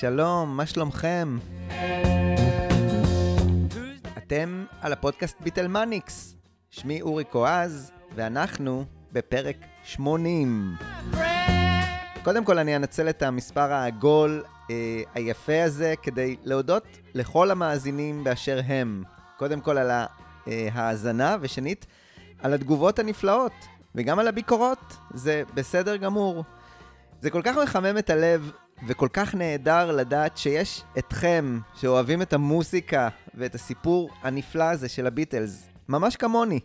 שלום, מה שלומכם? אתם על הפודקאסט ביטלמניקס. שמי אורי קואז, ואנחנו בפרק 80. קודם כל אני אנצל את המספר העגול אה, היפה הזה כדי להודות לכל המאזינים באשר הם. קודם כל על ההאזנה, ושנית, על התגובות הנפלאות, וגם על הביקורות. זה בסדר גמור. זה כל כך מחמם את הלב וכל כך נהדר לדעת שיש אתכם שאוהבים את המוסיקה ואת הסיפור הנפלא הזה של הביטלס, ממש כמוני.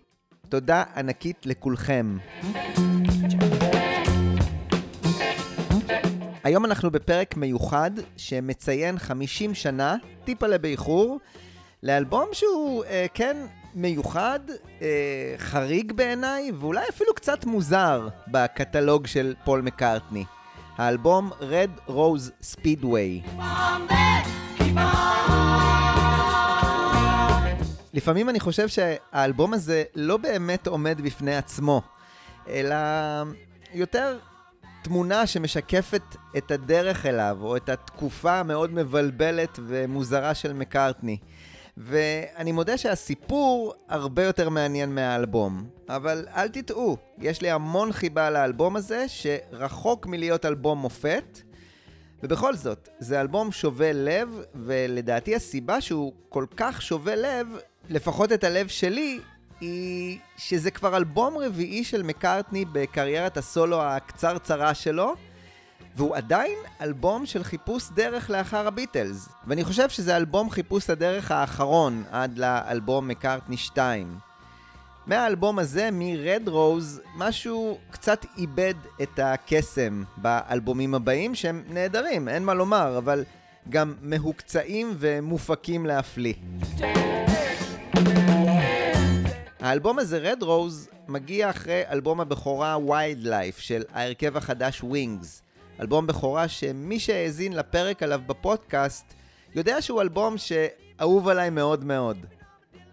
תודה ענקית לכולכם. היום אנחנו בפרק מיוחד שמציין 50 שנה, טיפה באיחור, לאלבום שהוא, אה, כן, מיוחד, אה, חריג בעיניי, ואולי אפילו קצת מוזר בקטלוג של פול מקארטני. האלבום Red Rose Speedway. לפעמים אני חושב שהאלבום הזה לא באמת עומד בפני עצמו, אלא יותר תמונה שמשקפת את הדרך אליו, או את התקופה המאוד מבלבלת ומוזרה של מקארטני. ואני מודה שהסיפור הרבה יותר מעניין מהאלבום. אבל אל תטעו, יש לי המון חיבה לאלבום הזה, שרחוק מלהיות אלבום מופת. ובכל זאת, זה אלבום שובה לב, ולדעתי הסיבה שהוא כל כך שובה לב, לפחות את הלב שלי, היא שזה כבר אלבום רביעי של מקארטני בקריירת הסולו הקצרצרה שלו, והוא עדיין אלבום של חיפוש דרך לאחר הביטלס. ואני חושב שזה אלבום חיפוש הדרך האחרון עד לאלבום מקארטני 2. מהאלבום הזה, מ-Red Rose, משהו קצת איבד את הקסם באלבומים הבאים, שהם נהדרים, אין מה לומר, אבל גם מהוקצעים ומופקים להפליא. האלבום הזה, Red Rose, מגיע אחרי אלבום הבכורה Wildlife של ההרכב החדש Wings. אלבום בכורה שמי שהאזין לפרק עליו בפודקאסט יודע שהוא אלבום שאהוב עליי מאוד מאוד.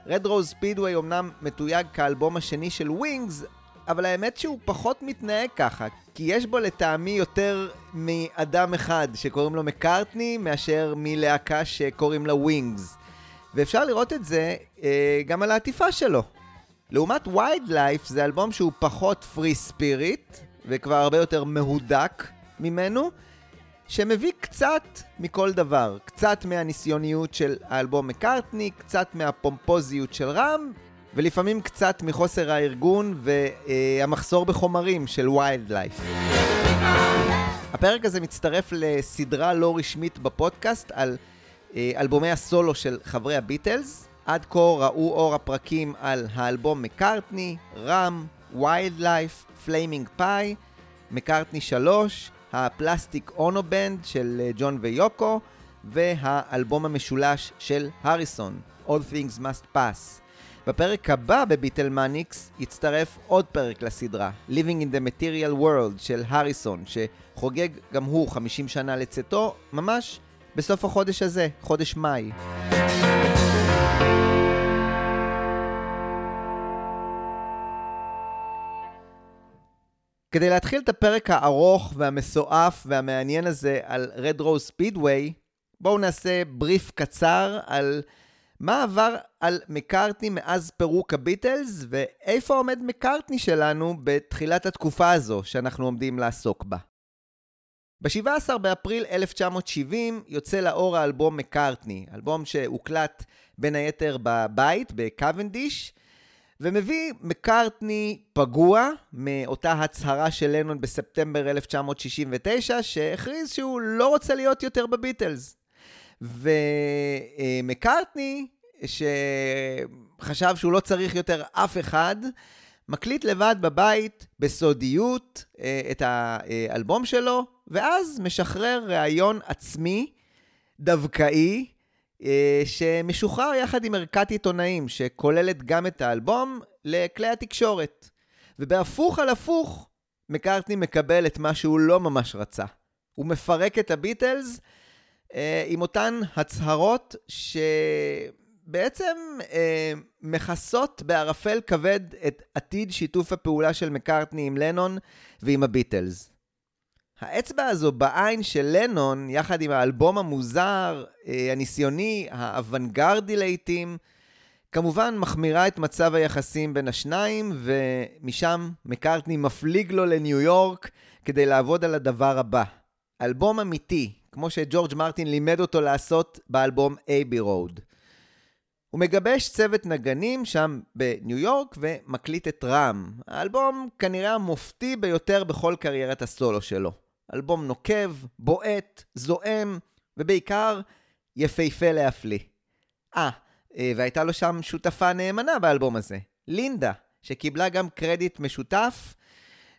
Red Rose Speedway אמנם מתויג כאלבום השני של ווינגס, אבל האמת שהוא פחות מתנהג ככה, כי יש בו לטעמי יותר מאדם אחד שקוראים לו מקארטני, מאשר מלהקה שקוראים לה ווינגס. ואפשר לראות את זה אה, גם על העטיפה שלו. לעומת Wild Life זה אלבום שהוא פחות פרי ספיריט, וכבר הרבה יותר מהודק, ממנו, שמביא קצת מכל דבר. קצת מהניסיוניות של האלבום מקארטני, קצת מהפומפוזיות של רם, ולפעמים קצת מחוסר הארגון והמחסור בחומרים של Wild Life. הפרק הזה מצטרף לסדרה לא רשמית בפודקאסט על אה, אלבומי הסולו של חברי הביטלס. עד כה ראו אור הפרקים על האלבום מקארטני, Ram, Wild Life, Flaming Pie, מקארטני 3, הפלסטיק אונו בנד של אה, ג'ון ויוקו, והאלבום המשולש של הריסון, All Things Must Pass. בפרק הבא בביטלמניקס יצטרף עוד פרק לסדרה, Living in the Material World של הריסון, שחוגג גם הוא 50 שנה לצאתו, ממש בסוף החודש הזה, חודש מאי. כדי להתחיל את הפרק הארוך והמסועף והמעניין הזה על Red Rose Speedway, בואו נעשה בריף קצר על מה עבר על מקארטני מאז פירוק הביטלס, ואיפה עומד מקארטני שלנו בתחילת התקופה הזו שאנחנו עומדים לעסוק בה. ב-17 באפריל 1970 יוצא לאור האלבום מקארטני, אלבום שהוקלט בין היתר בבית, בקוונדיש, ומביא מקארטני פגוע מאותה הצהרה של לנון בספטמבר 1969, שהכריז שהוא לא רוצה להיות יותר בביטלס. ומקארטני, שחשב שהוא לא צריך יותר אף אחד, מקליט לבד בבית, בסודיות, אה, את האלבום שלו, ואז משחרר ראיון עצמי, דווקאי, שמשוחרר יחד עם ערכת עיתונאים, שכוללת גם את האלבום לכלי התקשורת. ובהפוך על הפוך, מקארטני מקבל את מה שהוא לא ממש רצה. הוא מפרק את הביטלס אה, עם אותן הצהרות שבעצם אה, מכסות בערפל כבד את עתיד שיתוף הפעולה של מקארטני עם לנון ועם הביטלס. האצבע הזו בעין של לנון, יחד עם האלבום המוזר, אה, הניסיוני, האוונגרדי לעיתים, כמובן מחמירה את מצב היחסים בין השניים, ומשם מקארטני מפליג לו לניו יורק כדי לעבוד על הדבר הבא. אלבום אמיתי, כמו שג'ורג' מרטין לימד אותו לעשות באלבום אייבי רוד. הוא מגבש צוות נגנים שם בניו יורק ומקליט את רם. האלבום כנראה המופתי ביותר בכל קריירת הסולו שלו. אלבום נוקב, בועט, זועם, ובעיקר יפהפה להפליא. אה, אה, והייתה לו שם שותפה נאמנה באלבום הזה, לינדה, שקיבלה גם קרדיט משותף,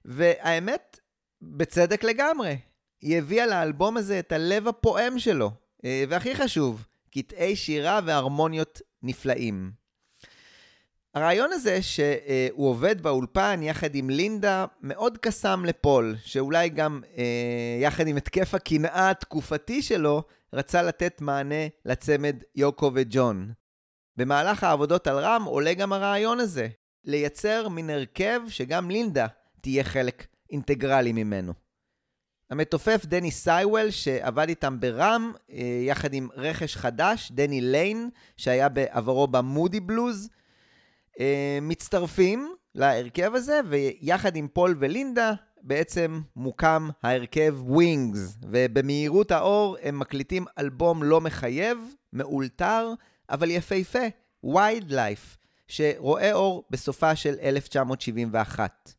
והאמת, בצדק לגמרי. היא הביאה לאלבום הזה את הלב הפועם שלו, אה, והכי חשוב, קטעי שירה והרמוניות נפלאים. הרעיון הזה שהוא עובד באולפן יחד עם לינדה מאוד קסם לפול, שאולי גם אה, יחד עם התקף הקנאה התקופתי שלו, רצה לתת מענה לצמד יוקו וג'ון. במהלך העבודות על Ram עולה גם הרעיון הזה, לייצר מין הרכב שגם לינדה תהיה חלק אינטגרלי ממנו. המתופף דני סייוול, שעבד איתם ב Ram, אה, יחד עם רכש חדש, דני ליין, שהיה בעברו במודי בלוז, מצטרפים להרכב הזה, ויחד עם פול ולינדה, בעצם מוקם ההרכב ווינגס, ובמהירות האור הם מקליטים אלבום לא מחייב, מאולתר, אבל יפהפה, Wild Life, שרואה אור בסופה של 1971.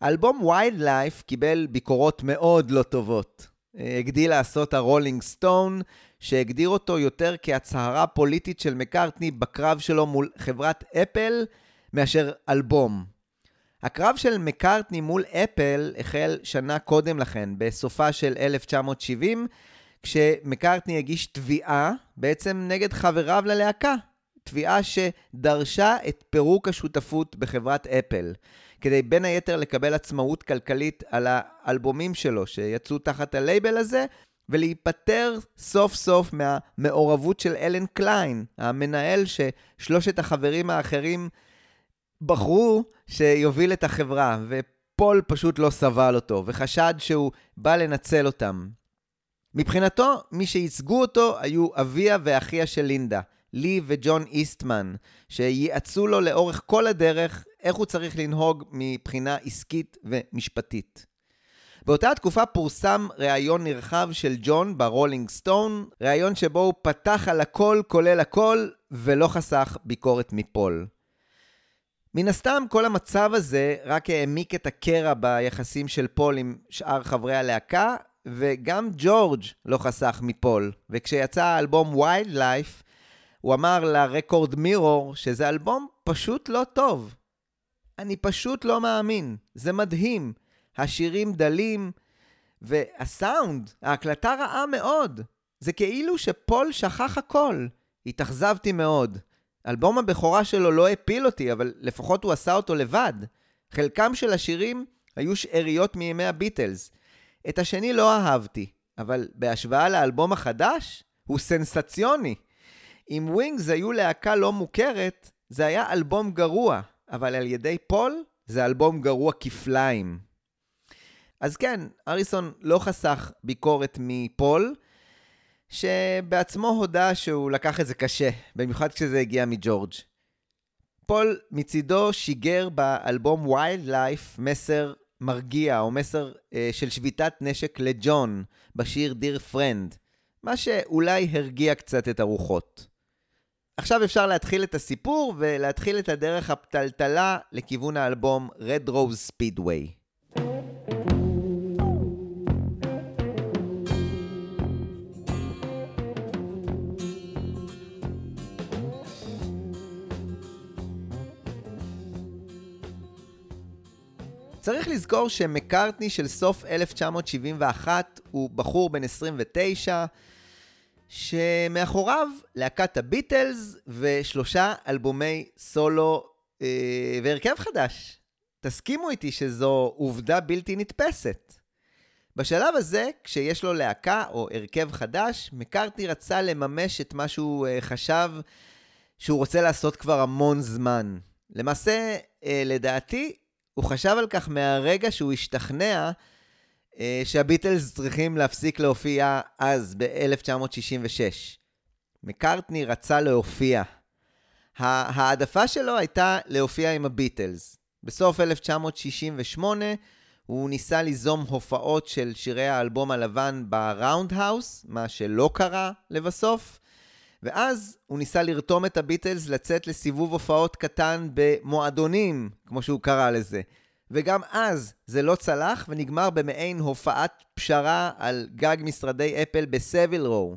האלבום Wild Life קיבל ביקורות מאוד לא טובות. הגדיל לעשות הרולינג סטון, שהגדיר אותו יותר כהצהרה פוליטית של מקארטני בקרב שלו מול חברת אפל, מאשר אלבום. הקרב של מקארטני מול אפל החל שנה קודם לכן, בסופה של 1970, כשמקארטני הגיש תביעה בעצם נגד חבריו ללהקה. תביעה שדרשה את פירוק השותפות בחברת אפל, כדי בין היתר לקבל עצמאות כלכלית על האלבומים שלו שיצאו תחת הלייבל הזה, ולהיפטר סוף סוף מהמעורבות של אלן קליין, המנהל ששלושת החברים האחרים בחרו שיוביל את החברה, ופול פשוט לא סבל אותו, וחשד שהוא בא לנצל אותם. מבחינתו, מי שייצגו אותו היו אביה ואחיה של לינדה, לי וג'ון איסטמן, שייעצו לו לאורך כל הדרך איך הוא צריך לנהוג מבחינה עסקית ומשפטית. באותה התקופה פורסם ראיון נרחב של ג'ון ברולינג סטון, ראיון שבו הוא פתח על הכל כולל הכל, ולא חסך ביקורת מפול. מן הסתם, כל המצב הזה רק העמיק את הקרע ביחסים של פול עם שאר חברי הלהקה, וגם ג'ורג' לא חסך מפול. וכשיצא האלבום ויילד לייף, הוא אמר לרקורד מירור שזה אלבום פשוט לא טוב. אני פשוט לא מאמין, זה מדהים. השירים דלים, והסאונד, ההקלטה רעה מאוד. זה כאילו שפול שכח הכל. התאכזבתי מאוד. אלבום הבכורה שלו לא הפיל אותי, אבל לפחות הוא עשה אותו לבד. חלקם של השירים היו שאריות מימי הביטלס. את השני לא אהבתי, אבל בהשוואה לאלבום החדש, הוא סנסציוני. אם ווינגס היו להקה לא מוכרת, זה היה אלבום גרוע, אבל על ידי פול, זה אלבום גרוע כפליים. אז כן, הריסון לא חסך ביקורת מפול, שבעצמו הודה שהוא לקח את זה קשה, במיוחד כשזה הגיע מג'ורג'. פול מצידו שיגר באלבום Wild Life מסר מרגיע, או מסר אה, של שביתת נשק לג'ון, בשיר Dear Friend, מה שאולי הרגיע קצת את הרוחות. עכשיו אפשר להתחיל את הסיפור ולהתחיל את הדרך הפתלתלה לכיוון האלבום Red Rose Speedway. צריך לזכור שמקארטני של סוף 1971 הוא בחור בן 29, שמאחוריו להקת הביטלס ושלושה אלבומי סולו אה, והרכב חדש. תסכימו איתי שזו עובדה בלתי נתפסת. בשלב הזה, כשיש לו להקה או הרכב חדש, מקארטני רצה לממש את מה שהוא אה, חשב שהוא רוצה לעשות כבר המון זמן. למעשה, אה, לדעתי, הוא חשב על כך מהרגע שהוא השתכנע שהביטלס צריכים להפסיק להופיע אז, ב-1966. מקארטני רצה להופיע. ההעדפה שלו הייתה להופיע עם הביטלס. בסוף 1968 הוא ניסה ליזום הופעות של שירי האלבום הלבן בראונד האוס, מה שלא קרה לבסוף, ואז הוא ניסה לרתום את הביטלס לצאת לסיבוב הופעות קטן במועדונים, כמו שהוא קרא לזה. וגם אז זה לא צלח ונגמר במעין הופעת פשרה על גג משרדי אפל בסביל רו.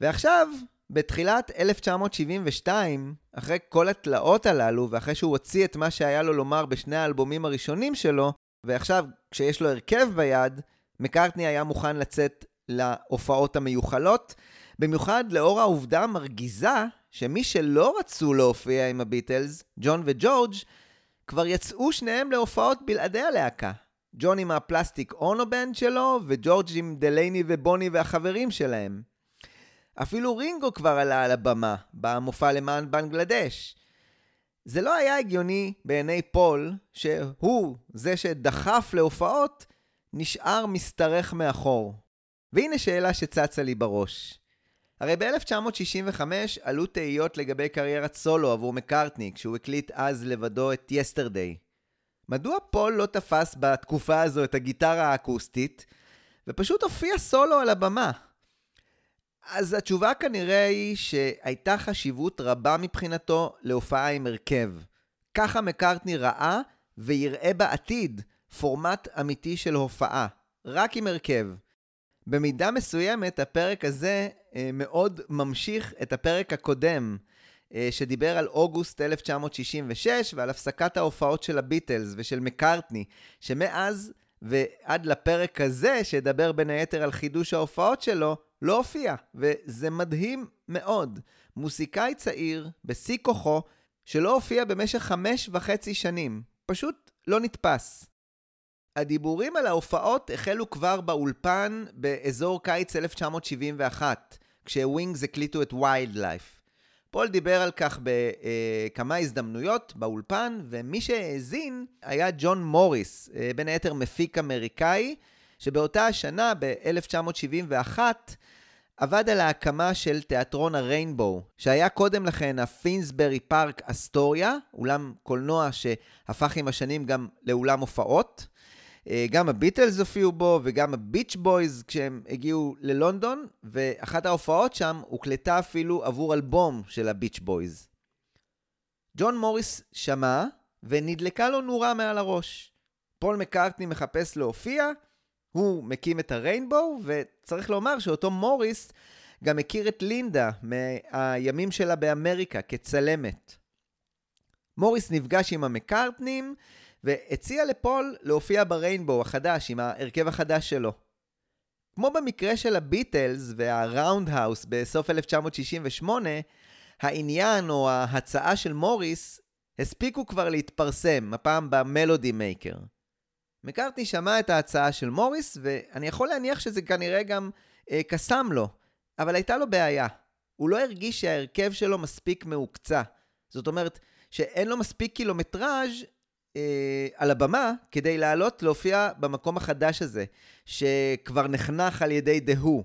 ועכשיו, בתחילת 1972, אחרי כל התלאות הללו, ואחרי שהוא הוציא את מה שהיה לו לומר בשני האלבומים הראשונים שלו, ועכשיו, כשיש לו הרכב ביד, מקארטני היה מוכן לצאת להופעות המיוחלות, במיוחד לאור העובדה המרגיזה שמי שלא רצו להופיע עם הביטלס, ג'ון וג'ורג', כבר יצאו שניהם להופעות בלעדי הלהקה. ג'ון עם הפלסטיק אונו בנד שלו, וג'ורג' עם דלייני ובוני והחברים שלהם. אפילו רינגו כבר עלה על הבמה, במופע למען בנגלדש. זה לא היה הגיוני בעיני פול, שהוא, זה שדחף להופעות, נשאר משתרך מאחור. והנה שאלה שצצה לי בראש. הרי ב-1965 עלו תהיות לגבי קריירת סולו עבור מקארטני, כשהוא הקליט אז לבדו את יסטרדי. מדוע פול לא תפס בתקופה הזו את הגיטרה האקוסטית, ופשוט הופיע סולו על הבמה? אז התשובה כנראה היא שהייתה חשיבות רבה מבחינתו להופעה עם הרכב. ככה מקארטני ראה ויראה בעתיד פורמט אמיתי של הופעה, רק עם הרכב. במידה מסוימת הפרק הזה מאוד ממשיך את הפרק הקודם, אה, שדיבר על אוגוסט 1966 ועל הפסקת ההופעות של הביטלס ושל מקארטני, שמאז ועד לפרק הזה, שידבר בין היתר על חידוש ההופעות שלו, לא הופיע, וזה מדהים מאוד. מוסיקאי צעיר, בשיא כוחו, שלא הופיע במשך חמש וחצי שנים. פשוט לא נתפס. הדיבורים על ההופעות החלו כבר באולפן באזור קיץ 1971, כשווינגס הקליטו את Wild Life. פול דיבר על כך בכמה הזדמנויות באולפן, ומי שהאזין היה ג'ון מוריס, אה, בין היתר מפיק אמריקאי, שבאותה השנה, ב-1971, עבד על ההקמה של תיאטרון הריינבואו, שהיה קודם לכן הפינסברי פארק אסטוריה, אולם קולנוע שהפך עם השנים גם לאולם הופעות. אה, גם הביטלס הופיעו בו וגם הביץ' בויז כשהם הגיעו ללונדון, ואחת ההופעות שם הוקלטה אפילו עבור אלבום של הביץ' בויז. ג'ון מוריס שמע ונדלקה לו נורה מעל הראש. פול מקארטני מחפש להופיע, הוא מקים את ה Rainbow, וצריך לומר שאותו מוריס גם הכיר את לינדה מהימים שלה באמריקה כצלמת. מוריס נפגש עם המקארטנים והציע לפול להופיע ב Rainbow החדש עם ההרכב החדש שלו. כמו במקרה של הביטלס וה Roundhouse בסוף 1968, העניין או ההצעה של מוריס הספיקו כבר להתפרסם, הפעם ב Melody Maker. מקארטני שמע את ההצעה של מוריס, ואני יכול להניח שזה כנראה גם אה, קסם לו, אבל הייתה לו בעיה. הוא לא הרגיש שההרכב שלו מספיק מהוקצע. זאת אומרת, שאין לו מספיק קילומטראז' אה, על הבמה כדי לעלות להופיע במקום החדש הזה, שכבר נחנך על ידי דהו.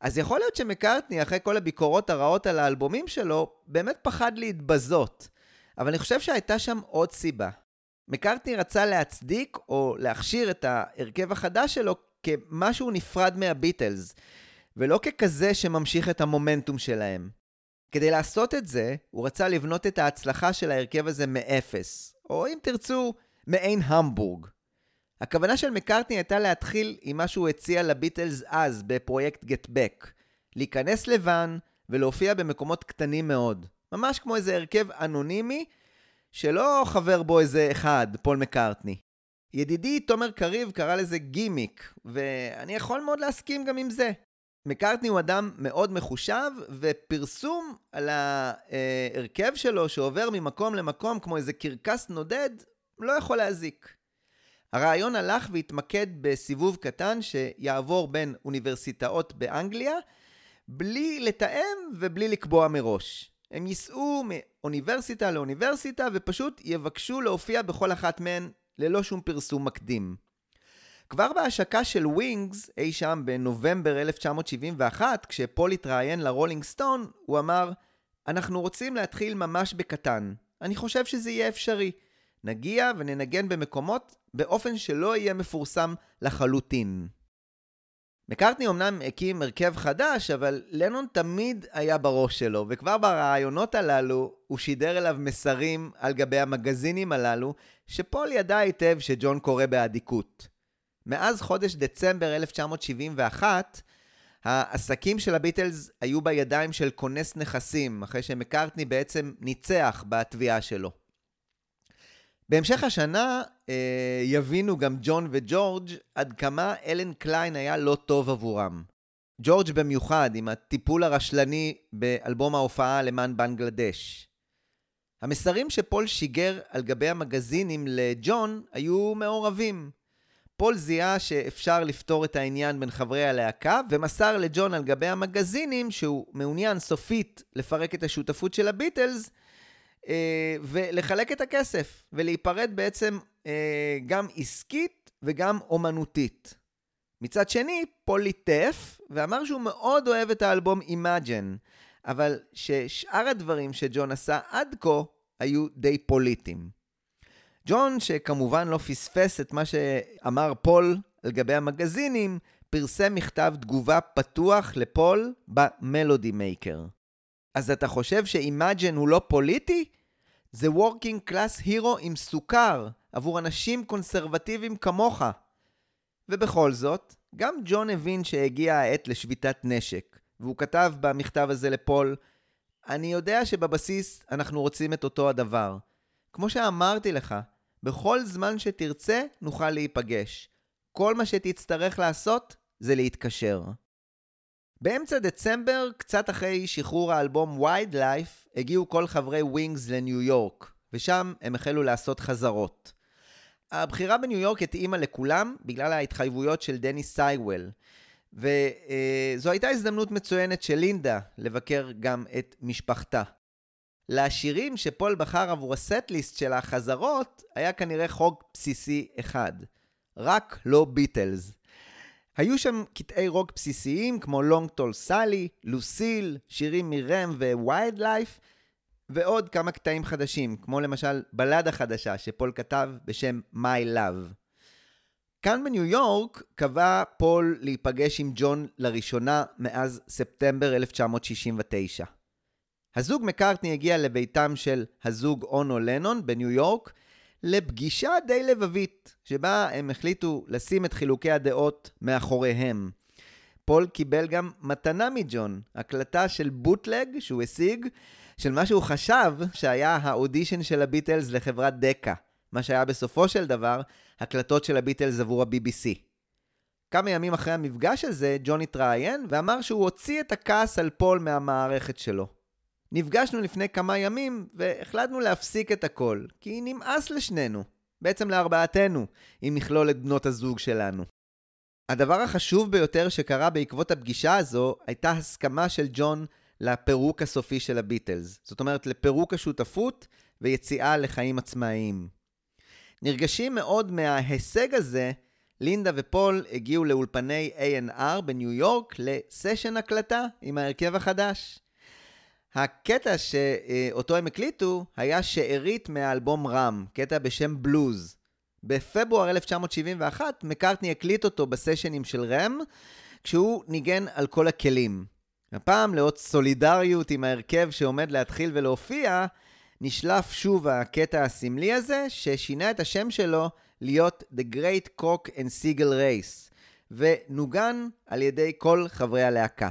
אז יכול להיות שמקארטני, אחרי כל הביקורות הרעות על האלבומים שלו, באמת פחד להתבזות. אבל אני חושב שהייתה שם עוד סיבה. מקארטני רצה להצדיק או להכשיר את ההרכב החדש שלו כמשהו נפרד מהביטלס, ולא ככזה שממשיך את המומנטום שלהם. כדי לעשות את זה, הוא רצה לבנות את ההצלחה של ההרכב הזה מאפס, או אם תרצו, מעין המבורג. הכוונה של מקארטני הייתה להתחיל עם מה שהוא הציע לביטלס אז בפרויקט גט בק, להיכנס לבן ולהופיע במקומות קטנים מאוד, ממש כמו איזה הרכב אנונימי שלא חבר בו איזה אחד, פול מקארטני. ידידי תומר קריב קרא לזה גימיק, ואני יכול מאוד להסכים גם עם זה. מקארטני הוא אדם מאוד מחושב, ופרסום על ההרכב שלו שעובר ממקום למקום כמו איזה קרקס נודד, לא יכול להזיק. הרעיון הלך והתמקד בסיבוב קטן שיעבור בין אוניברסיטאות באנגליה, בלי לתאם ובלי לקבוע מראש. הם ייסעו מאוניברסיטה לאוניברסיטה ופשוט יבקשו להופיע בכל אחת מהן ללא שום פרסום מקדים. כבר בהשקה של Wings, אי שם בנובמבר 1971, כשפול התראיין ל Rolling Stone, הוא אמר, אנחנו רוצים להתחיל ממש בקטן. אני חושב שזה יהיה אפשרי. נגיע וננגן במקומות באופן שלא יהיה מפורסם לחלוטין. מקארטני אמנם הקים הרכב חדש, אבל לנון תמיד היה בראש שלו, וכבר ברעיונות הללו הוא שידר אליו מסרים על גבי המגזינים הללו, שפול ידע היטב שג'ון קורא באדיקות. מאז חודש דצמבר 1971, העסקים של הביטלס היו בידיים של כונס נכסים, אחרי שמקארטני בעצם ניצח בתביעה שלו. בהמשך השנה אה, יבינו גם ג'ון וג'ורג' עד כמה אלן קליין היה לא טוב עבורם. ג'ורג' במיוחד, עם הטיפול הרשלני באלבום ההופעה למען בנגלדש. המסרים שפול שיגר על גבי המגזינים לג'ון היו מעורבים. פול זיהה שאפשר לפתור את העניין בין חברי הלהקה, ומסר לג'ון על גבי המגזינים שהוא מעוניין סופית לפרק את השותפות של הביטלס, אה, ולחלק את הכסף, ולהיפרד בעצם אה, גם עסקית וגם אומנותית. מצד שני, פול ליטף, ואמר שהוא מאוד אוהב את האלבום Imagine, אבל ששאר הדברים שג'ון עשה עד כה היו די פוליטיים. ג'ון, שכמובן לא פספס את מה שאמר פול על גבי המגזינים, פרסם מכתב תגובה פתוח לפול ב Melody Maker. אז אתה חושב ש Imagine הוא לא פוליטי? זה Working Class Hero עם סוכר עבור אנשים קונסרבטיביים כמוך. ובכל זאת, גם ג'ון הבין שהגיעה העת לשביתת נשק, והוא כתב במכתב הזה לפול, אני יודע שבבסיס אנחנו רוצים את אותו הדבר. כמו שאמרתי לך, בכל זמן שתרצה נוכל להיפגש. כל מה שתצטרך לעשות זה להתקשר. באמצע דצמבר, קצת אחרי שחרור האלבום Wild Life, הגיעו כל חברי Wings לניו יורק, ושם הם החלו לעשות חזרות. הבחירה בניו יורק התאימה לכולם בגלל ההתחייבויות של דני סייוול, וזו הייתה הזדמנות מצוינת של לינדה לבקר גם את משפחתה. לשירים שפול בחר עבור ה set list של החזרות, היה כנראה חוק בסיסי אחד. רק לא ביטלס. היו שם קטעי רוק בסיסיים כמו Long Tall Sally, Lucille, שירים מ Ram ו Wild Life, ועוד כמה קטעים חדשים, כמו למשל בלדה חדשה שפול כתב בשם My Love. כאן בניו יורק קבע פול להיפגש עם ג'ון לראשונה מאז ספטמבר 1969. הזוג מקארטני הגיע לביתם של הזוג אונו לנון בניו יורק לפגישה די לבבית, שבה הם החליטו לשים את חילוקי הדעות מאחוריהם. פול קיבל גם מתנה מג'ון, הקלטה של bootleg שהוא השיג, של מה שהוא חשב שהיה האודישן של הביטלס לחברת Decca, מה שהיה בסופו של דבר הקלטות של הביטלס עבור ה-BBC. כמה ימים אחרי המפגש הזה, ג'ון התראיין ואמר שהוא הוציא את הכעס על פול מהמערכת שלו. נפגשנו לפני כמה ימים והחלטנו להפסיק את הכל, כי נמאס לשנינו, בעצם לארבעתנו, אם נכלול את בנות הזוג שלנו. הדבר החשוב ביותר שקרה בעקבות הפגישה הזו הייתה הסכמה של ג'ון לפירוק הסופי של הביטלס. זאת אומרת, לפירוק השותפות ויציאה לחיים עצמאיים. נרגשים מאוד מההישג הזה, לינדה ופול הגיעו לאולפני A&R בניו יורק לסשן הקלטה עם ההרכב החדש. הקטע שאותו הם הקליטו היה שארית מהאלבום רם, קטע בשם בלוז. בפברואר 1971 מקארטני הקליט אותו בסשנים של רם, כשהוא ניגן על כל הכלים. הפעם, לאות סולידריות עם ההרכב שעומד להתחיל ולהופיע, נשלף שוב הקטע הסמלי הזה, ששינה את השם שלו להיות The Great Cock and Seagull Race, ונוגן על ידי כל חברי הלהקה.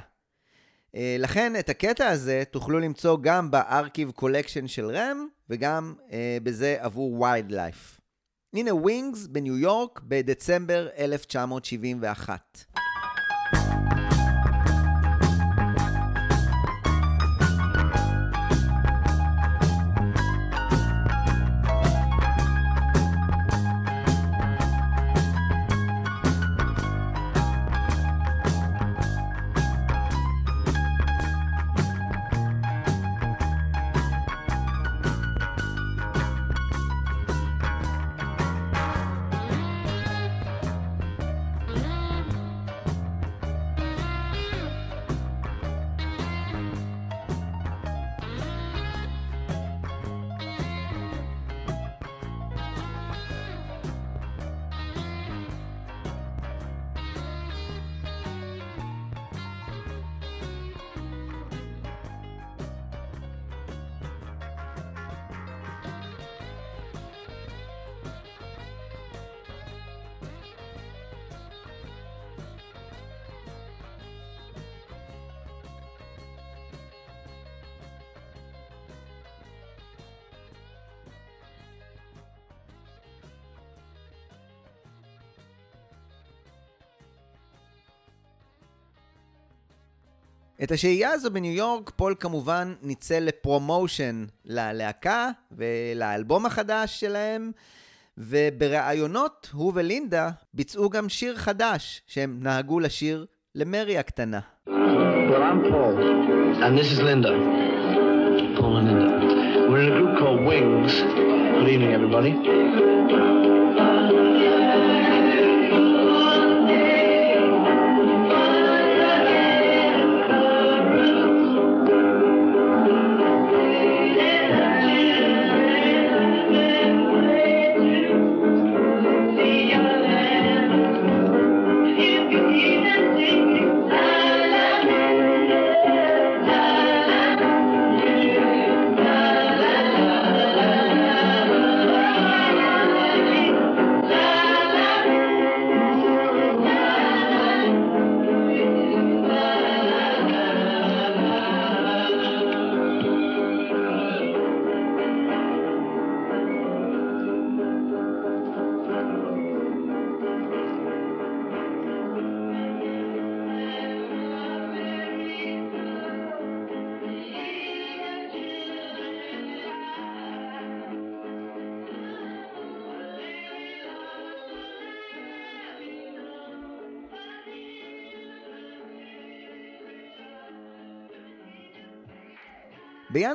אה, לכן את הקטע הזה תוכלו למצוא גם ב Archive Collection של Ram, וגם אה, בזה עבור Wild Life. הנה Wings בניו יורק בדצמבר 1971. את השהייה הזו בניו יורק, פול כמובן ניצל לפרומושן ללהקה ולאלבום החדש שלהם, ובראיונות הוא ולינדה ביצעו גם שיר חדש שהם נהגו לשיר למרי הקטנה. Well, I'm Paul, and this is Linda. Paul and Linda. We're in a group called Wings. Good evening, everybody.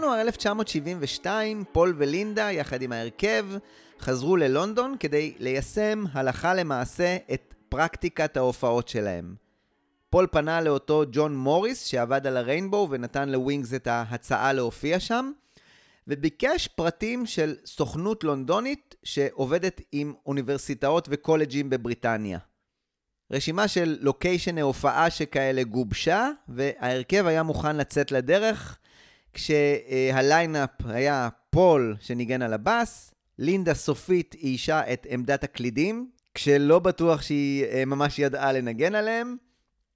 בינואר 1972, פול ולינדה, יחד עם ההרכב, חזרו ללונדון כדי ליישם הלכה למעשה את פרקטיקת ההופעות שלהם. פול פנה לאותו ג'ון מוריס שעבד על ה Rainbow ונתן ל Wings את ההצעה להופיע שם, וביקש פרטים של סוכנות לונדונית שעובדת עם אוניברסיטאות וקולג'ים בבריטניה. רשימה של לוקיישני הופעה שכאלה גובשה, וההרכב היה מוכן לצאת לדרך כשה lineup היה פול שניגן על הבאס, לינדה סופית איישה את עמדת הקלידים, כשלא בטוח שהיא אה, ממש ידעה לנגן עליהם,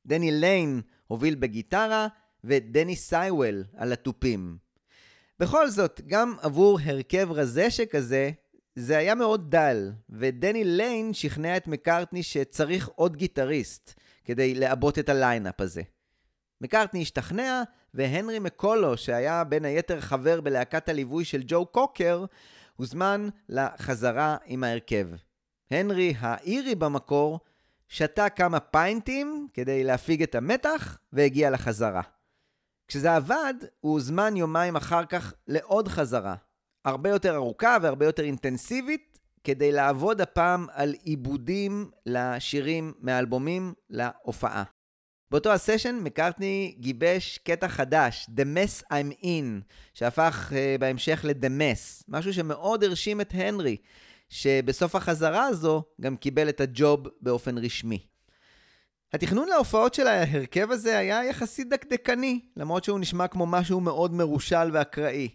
דני ליין הוביל בגיטרה, ודני סייוול על התופים. בכל זאת, גם עבור הרכב רזה שכזה, זה היה מאוד דל, ודני ליין שכנע את מקארטני שצריך עוד גיטריסט כדי לעבות את ה lineup הזה. מקארטני השתכנע, והנרי מקולו, שהיה בין היתר חבר בלהקת הליווי של ג'ו קוקר, הוזמן לחזרה עם ההרכב. הנרי, האירי במקור, שתה כמה פיינטים כדי להפיג את המתח והגיע לחזרה. כשזה עבד, הוא הוזמן יומיים אחר כך לעוד חזרה, הרבה יותר ארוכה והרבה יותר אינטנסיבית, כדי לעבוד הפעם על עיבודים לשירים מהאלבומים להופעה. באותו הסשן מקארטני גיבש קטע חדש, The Mess I'm In, שהפך uh, בהמשך ל-The Mess, משהו שמאוד הרשים את הנרי, שבסוף החזרה הזו גם קיבל את הג'וב באופן רשמי. התכנון להופעות של ההרכב הזה היה יחסית דקדקני, למרות שהוא נשמע כמו משהו מאוד מרושל ואקראי.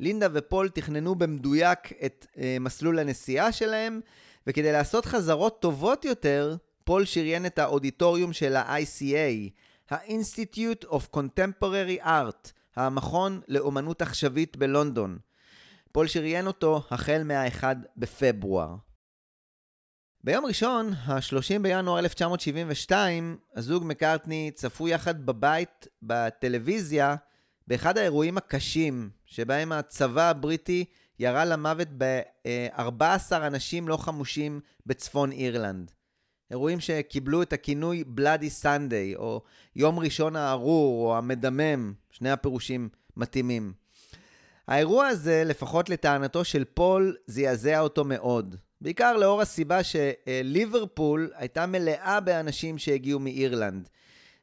לינדה ופול תכננו במדויק את uh, מסלול הנסיעה שלהם, וכדי לעשות חזרות טובות יותר, פול שריין את האודיטוריום של ה-ICA, ה-Institute of Contemporary Art, המכון לאומנות עכשווית בלונדון. פול שריין אותו החל מה-1 בפברואר. ביום ראשון, ה-30 בינואר 1972, הזוג מקארטני צפו יחד בבית בטלוויזיה באחד האירועים הקשים שבהם הצבא הבריטי ירה למוות ב-14 אנשים לא חמושים בצפון אירלנד. אירועים שקיבלו את הכינוי Bloody Sunday, או יום ראשון הארור, או המדמם, שני הפירושים מתאימים. האירוע הזה, לפחות לטענתו של פול, זעזע אותו מאוד. בעיקר לאור הסיבה שליברפול הייתה מלאה באנשים שהגיעו מאירלנד.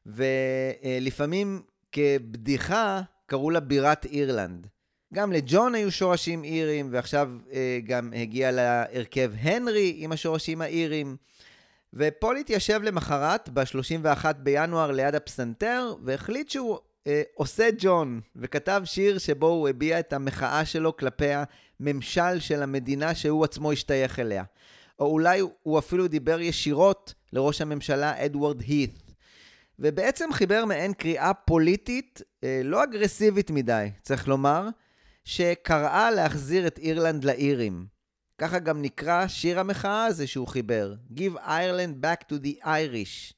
ולפעמים כבדיחה קראו לה בירת אירלנד. גם לג'ון היו שורשים אירים, ועכשיו אה, גם הגיע להרכב הנרי עם השורשים האירים. ופול התיישב למחרת, ב-31 בינואר ליד הפסנתר, והחליט שהוא אה, עושה ג'ון, וכתב שיר שבו הוא הביע את המחאה שלו כלפי הממשל של המדינה שהוא עצמו השתייך אליה. או אולי הוא אפילו דיבר ישירות לראש הממשלה אדוארד הית. ובעצם חיבר מעין קריאה פוליטית, אה, לא אגרסיבית מדי, צריך לומר, שקראה להחזיר את אירלנד לאירים. ככה גם נקרא שיר המחאה הזה שהוא חיבר, Give Ireland Back to the Irish.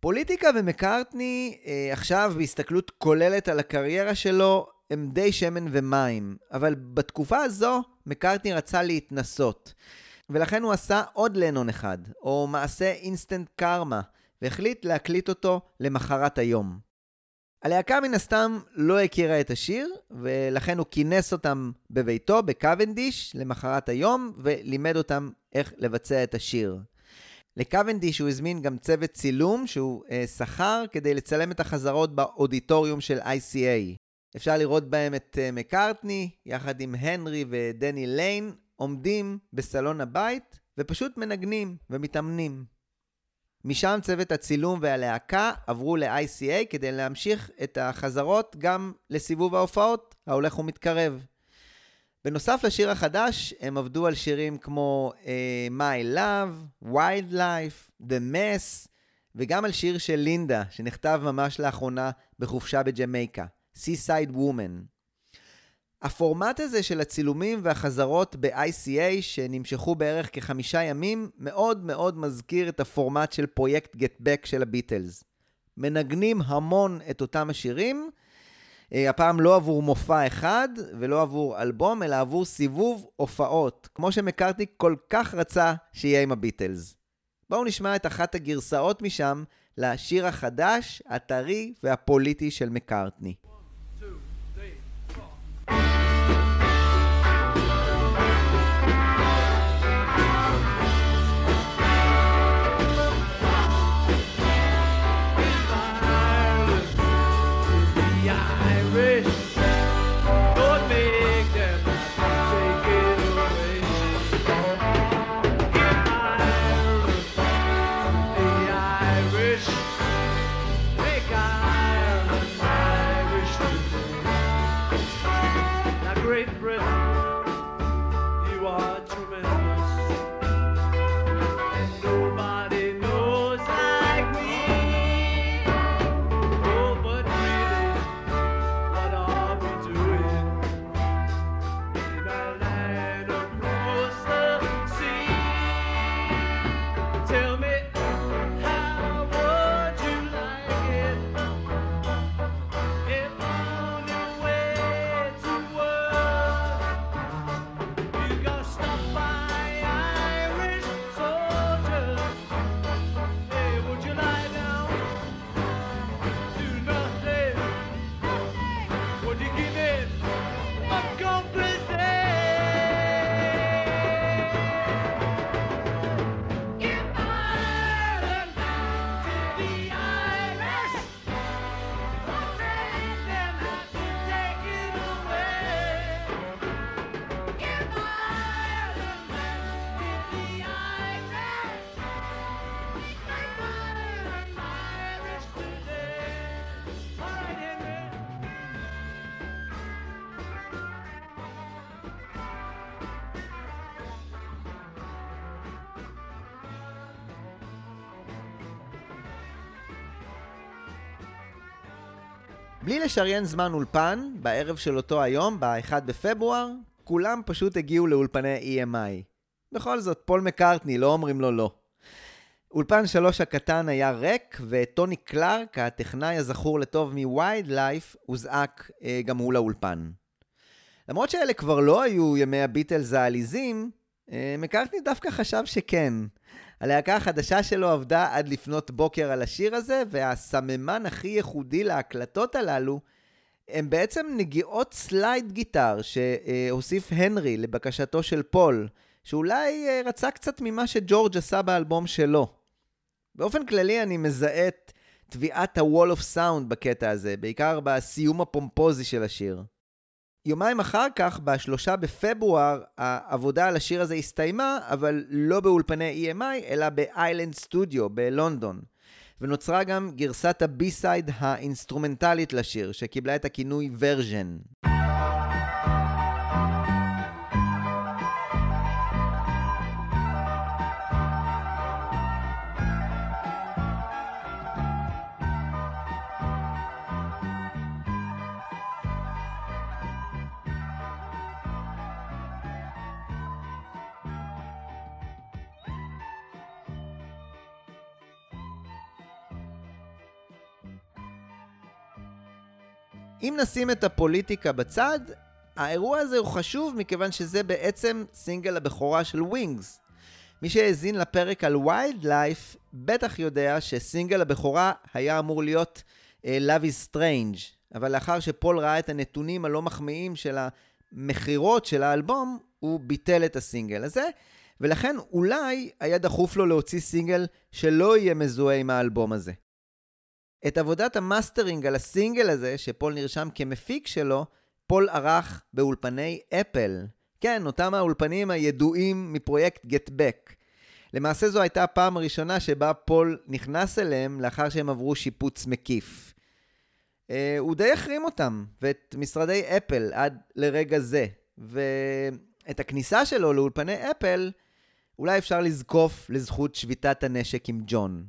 פוליטיקה ומקארטני, אה, עכשיו בהסתכלות כוללת על הקריירה שלו, הם די שמן ומים. אבל בתקופה הזו, מקארטני רצה להתנסות. ולכן הוא עשה עוד לנון אחד, או מעשה אינסטנט קרמה, והחליט להקליט אותו למחרת היום. הלהקה מן הסתם לא הכירה את השיר, ולכן הוא כינס אותם בביתו, בקוונדיש, למחרת היום, ולימד אותם איך לבצע את השיר. לקוונדיש הוא הזמין גם צוות צילום שהוא אה, שכר כדי לצלם את החזרות באודיטוריום של ICA. אפשר לראות בהם את אה, מקארטני, יחד עם הנרי ודני ליין, עומדים בסלון הבית ופשוט מנגנים ומתאמנים. משם צוות הצילום והלהקה עברו ל-ICA כדי להמשיך את החזרות גם לסיבוב ההופעות ההולך ומתקרב. בנוסף לשיר החדש, הם עבדו על שירים כמו uh, My Love, Wildlife, The Mess, וגם על שיר של לינדה, שנכתב ממש לאחרונה בחופשה בג'מייקה, Seaside Woman. הפורמט הזה של הצילומים והחזרות ב-ICA, שנמשכו בערך כחמישה ימים, מאוד מאוד מזכיר את הפורמט של פרויקט Back של הביטלס. מנגנים המון את אותם השירים, אה, הפעם לא עבור מופע אחד ולא עבור אלבום, אלא עבור סיבוב הופעות, כמו שמקארטי כל כך רצה שיהיה עם הביטלס. בואו נשמע את אחת הגרסאות משם לשיר החדש, הטרי והפוליטי של מקארטני. בלי לשריין זמן אולפן, בערב של אותו היום, ב-1 בפברואר, כולם פשוט הגיעו לאולפני EMI. בכל זאת, פול מקארטני, לא אומרים לו לא. אולפן שלוש הקטן היה ריק, וטוני קלארק, הטכנאי הזכור לטוב מ-Wild Life, הוזעק אה, גם הוא לאולפן. למרות שאלה כבר לא היו ימי הביטלס העליזים, אה, מקארטני דווקא חשב שכן. הלהקה החדשה שלו עבדה עד לפנות בוקר על השיר הזה, והסממן הכי ייחודי להקלטות הללו הם בעצם נגיעות slide guitar שהוסיף הנרי לבקשתו של פול, שאולי אה, רצה קצת ממה שג'ורג' עשה באלבום שלו. באופן כללי אני מזהה את טביעת ה-wall of sound בקטע הזה, בעיקר בסיום הפומפוזי של השיר. יומיים אחר כך, בשלושה בפברואר, העבודה על השיר הזה הסתיימה, אבל לא באולפני EMI, אלא באיילנד סטודיו בלונדון. ונוצרה גם גרסת ה-B-side האינסטרומנטלית לשיר, שקיבלה את הכינוי version. אם נשים את הפוליטיקה בצד, האירוע הזה הוא חשוב מכיוון שזה בעצם סינגל הבכורה של ווינגס. מי שהאזין לפרק על Wild Life בטח יודע שסינגל הבכורה היה אמור להיות אה, Love is Strange, אבל לאחר שפול ראה את הנתונים הלא מחמיאים של המכירות של האלבום, הוא ביטל את הסינגל הזה, ולכן אולי היה דחוף לו להוציא סינגל שלא יהיה מזוהה עם האלבום הזה. את עבודת ה-mastering על הסינגל הזה, שפול נרשם כמפיק שלו, פול ערך באולפני אפל. כן, אותם האולפנים הידועים מפרויקט Get Back. למעשה זו הייתה הפעם הראשונה שבה פול נכנס אליהם לאחר שהם עברו שיפוץ מקיף. אה, הוא די החרים אותם, ואת משרדי אפל עד לרגע זה. ואת הכניסה שלו לאולפני אפל, אולי אפשר לזקוף לזכות שביתת הנשק עם ג'ון.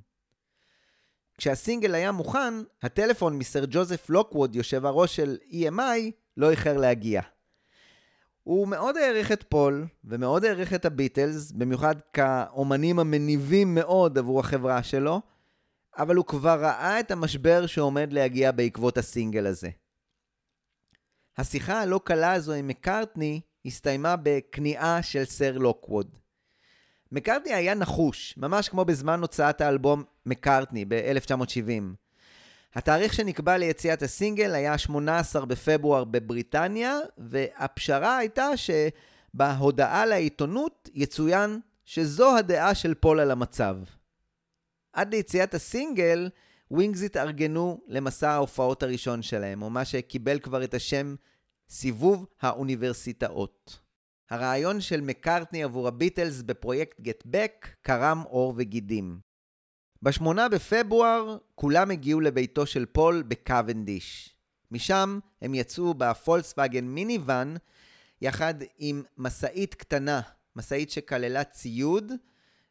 כשהסינגל היה מוכן, הטלפון מסר ג'וזף לוקווד, יושב הראש של EMI, לא איחר להגיע. הוא מאוד העריך את פול, ומאוד העריך את הביטלס, במיוחד כאומנים המניבים מאוד עבור החברה שלו, אבל הוא כבר ראה את המשבר שעומד להגיע בעקבות הסינגל הזה. השיחה הלא קלה הזו עם מקארטני הסתיימה בכניעה של סר לוקווד. מקארטני היה נחוש, ממש כמו בזמן הוצאת האלבום מקארטני ב-1970. התאריך שנקבע ליציאת הסינגל היה 18 בפברואר בבריטניה, והפשרה הייתה שבהודעה לעיתונות יצוין שזו הדעה של פול על המצב. עד ליציאת הסינגל, ווינגס התארגנו למסע ההופעות הראשון שלהם, או מה שקיבל כבר את השם סיבוב האוניברסיטאות. הרעיון של מקארטני עבור הביטלס בפרויקט Get Back קרם עור וגידים. ב-8 בפברואר כולם הגיעו לביתו של פול בקוונדיש. משם הם יצאו בפולקסווגן מיניוון יחד עם משאית קטנה, משאית שכללה ציוד,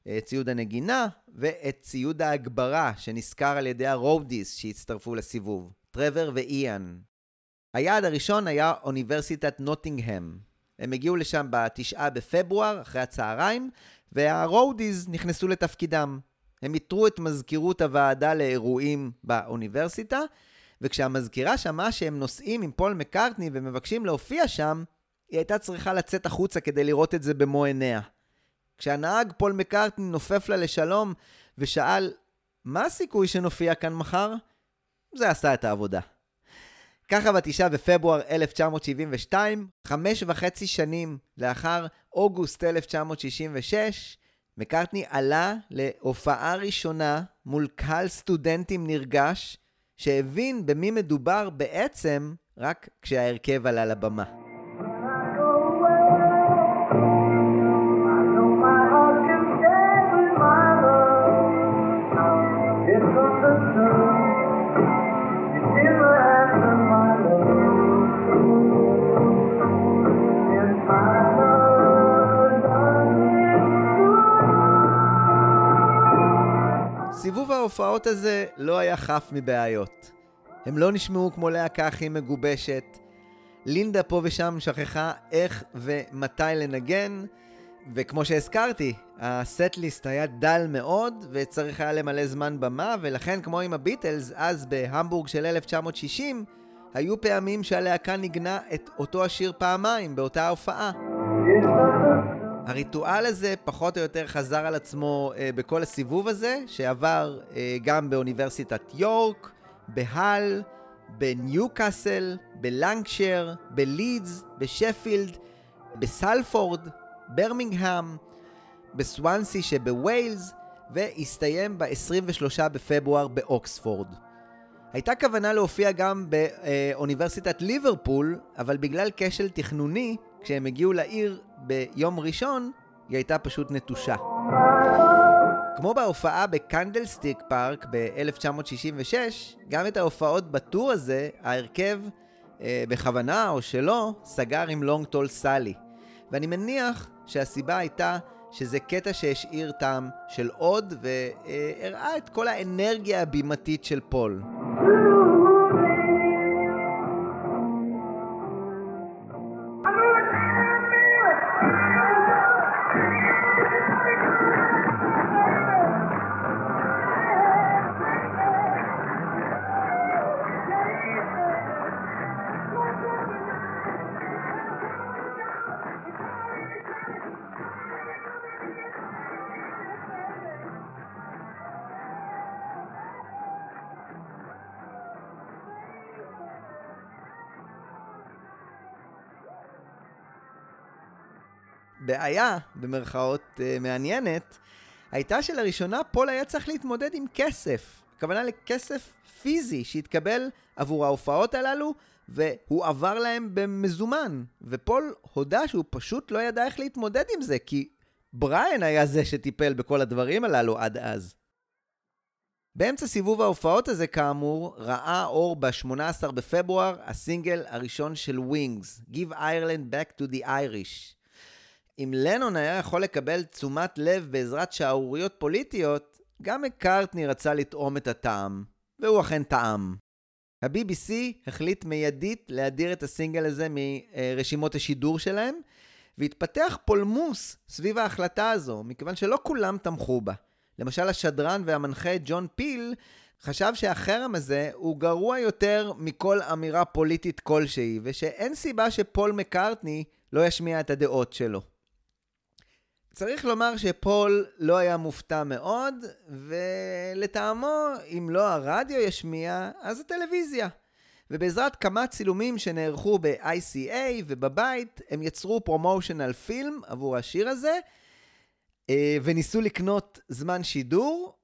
אה, ציוד הנגינה, ואת ציוד ההגברה שנשכר על ידי ה-roadies שהצטרפו לסיבוב, טרוור ואיאן. היעד הראשון היה אוניברסיטת נוטינגהם, הם הגיעו לשם בתשעה בפברואר, אחרי הצהריים, וה-roadies נכנסו לתפקידם. הם איתרו את מזכירות הוועדה לאירועים באוניברסיטה, וכשהמזכירה שמעה שהם נוסעים עם פול מקארטני ומבקשים להופיע שם, היא הייתה צריכה לצאת החוצה כדי לראות את זה במו עיניה. כשהנהג פול מקארטני נופף לה לשלום ושאל, מה הסיכוי שנופיע כאן מחר? זה עשה את העבודה. ככה בתשעה בפברואר 1972, חמש וחצי שנים לאחר אוגוסט 1966, מקארטני עלה להופעה ראשונה מול קהל סטודנטים נרגש, שהבין במי מדובר בעצם רק כשההרכב עלה לבמה. ההופעות הזה לא היה חף מבעיות. הם לא נשמעו כמו להקה הכי מגובשת. לינדה פה ושם שכחה איך ומתי לנגן, וכמו שהזכרתי, הסט-ליסט היה דל מאוד, וצריך היה למלא זמן במה, ולכן כמו עם הביטלס, אז בהמבורג של 1960, היו פעמים שהלהקה ניגנה את אותו השיר פעמיים באותה הופעה. הריטואל הזה פחות או יותר חזר על עצמו אה, בכל הסיבוב הזה, שעבר אה, גם באוניברסיטת יורק, בהל, בניוקאסל, בלנקשר, בלידס, בשפילד, בסלפורד, ברמינגהם, בסוונסי שבווילס, והסתיים ב-23 בפברואר באוקספורד. הייתה כוונה להופיע גם באוניברסיטת ליברפול, אבל בגלל כשל תכנוני, כשהם הגיעו לעיר ביום ראשון, היא הייתה פשוט נטושה. כמו בהופעה בקנדלסטיק פארק ב-1966, גם את ההופעות ב-tour הזה, ההרכב, אה, בכוונה או שלא, סגר עם Long Tall Sally. ואני מניח שהסיבה הייתה שזה קטע שהשאיר טעם של עוד והראה את כל האנרגיה הבימתית של פול. הבעיה, במרכאות אה, מעניינת, הייתה שלראשונה פול היה צריך להתמודד עם כסף. הכוונה לכסף פיזי שהתקבל עבור ההופעות הללו, והוא עבר להם במזומן. ופול הודה שהוא פשוט לא ידע איך להתמודד עם זה, כי בריאן היה זה שטיפל בכל הדברים הללו עד אז. באמצע סיבוב ההופעות הזה, כאמור, ראה אור ב-18 בפברואר הסינגל הראשון של ווינגס, Give Ireland Back to the Irish. אם לנון היה יכול לקבל תשומת לב בעזרת שערוריות פוליטיות, גם מקארטני רצה לטעום את הטעם, והוא אכן טעם. ה-BBC החליט מיידית להדיר את הסינגל הזה מרשימות השידור שלהם, והתפתח פולמוס סביב ההחלטה הזו, מכיוון שלא כולם תמכו בה. למשל השדרן והמנחה ג'ון פיל חשב שהחרם הזה הוא גרוע יותר מכל אמירה פוליטית כלשהי, ושאין סיבה שפול מקארטני לא ישמיע את הדעות שלו. צריך לומר שפול לא היה מופתע מאוד, ולטעמו, אם לא הרדיו ישמיע, אז הטלוויזיה. ובעזרת כמה צילומים שנערכו ב-ICA ובבית, הם יצרו פרומושנל פילם עבור השיר הזה, אה, וניסו לקנות זמן שידור,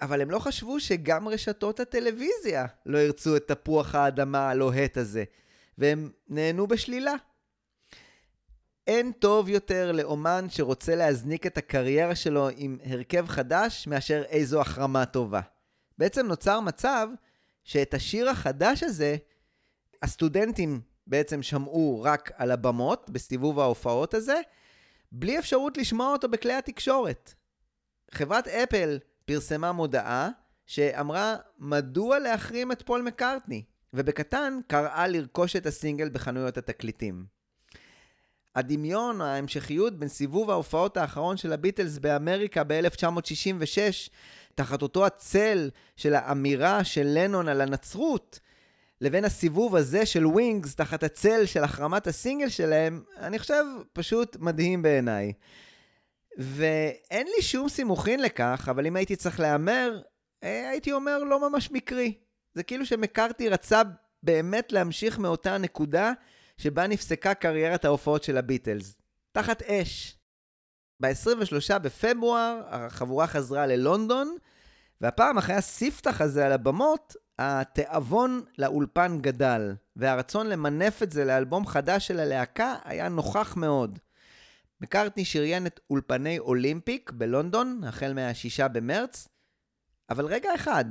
אבל הם לא חשבו שגם רשתות הטלוויזיה לא ירצו את תפוח האדמה הלוהט הזה, והם נהנו בשלילה. אין טוב יותר לאומן שרוצה להזניק את הקריירה שלו עם הרכב חדש מאשר איזו החרמה טובה. בעצם נוצר מצב שאת השיר החדש הזה, הסטודנטים בעצם שמעו רק על הבמות בסיבוב ההופעות הזה, בלי אפשרות לשמוע אותו בכלי התקשורת. חברת אפל פרסמה מודעה שאמרה מדוע להחרים את פול מקארטני, ובקטן קראה לרכוש את הסינגל בחנויות התקליטים. הדמיון, ההמשכיות בין סיבוב ההופעות האחרון של הביטלס באמריקה ב-1966, תחת אותו הצל של האמירה של לנון על הנצרות, לבין הסיבוב הזה של ווינגס תחת הצל של החרמת הסינגל שלהם, אני חושב פשוט מדהים בעיניי. ואין לי שום סימוכין לכך, אבל אם הייתי צריך להמר, אה, הייתי אומר לא ממש מקרי. זה כאילו שמקארתי רצה באמת להמשיך מאותה נקודה שבה נפסקה קריירת ההופעות של הביטלס. תחת אש. ב-23 בפברואר החבורה חזרה ללונדון, והפעם אחרי הספתח הזה על הבמות, התיאבון לאולפן גדל, והרצון למנף את זה לאלבום חדש של הלהקה היה נוכח מאוד. מקארטני שריין את אולפני אולימפיק בלונדון, החל מה-6 במרץ, אבל רגע אחד,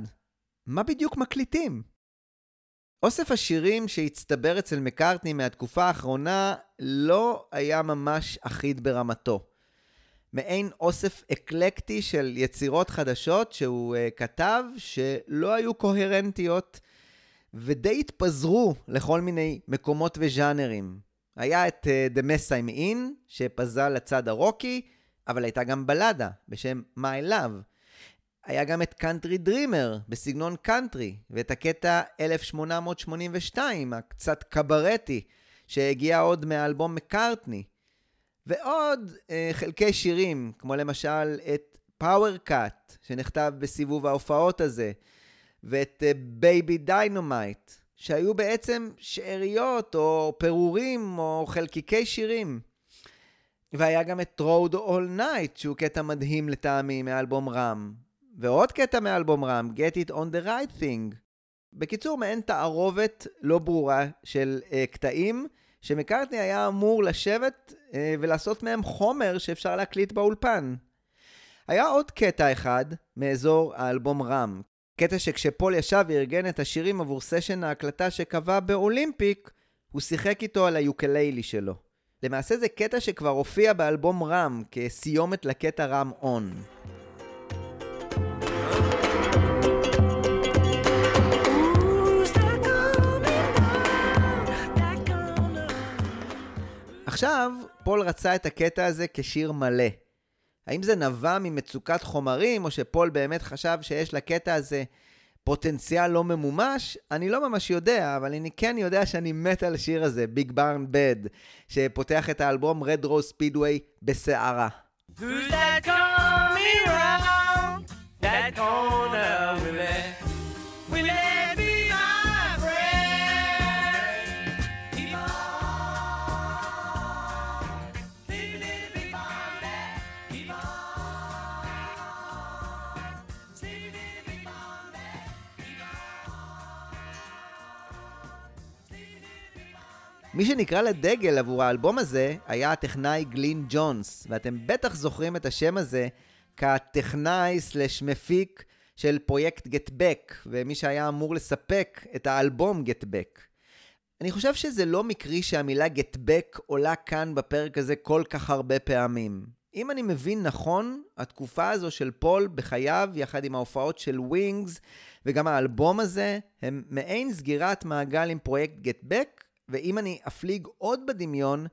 מה בדיוק מקליטים? אוסף השירים שהצטבר אצל מקארטני מהתקופה האחרונה לא היה ממש אחיד ברמתו. מעין אוסף אקלקטי של יצירות חדשות שהוא uh, כתב, שלא היו קוהרנטיות ודי התפזרו לכל מיני מקומות וז'אנרים. היה את uh, The Mess I'm In, שפזל לצד הרוקי, אבל הייתה גם בלדה בשם My Love. היה גם את Country Dreamer בסגנון קאנטרי, ואת הקטע 1882, הקצת קברטי, שהגיע עוד מהאלבום מקארטני. ועוד אה, חלקי שירים, כמו למשל את Power Cut, שנכתב בסיבוב ההופעות הזה, ואת Baby אה, Dynamite, שהיו בעצם שאריות או פירורים או חלקיקי שירים. והיה גם את Road All Night, שהוא קטע מדהים לטעמי מאלבום רם. ועוד קטע מאלבום רם, Get It On The Right Thing. בקיצור, מעין תערובת לא ברורה של uh, קטעים, שמקארטני היה אמור לשבת uh, ולעשות מהם חומר שאפשר להקליט באולפן. היה עוד קטע אחד מאזור האלבום רם. קטע שכשפול ישב וארגן את השירים עבור סשן ההקלטה שקבע באולימפיק, הוא שיחק איתו על היוקליילי שלו. למעשה זה קטע שכבר הופיע באלבום רם כסיומת לקטע רם און. עכשיו, פול רצה את הקטע הזה כשיר מלא. האם זה נבע ממצוקת חומרים, או שפול באמת חשב שיש לקטע הזה פוטנציאל לא ממומש? אני לא ממש יודע, אבל אני כן יודע שאני מת על השיר הזה, ביג ברן בד, שפותח את האלבום Red Rose Speedway בסערה. Who's that coming round that corner מי שנקרא לדגל עבור האלבום הזה היה הטכנאי גלין ג'ונס, ואתם בטח זוכרים את השם הזה כטכנאי slash מפיק של פרויקט Get Back, ומי שהיה אמור לספק את האלבום Get Back. אני חושב שזה לא מקרי שהמילה Get Back עולה כאן בפרק הזה כל כך הרבה פעמים. אם אני מבין נכון, התקופה הזו של פול בחייו, יחד עם ההופעות של ווינגס, וגם האלבום הזה, הם מעין סגירת מעגל עם פרויקט Get Back, ואם אני אפליג עוד בדמיון,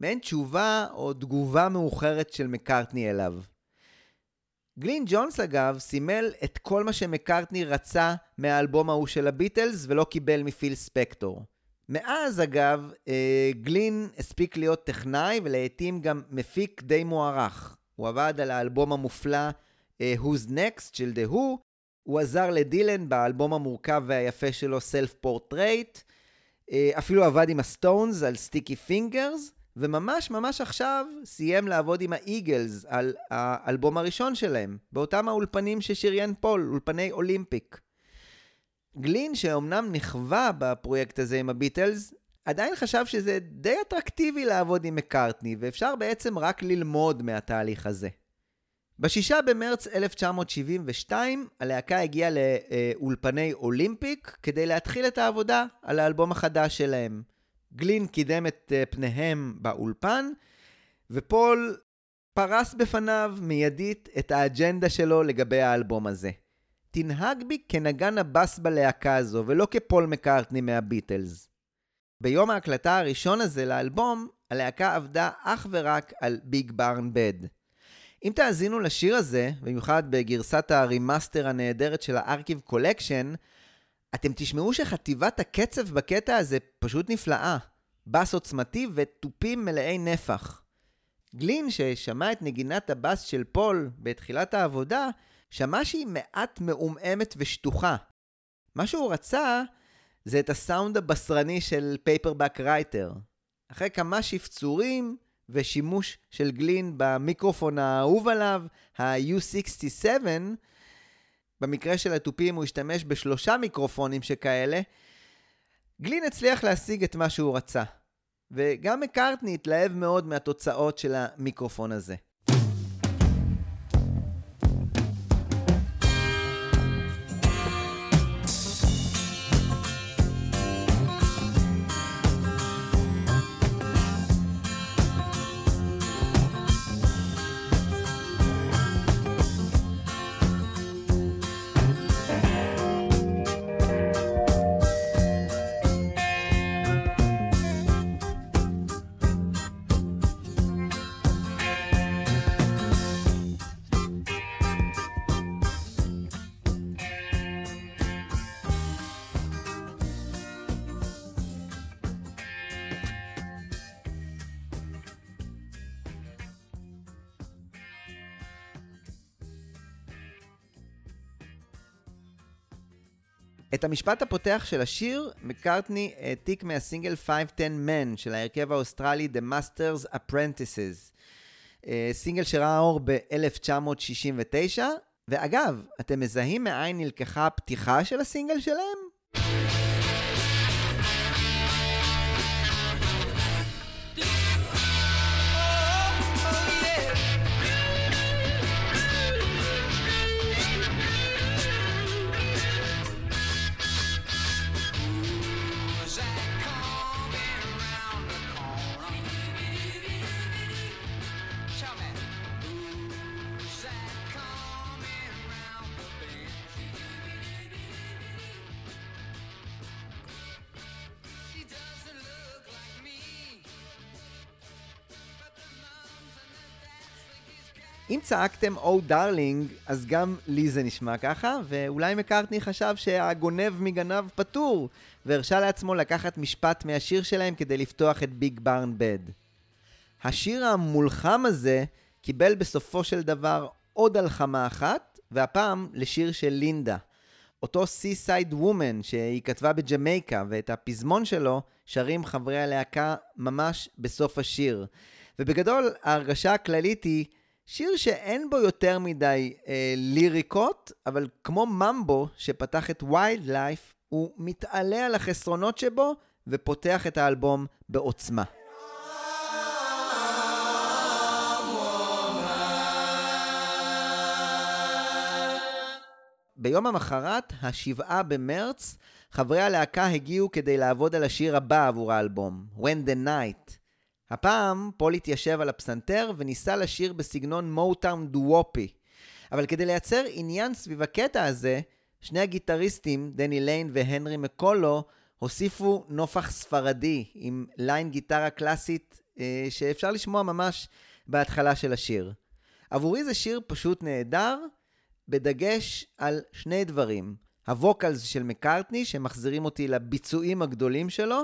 מעין תשובה או תגובה מאוחרת של מקארטני אליו. גלין ג'ונס אגב סימל את כל מה שמקארטני רצה מהאלבום ההוא של הביטלס ולא קיבל מפיל ספקטור. מאז אגב, אה, גלין הספיק להיות טכנאי ולעיתים גם מפיק די מוערך. הוא עבד על האלבום המופלא אה, Who's Next של The Who, הוא עזר לדילן באלבום המורכב והיפה שלו Self Portrait, אפילו עבד עם הסטונס על Sticky Fingers, וממש ממש עכשיו סיים לעבוד עם האיגלס על האלבום הראשון שלהם, באותם האולפנים ששריין פול, אולפני אולימפיק. גלין, שאומנם נכווה בפרויקט הזה עם הביטלס, עדיין חשב שזה די אטרקטיבי לעבוד עם מקארטני, ואפשר בעצם רק ללמוד מהתהליך הזה. בשישה במרץ 1972, הלהקה הגיעה לאולפני אולימפיק כדי להתחיל את העבודה על האלבום החדש שלהם. גלין קידם את אה, פניהם באולפן, ופול פרס בפניו מיידית את האג'נדה שלו לגבי האלבום הזה. תנהג בי כנגן הבאס בלהקה הזו, ולא כפול מקארטני מהביטלס. ביום ההקלטה הראשון הזה לאלבום, הלהקה עבדה אך ורק על Big Barn Bed. אם תאזינו לשיר הזה, במיוחד בגרסת ה remaster הנהדרת של ה Archive Collection, אתם תשמעו שחטיבת הקצב בקטע הזה פשוט נפלאה. בס עוצמתי ותופים מלאי נפח. גלין, ששמע את נגינת הבס של פול בתחילת העבודה, שמע שהיא מעט מעומעמת ושטוחה. מה שהוא רצה זה את הסאונד הבשרני של Paperback Writer. אחרי כמה שפצורים ושימוש של גלין במיקרופון האהוב עליו, ה-U67, במקרה של התופים הוא השתמש בשלושה מיקרופונים שכאלה, גלין הצליח להשיג את מה שהוא רצה. וגם מקארטני התלהב מאוד מהתוצאות של המיקרופון הזה. את המשפט הפותח של השיר, מקארטני העתיק מהסינגל 510 Man של ההרכב האוסטרלי The Masters Apprentices. אה, סינגל שראה אור ב-1969, ואגב, אתם מזהים מאין נלקחה הפתיחה של הסינגל שלהם? צעקתם או oh, darling, אז גם לי זה נשמע ככה, ואולי מקארטני חשב שהגונב מגנב פטור, והרשה לעצמו לקחת משפט מהשיר שלהם כדי לפתוח את Big Barn Bed. השיר המולחם הזה קיבל בסופו של דבר עוד הלחמה אחת, והפעם לשיר של לינדה. אותו Seaside Woman שהיא כתבה בג'מייקה, ואת הפזמון שלו שרים חברי הלהקה ממש בסוף השיר. ובגדול, ההרגשה הכללית היא שיר שאין בו יותר מדי אה, ליריקות, אבל כמו ממבו שפתח את ויילד לייף, הוא מתעלה על החסרונות שבו ופותח את האלבום בעוצמה. ביום המחרת, השבעה במרץ, חברי הלהקה הגיעו כדי לעבוד על השיר הבא עבור האלבום, When the Night. הפעם פול התיישב על הפסנתר וניסה לשיר בסגנון מוטאון doo-woppy. אבל כדי לייצר עניין סביב הקטע הזה, שני הגיטריסטים, דני ליין והנרי מקולו, הוסיפו נופח ספרדי עם line גיטרה קלאסית אה, שאפשר לשמוע ממש בהתחלה של השיר. עבורי זה שיר פשוט נהדר, בדגש על שני דברים. ה vocals של מקארטני, שמחזירים אותי לביצועים הגדולים שלו,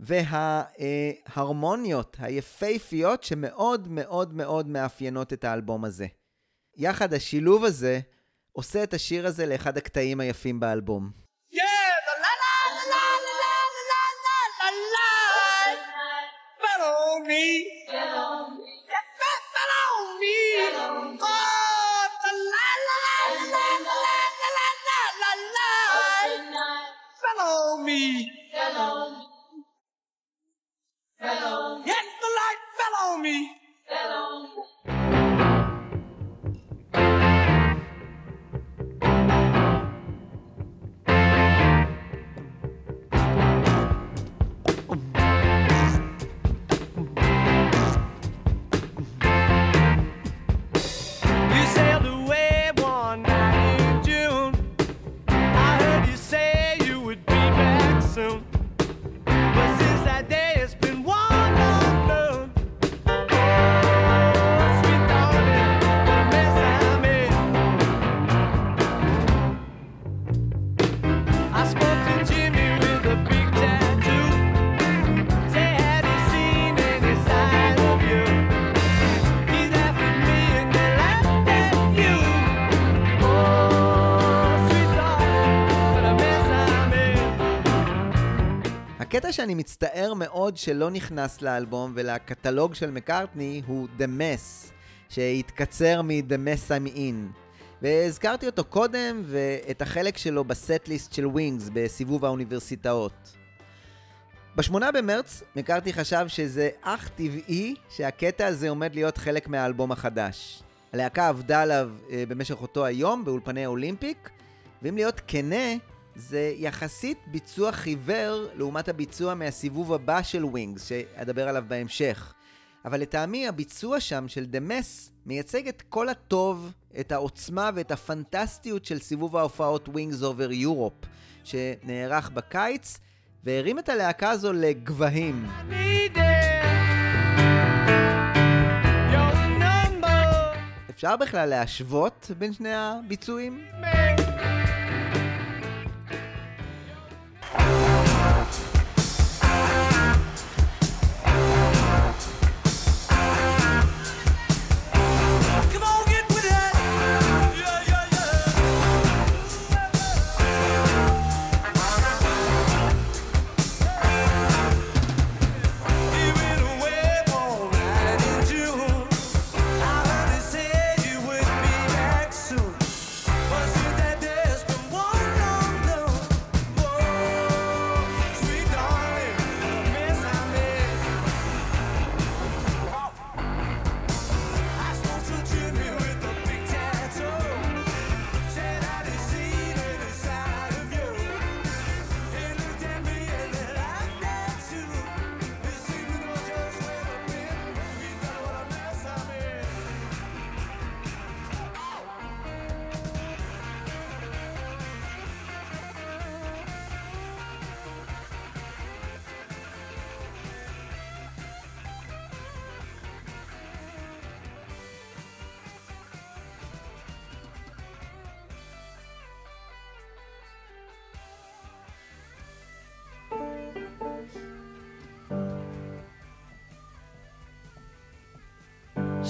וההרמוניות היפהפיות שמאוד מאוד מאוד מאפיינות את האלבום הזה. יחד השילוב הזה עושה את השיר הזה לאחד הקטעים היפים באלבום. Yes, the light fell on me. הקטע שאני מצטער מאוד שלא נכנס לאלבום ולקטלוג של מקארטני הוא The Mess, שהתקצר מ-The Mess I'm In. והזכרתי אותו קודם, ואת החלק שלו ב set list של ווינגס בסיבוב האוניברסיטאות. בשמונה במרץ, מקארטני חשב שזה אך טבעי שהקטע הזה עומד להיות חלק מהאלבום החדש. הלהקה עבדה עליו אה, במשך אותו היום באולפני האולימפיק, ואם להיות כנה, זה יחסית ביצוע חיוור לעומת הביצוע מהסיבוב הבא של ווינגס, שאדבר עליו בהמשך. אבל לטעמי הביצוע שם של The Mess מייצג את כל הטוב, את העוצמה ואת הפנטסטיות של סיבוב ההופעות Wings Over Europe, שנערך בקיץ, והרים את הלהקה הזו לגבהים. אפשר בכלל להשוות בין שני הביצועים? man.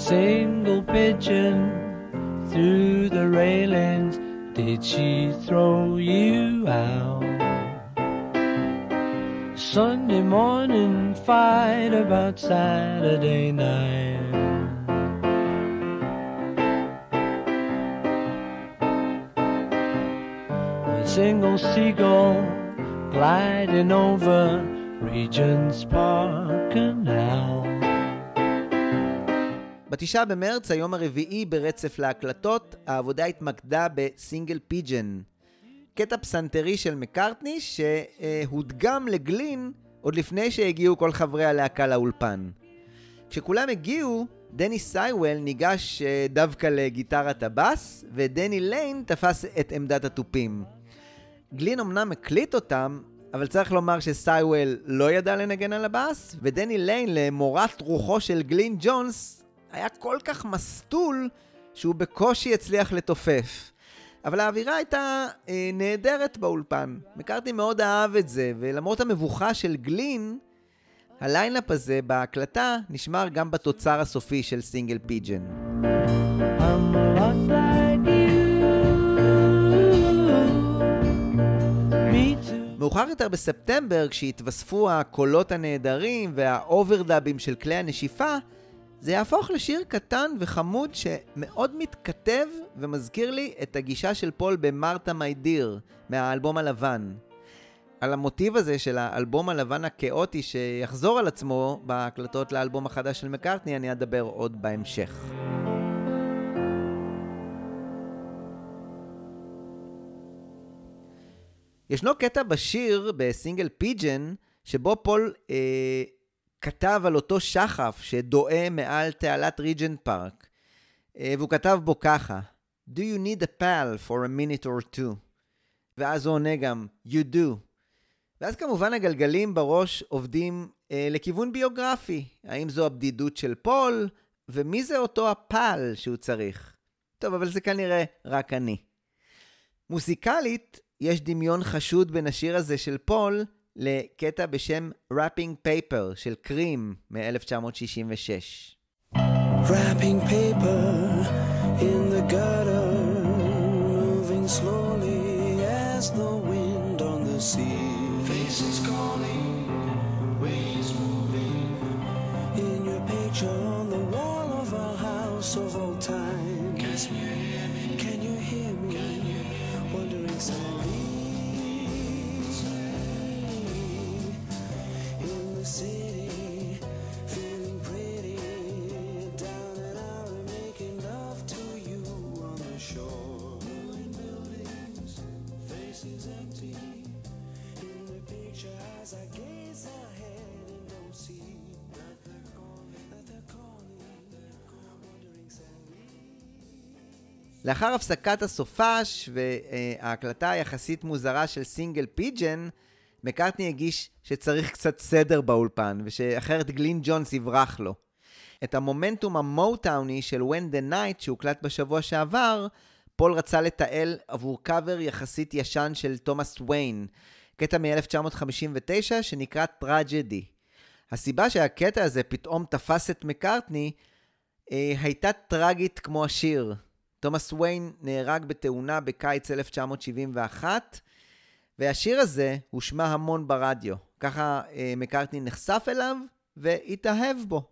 Single pigeon through the railings, did she throw you out? Sunday morning fight about Saturday night. A single seagull gliding over Regent's Park Canal. בתשעה במרץ, היום הרביעי ברצף להקלטות, העבודה התמקדה ב Single Pigeon. קטע פסנתרי של מקארטני שהודגם לגלין עוד לפני שהגיעו כל חברי הלהקה לאולפן. כשכולם הגיעו, דני סייוול ניגש אה, דווקא לגיטרת הבאס, ודני ליין תפס את עמדת התופים. גלין אמנם הקליט אותם, אבל צריך לומר שסייוול לא ידע לנגן על הבאס, ודני ליין, למורת רוחו של גלין ג'ונס, היה כל כך מסטול שהוא בקושי הצליח לתופף. אבל האווירה הייתה אה, נהדרת באולפן. מקארטני מאוד אהב את זה, ולמרות המבוכה של גלין, ה lineup הזה בהקלטה נשמר גם בתוצר הסופי של Single Pigeon. מאוחר יותר בספטמבר, כשהתווספו הקולות הנהדרים והאוברדאבים של כלי הנשיפה, זה יהפוך לשיר קטן וחמוד שמאוד מתכתב ומזכיר לי את הגישה של פול במרתה מי דיר מהאלבום הלבן. על המוטיב הזה של האלבום הלבן הכאוטי שיחזור על עצמו בהקלטות לאלבום החדש של מקארטני אני אדבר עוד בהמשך. ישנו קטע בשיר בסינגל פיג'ן שבו פול אה, כתב על אותו שחף שדואה מעל תעלת ריג'נט פארק אה, והוא כתב בו ככה Do you need a pal for a minute or two? ואז הוא עונה גם You do. ואז כמובן הגלגלים בראש עובדים אה, לכיוון ביוגרפי. האם זו הבדידות של פול? ומי זה אותו ה pal שהוא צריך? טוב, אבל זה כנראה רק אני. מוזיקלית, יש דמיון חשוד בין השיר הזה של פול לקטע בשם Wrapping Paper של קרים מ-1966. Wrapping paper in the gutter, moving slowly as the wind on the sea. Faces calling, waves moving. In your picture on the wall of a house of old time. Can you לאחר הפסקת הסופש וההקלטה היחסית מוזרה של Single Pigeon, מקארטני הרגיש שצריך קצת סדר באולפן, ושאחרת גלין ג'ונס יברח לו. את המומנטום המוטאוני של When the Night שהוקלט בשבוע שעבר, פול רצה לתעל עבור קאבר יחסית ישן של תומאס ויין, קטע מ-1959 שנקרא Tragedy. הסיבה שהקטע הזה פתאום תפס את מקארטני אה, הייתה טרגית כמו השיר. תומאס ויין נהרג בתאונה בקיץ 1971, והשיר הזה הושמע המון ברדיו. ככה אה, מקארטני נחשף אליו והתאהב בו.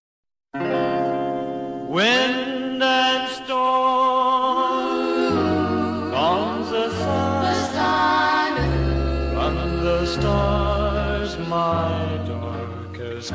Wind and storm, comes the sun, from the stars, my dark has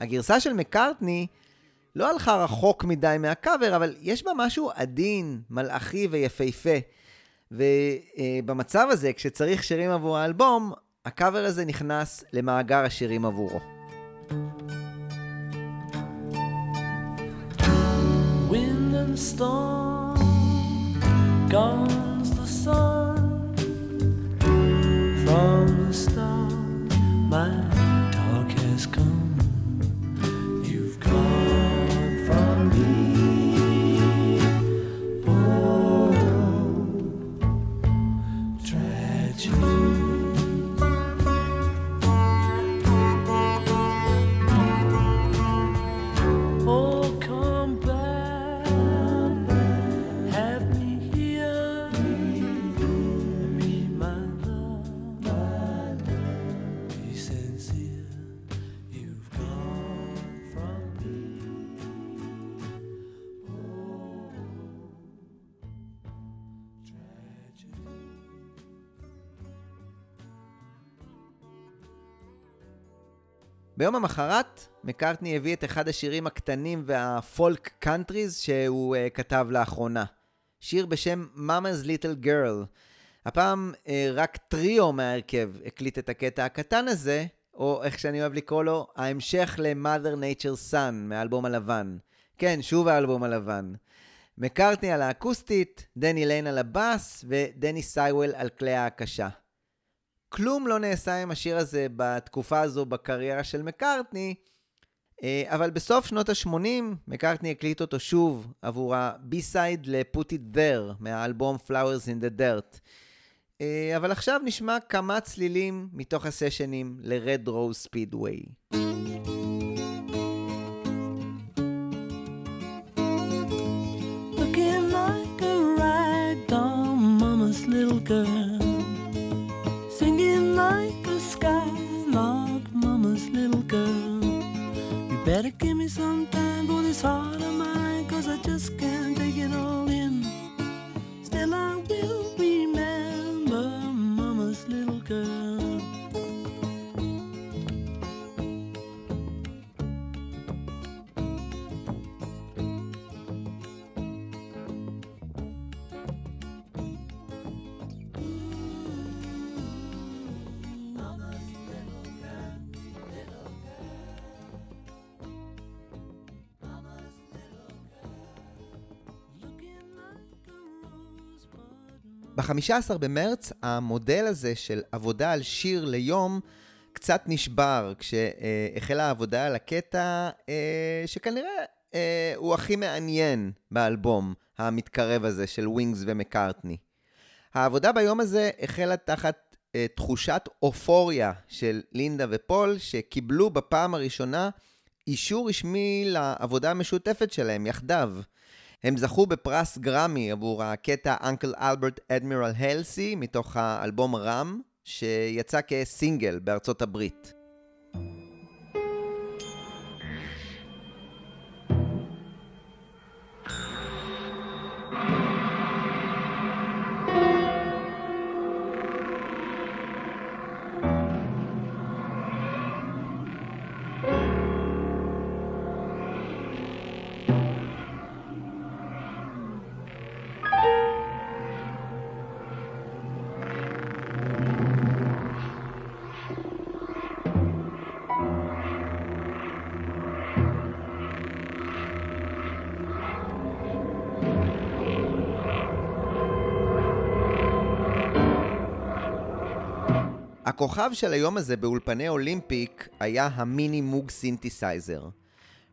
הגרסה של מקארטני לא הלכה רחוק מדי מהקאבר, אבל יש בה משהו עדין, מלאכי ויפהפה. ובמצב הזה, כשצריך שירים עבור האלבום, הקאבר הזה נכנס למאגר השירים עבורו. Wind and storm, the sun. From the my has come. ביום המחרת, מקארטני הביא את אחד השירים הקטנים והפולק קאנטריים שהוא אה, כתב לאחרונה. שיר בשם Mama's Little Girl. הפעם אה, רק טריו מההרכב הקליט את הקטע הקטן הזה, או איך שאני אוהב לקרוא לו, ההמשך ל- Mother Nature's Son מהאלבום הלבן. כן, שוב האלבום הלבן. מקארטני על האקוסטית, דני ליין על הבאס ודני סייוול על כלי ההקשה. כלום לא נעשה עם השיר הזה בתקופה הזו בקריירה של מקארטני, אה, אבל בסוף שנות ה-80 מקארטני הקליט אותו שוב עבור ה-B-side ל-Put It There מהאלבום Flowers in the Dirt. אה, אבל עכשיו נשמע כמה צלילים מתוך הסשנים ל-Red Rose Speedway. Looking like a ragdoll mama's little girl. Give me some time for this heart of mine, cause I just can't take it all in. Still, I will remember mama's little girl. ב-15 במרץ המודל הזה של עבודה על שיר ליום קצת נשבר כשהחלה העבודה על הקטע אה, שכנראה אה, הוא הכי מעניין באלבום המתקרב הזה של ווינגס ומקארטני. העבודה ביום הזה החלה תחת אה, תחושת אופוריה של לינדה ופול שקיבלו בפעם הראשונה אישור רשמי לעבודה המשותפת שלהם יחדיו. הם זכו בפרס גרמי עבור הקטע אנקל אלברט אדמירל הלסי מתוך האלבום רם, שיצא כסינגל בארצות הברית. הכוכב של היום הזה באולפני אולימפיק היה המיני מוג סינתסייזר.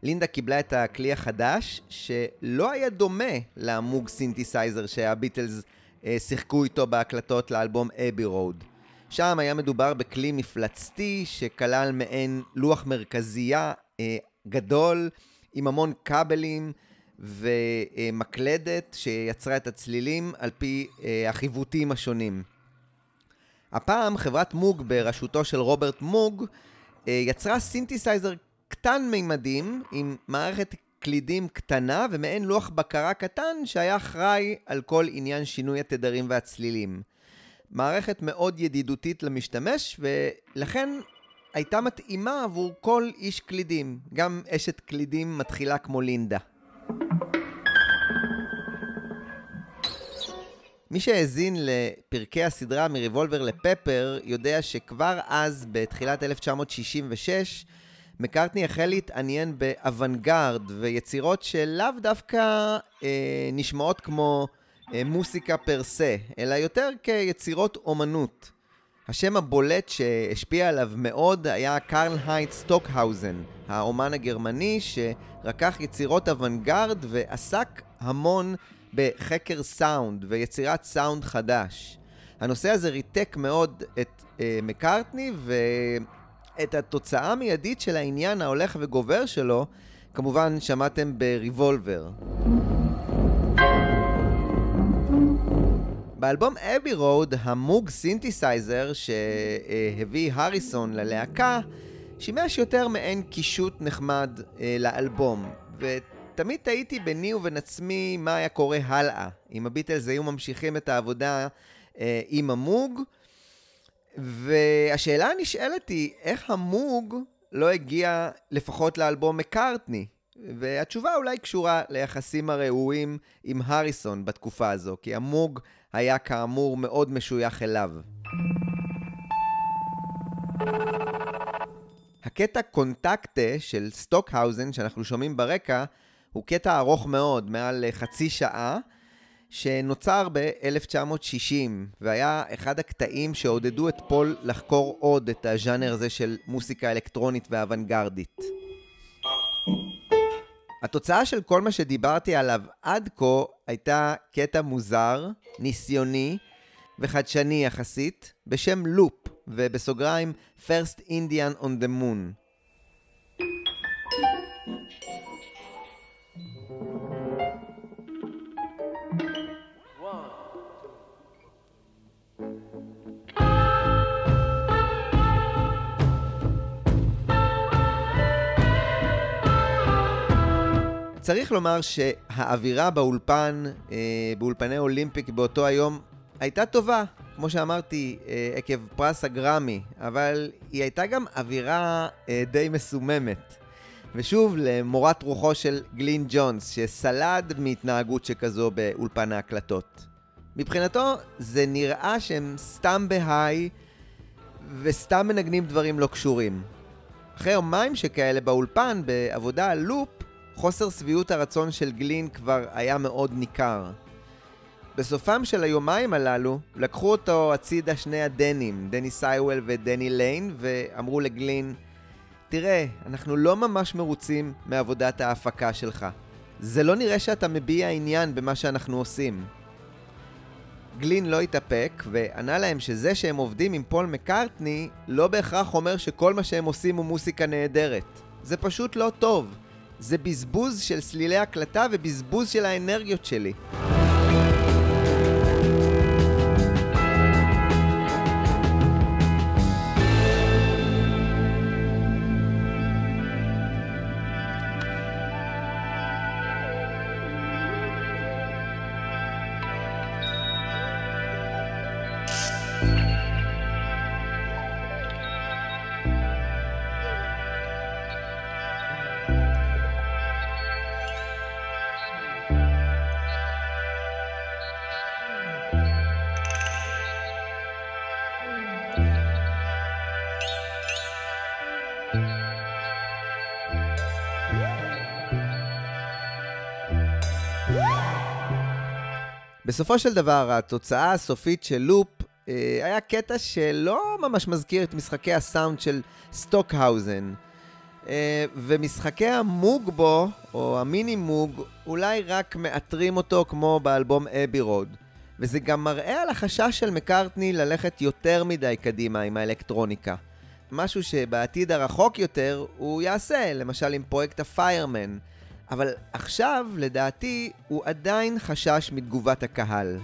לינדה קיבלה את הכלי החדש, שלא היה דומה למוג סינתסייזר שהביטלס אה, שיחקו איתו בהקלטות לאלבום Abbey Road. שם היה מדובר בכלי מפלצתי שכלל מעין לוח מרכזייה אה, גדול עם המון כבלים ומקלדת שיצרה את הצלילים על פי אה, החיווטים השונים. הפעם חברת מוג בראשותו של רוברט מוג אה, יצרה סינתסייזר קטן מימדים עם מערכת קלידים קטנה ומעין לוח בקרה קטן שהיה אחראי על כל עניין שינוי התדרים והצלילים. מערכת מאוד ידידותית למשתמש ולכן הייתה מתאימה עבור כל איש קלידים, גם אשת קלידים מתחילה כמו לינדה. מי שהאזין לפרקי הסדרה מריבולבר לפפר יודע שכבר אז, בתחילת 1966, מקארטני החל להתעניין באוונגרד ויצירות שלאו דווקא אה, נשמעות כמו אה, מוסיקה פר סה, אלא יותר כיצירות אומנות. השם הבולט שהשפיע עליו מאוד היה קרל היינץ סטוקהאוזן, האומן הגרמני שרקח יצירות אוונגרד ועסק המון בחקר סאונד ויצירת סאונד חדש. הנושא הזה ריתק מאוד את אה, מקארטני ואת התוצאה המיידית של העניין ההולך וגובר שלו, כמובן שמעתם בריבולבר. באלבום Abbey Road, המוג סינתסייזר שהביא הריסון ללהקה, שימש יותר מעין קישוט נחמד אה, לאלבום, ותמיד תהיתי ביני ובין עצמי מה היה קורה הלאה, אם הביטלס היו ממשיכים את העבודה אה, עם המוג, והשאלה הנשאלת היא, איך המוג לא הגיע לפחות לאלבום מקארטני? והתשובה אולי קשורה ליחסים הרעועים עם הריסון בתקופה הזו, כי המוג היה כאמור מאוד משוייך אליו. הקטע קונטקטה של סטוקהאוזן שאנחנו שומעים ברקע הוא קטע ארוך מאוד, מעל חצי שעה, שנוצר ב-1960, והיה אחד הקטעים שעודדו את פול לחקור עוד את הז'אנר הזה של מוסיקה אלקטרונית ואוונגרדית. התוצאה של כל מה שדיברתי עליו עד כה הייתה קטע מוזר, ניסיוני וחדשני יחסית, בשם Loop, ובסוגריים First Indian on the Moon. צריך לומר שהאווירה באולפן, אה, באולפני אולימפיק באותו היום, הייתה טובה, כמו שאמרתי, אה, עקב פרס הגרמי, אבל היא הייתה גם אווירה אה, די מסוממת. ושוב, למורת רוחו של גלין ג'ונס, שסלד מהתנהגות שכזו באולפן ההקלטות. מבחינתו, זה נראה שהם סתם בהיי וסתם מנגנים דברים לא קשורים. אחרי יומיים שכאלה באולפן, בעבודה על לופ, חוסר שביעות הרצון של גלין כבר היה מאוד ניכר. בסופם של היומיים הללו, לקחו אותו הצידה שני הדנים, דני סייוול ודני ליין, ואמרו לגלין, תראה, אנחנו לא ממש מרוצים מעבודת ההפקה שלך. זה לא נראה שאתה מביע עניין במה שאנחנו עושים. גלין לא התאפק, וענה להם שזה שהם עובדים עם פול מקארטני, לא בהכרח אומר שכל מה שהם עושים הוא מוסיקה נהדרת. זה פשוט לא טוב. זה בזבוז של סלילי הקלטה ובזבוז של האנרגיות שלי. בסופו של דבר, התוצאה הסופית של Loop אה, היה קטע שלא ממש מזכיר את משחקי הסאונד של סטוקהאוזן. אה, ומשחקי המוג בו, או המיני מוג, אולי רק מעטרים אותו כמו באלבום Abbey Road. וזה גם מראה על החשש של מקארטני ללכת יותר מדי קדימה עם האלקטרוניקה. משהו שבעתיד הרחוק יותר הוא יעשה, למשל עם פרויקט הפיירמן. אבל עכשיו, לדעתי, הוא עדיין חשש מתגובת הקהל.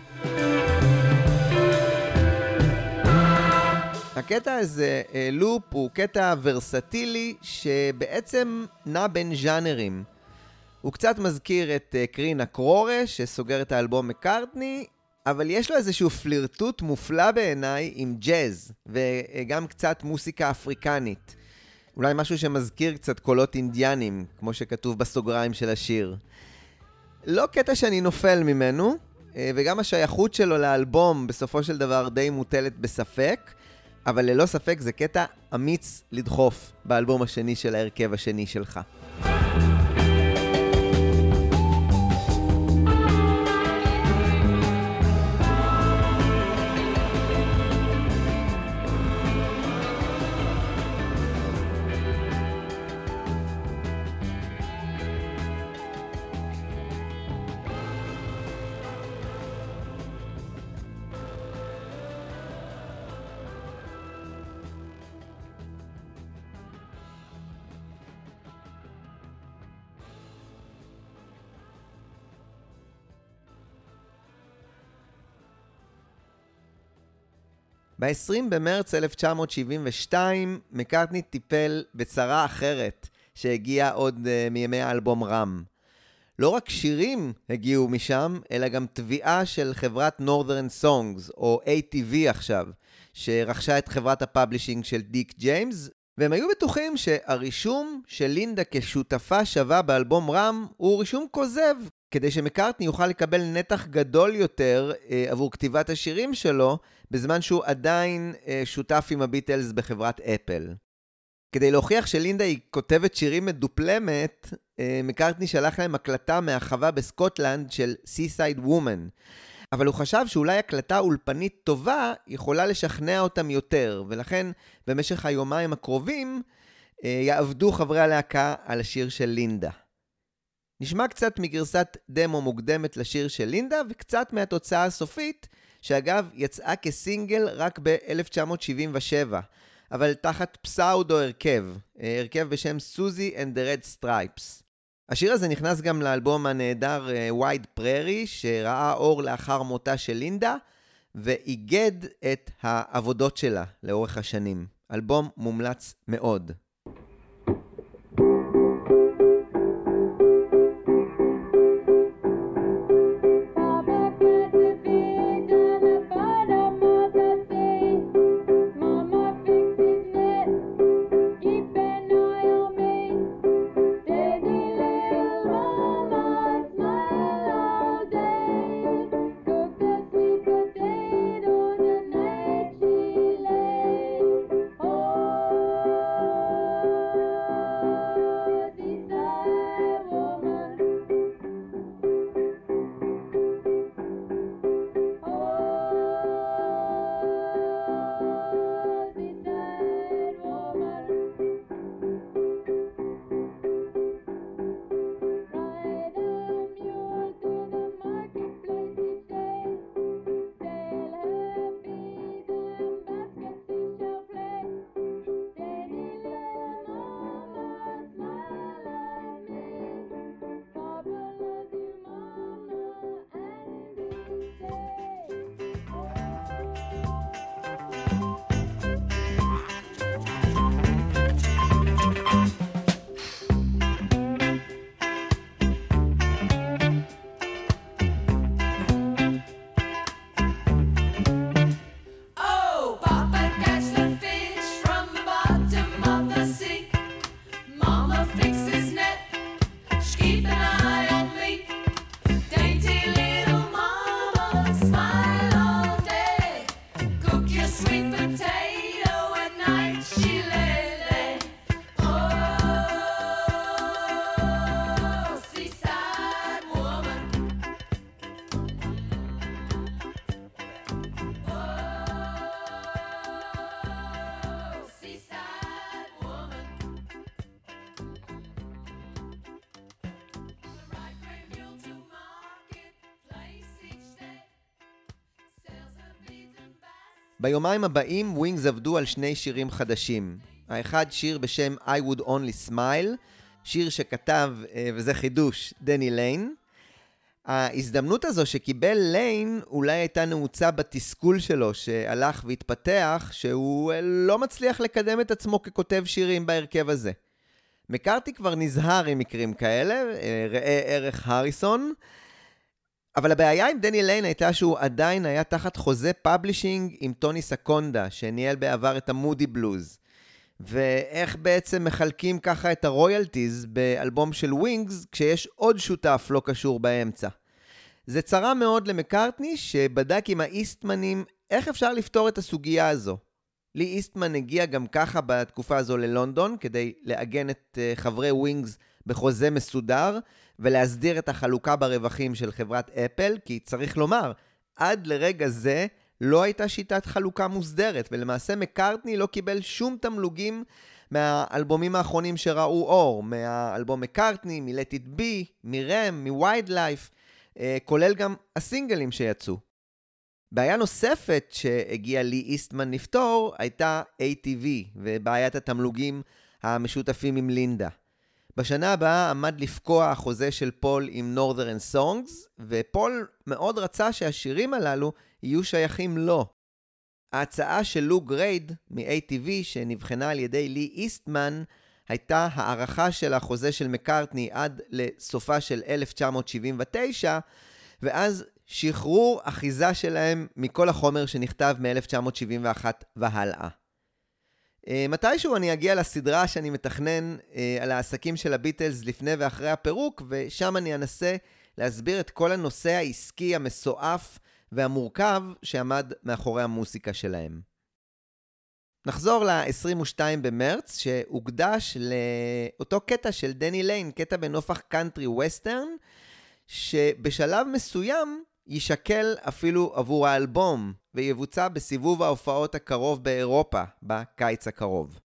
הקטע הזה, אה, לופ, הוא קטע ורסטילי שבעצם נע בין ז'אנרים. הוא קצת מזכיר את אה, קרינה קרורה, שסוגר את האלבום מקארטני, אבל יש לו איזשהו פלירטוט מופלא בעיניי עם ג'אז, וגם קצת מוסיקה אפריקנית. אולי משהו שמזכיר קצת קולות אינדיאנים, כמו שכתוב בסוגריים של השיר. לא קטע שאני נופל ממנו, אה, וגם השייכות שלו לאלבום בסופו של דבר די מוטלת בספק, אבל ללא ספק זה קטע אמיץ לדחוף באלבום השני של ההרכב השני שלך. ב-20 במרץ 1972, מקארטני טיפל בצרה אחרת שהגיעה עוד אה, מימי האלבום Ram. לא רק שירים הגיעו משם, אלא גם תביעה של חברת Northern Songs, או ATV עכשיו, שרכשה את חברת ה publishing של דיק ג'יימס, והם היו בטוחים שהרישום של לינדה כשותפה שווה באלבום Ram הוא רישום כוזב, כדי שמקארטני יוכל לקבל נתח גדול יותר אה, עבור כתיבת השירים שלו, בזמן שהוא עדיין אה, שותף עם הביטלס בחברת אפל. כדי להוכיח שלינדה היא כותבת שירים מדופלמת, אה, מקארטני שלח להם הקלטה מהחווה בסקוטלנד של Seaside Woman. אבל הוא חשב שאולי הקלטה אולפנית טובה יכולה לשכנע אותם יותר, ולכן במשך היומיים הקרובים אה, יעבדו חברי הלהקה על השיר של לינדה. נשמע קצת מגרסת דמו מוקדמת לשיר של לינדה, וקצת מהתוצאה הסופית, שאגב יצאה כסינגל רק ב-1977, אבל תחת פסאודו הרכב, אה, הרכב בשם סוזי and the Red Stripes. השיר הזה נכנס גם לאלבום הנהדר וייד פררי, שראה אור לאחר מותה של לינדה, ואיגד את העבודות שלה לאורך השנים. אלבום מומלץ מאוד. ביומיים הבאים ווינגס עבדו על שני שירים חדשים. האחד שיר בשם I would only smile, שיר שכתב, אה, וזה חידוש, דני ליין. ההזדמנות הזו שקיבל ליין אולי הייתה נעוצה בתסכול שלו, שהלך והתפתח, שהוא אה, לא מצליח לקדם את עצמו ככותב שירים בהרכב הזה. מקארטני כבר נזהר עם מקרים כאלה, אה, ראה ערך הריסון, אבל הבעיה עם דני ליין הייתה שהוא עדיין היה תחת חוזה publishing עם טוני סקונדה, שניהל בעבר את המודי בלוז. ואיך בעצם מחלקים ככה את ה royalties באלבום של ווינגס, כשיש עוד שותף לא קשור באמצע. זה צרה מאוד למקארטני, שבדק עם האיסטמנים איך אפשר לפתור את הסוגיה הזו. לי איסטמן הגיע גם ככה בתקופה הזו ללונדון, כדי לעגן את אה, חברי ווינגס בחוזה מסודר, ולהסדיר את החלוקה ברווחים של חברת אפל, כי צריך לומר, עד לרגע זה לא הייתה שיטת חלוקה מוסדרת, ולמעשה מקארטני לא קיבל שום תמלוגים מהאלבומים האחרונים שראו אור, מהאלבום מקארטני, מ-Let It Be, מרם, מ-Wild Life, אה, כולל גם הסינגלים שיצאו. בעיה נוספת שהגיע לי איסטמן לפתור הייתה ATV ובעיית התמלוגים המשותפים עם לינדה. בשנה הבאה עמד לפקוע החוזה של פול עם Northern Songs, ופול מאוד רצה שהשירים הללו יהיו שייכים לו. ההצעה של לו גרייד מ-ATV, שנבחנה על ידי לי איסטמן, הייתה הארכה של החוזה של מקארטני עד לסופה של 1979, ואז שחרור אחיזה שלהם מכל החומר שנכתב מ-1971 והלאה. אה, מתישהו אני אגיע לסדרה שאני מתכנן אה, על העסקים של הביטלס לפני ואחרי הפירוק, ושם אני אנסה להסביר את כל הנושא העסקי המסועף והמורכב שעמד מאחורי המוסיקה שלהם. נחזור ל-22 במרץ, שהוקדש לאותו קטע של דני ליין, קטע בנופך קאנטרי ווסטרן, שבשלב מסוים יישקל אפילו עבור האלבום, ויבוצע בסיבוב ההופעות הקרוב באירופה, בקיץ הקרוב.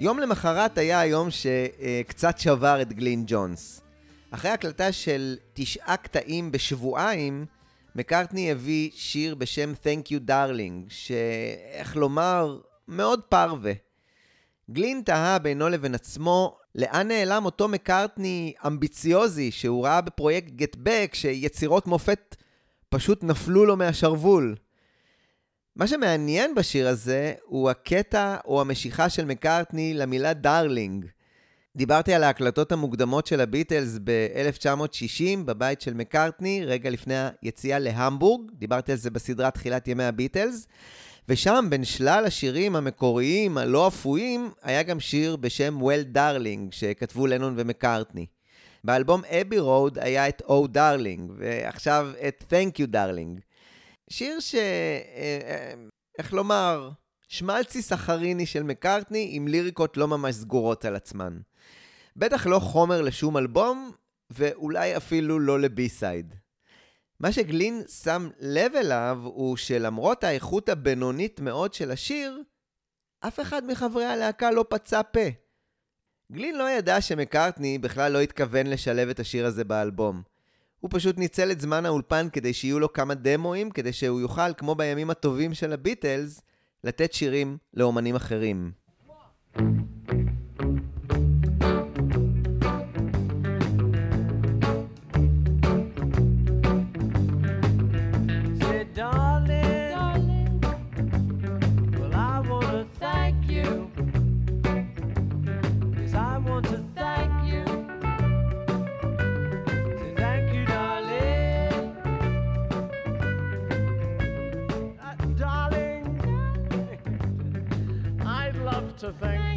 יום למחרת היה היום שקצת שבר את גלין ג'ונס. אחרי הקלטה של תשעה קטעים בשבועיים, מקארטני הביא שיר בשם Thank You Darling, שאיך לומר, מאוד פרווה. גלין תהה בינו לבין עצמו, לאן נעלם אותו מקארטני אמביציוזי שהוא ראה בפרויקט Back, שיצירות מופת פשוט נפלו לו מהשרוול. מה שמעניין בשיר הזה הוא הקטע או המשיכה של מקארטני למילה darling. דיברתי על ההקלטות המוקדמות של הביטלס ב-1960 בבית של מקארטני, רגע לפני היציאה להמבורג, דיברתי על זה בסדרת תחילת ימי הביטלס, ושם בין שלל השירים המקוריים, הלא אפויים, היה גם שיר בשם Well Darling, שכתבו לנון ומקארטני. באלבום Abbey Road היה את Oh Darling, ועכשיו את Thank You Darling. שיר ש... אה, אה, איך לומר? שמלצי סחריני של מקארטני עם ליריקות לא ממש סגורות על עצמן. בטח לא חומר לשום אלבום, ואולי אפילו לא לבי-סייד. מה שגלין שם לב אליו הוא שלמרות האיכות הבינונית מאוד של השיר, אף אחד מחברי הלהקה לא פצה פה. גלין לא ידע שמקארטני בכלל לא התכוון לשלב את השיר הזה באלבום. הוא פשוט ניצל את זמן האולפן כדי שיהיו לו כמה דמואים, כדי שהוא יוכל, כמו בימים הטובים של הביטלס, לתת שירים לאומנים אחרים. Say, to thank,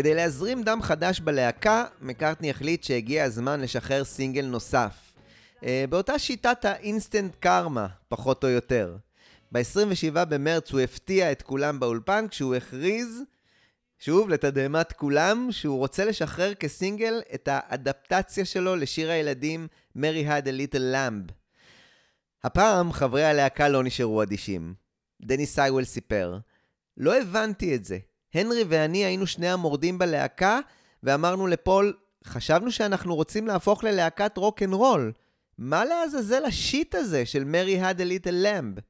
כדי להזרים דם חדש בלהקה, מקארטני החליט שהגיע הזמן לשחרר סינגל נוסף. אה, באותה שיטת האינסטנט קרמה, פחות או יותר. ב-27 במרץ הוא הפתיע את כולם באולפן כשהוא הכריז, שוב, לתדהמת כולם, שהוא רוצה לשחרר כסינגל את האדפטציה שלו לשיר הילדים Mary had a little lamb. הפעם חברי הלהקה לא נשארו אדישים. דני סייוול סיפר, לא הבנתי את זה. הנרי ואני היינו שני המורדים בלהקה, ואמרנו לפול, חשבנו שאנחנו רוצים להפוך ללהקת רוק אנד רול. מה לעזאזל ה shit הזה של Mary Had a Little Lamb?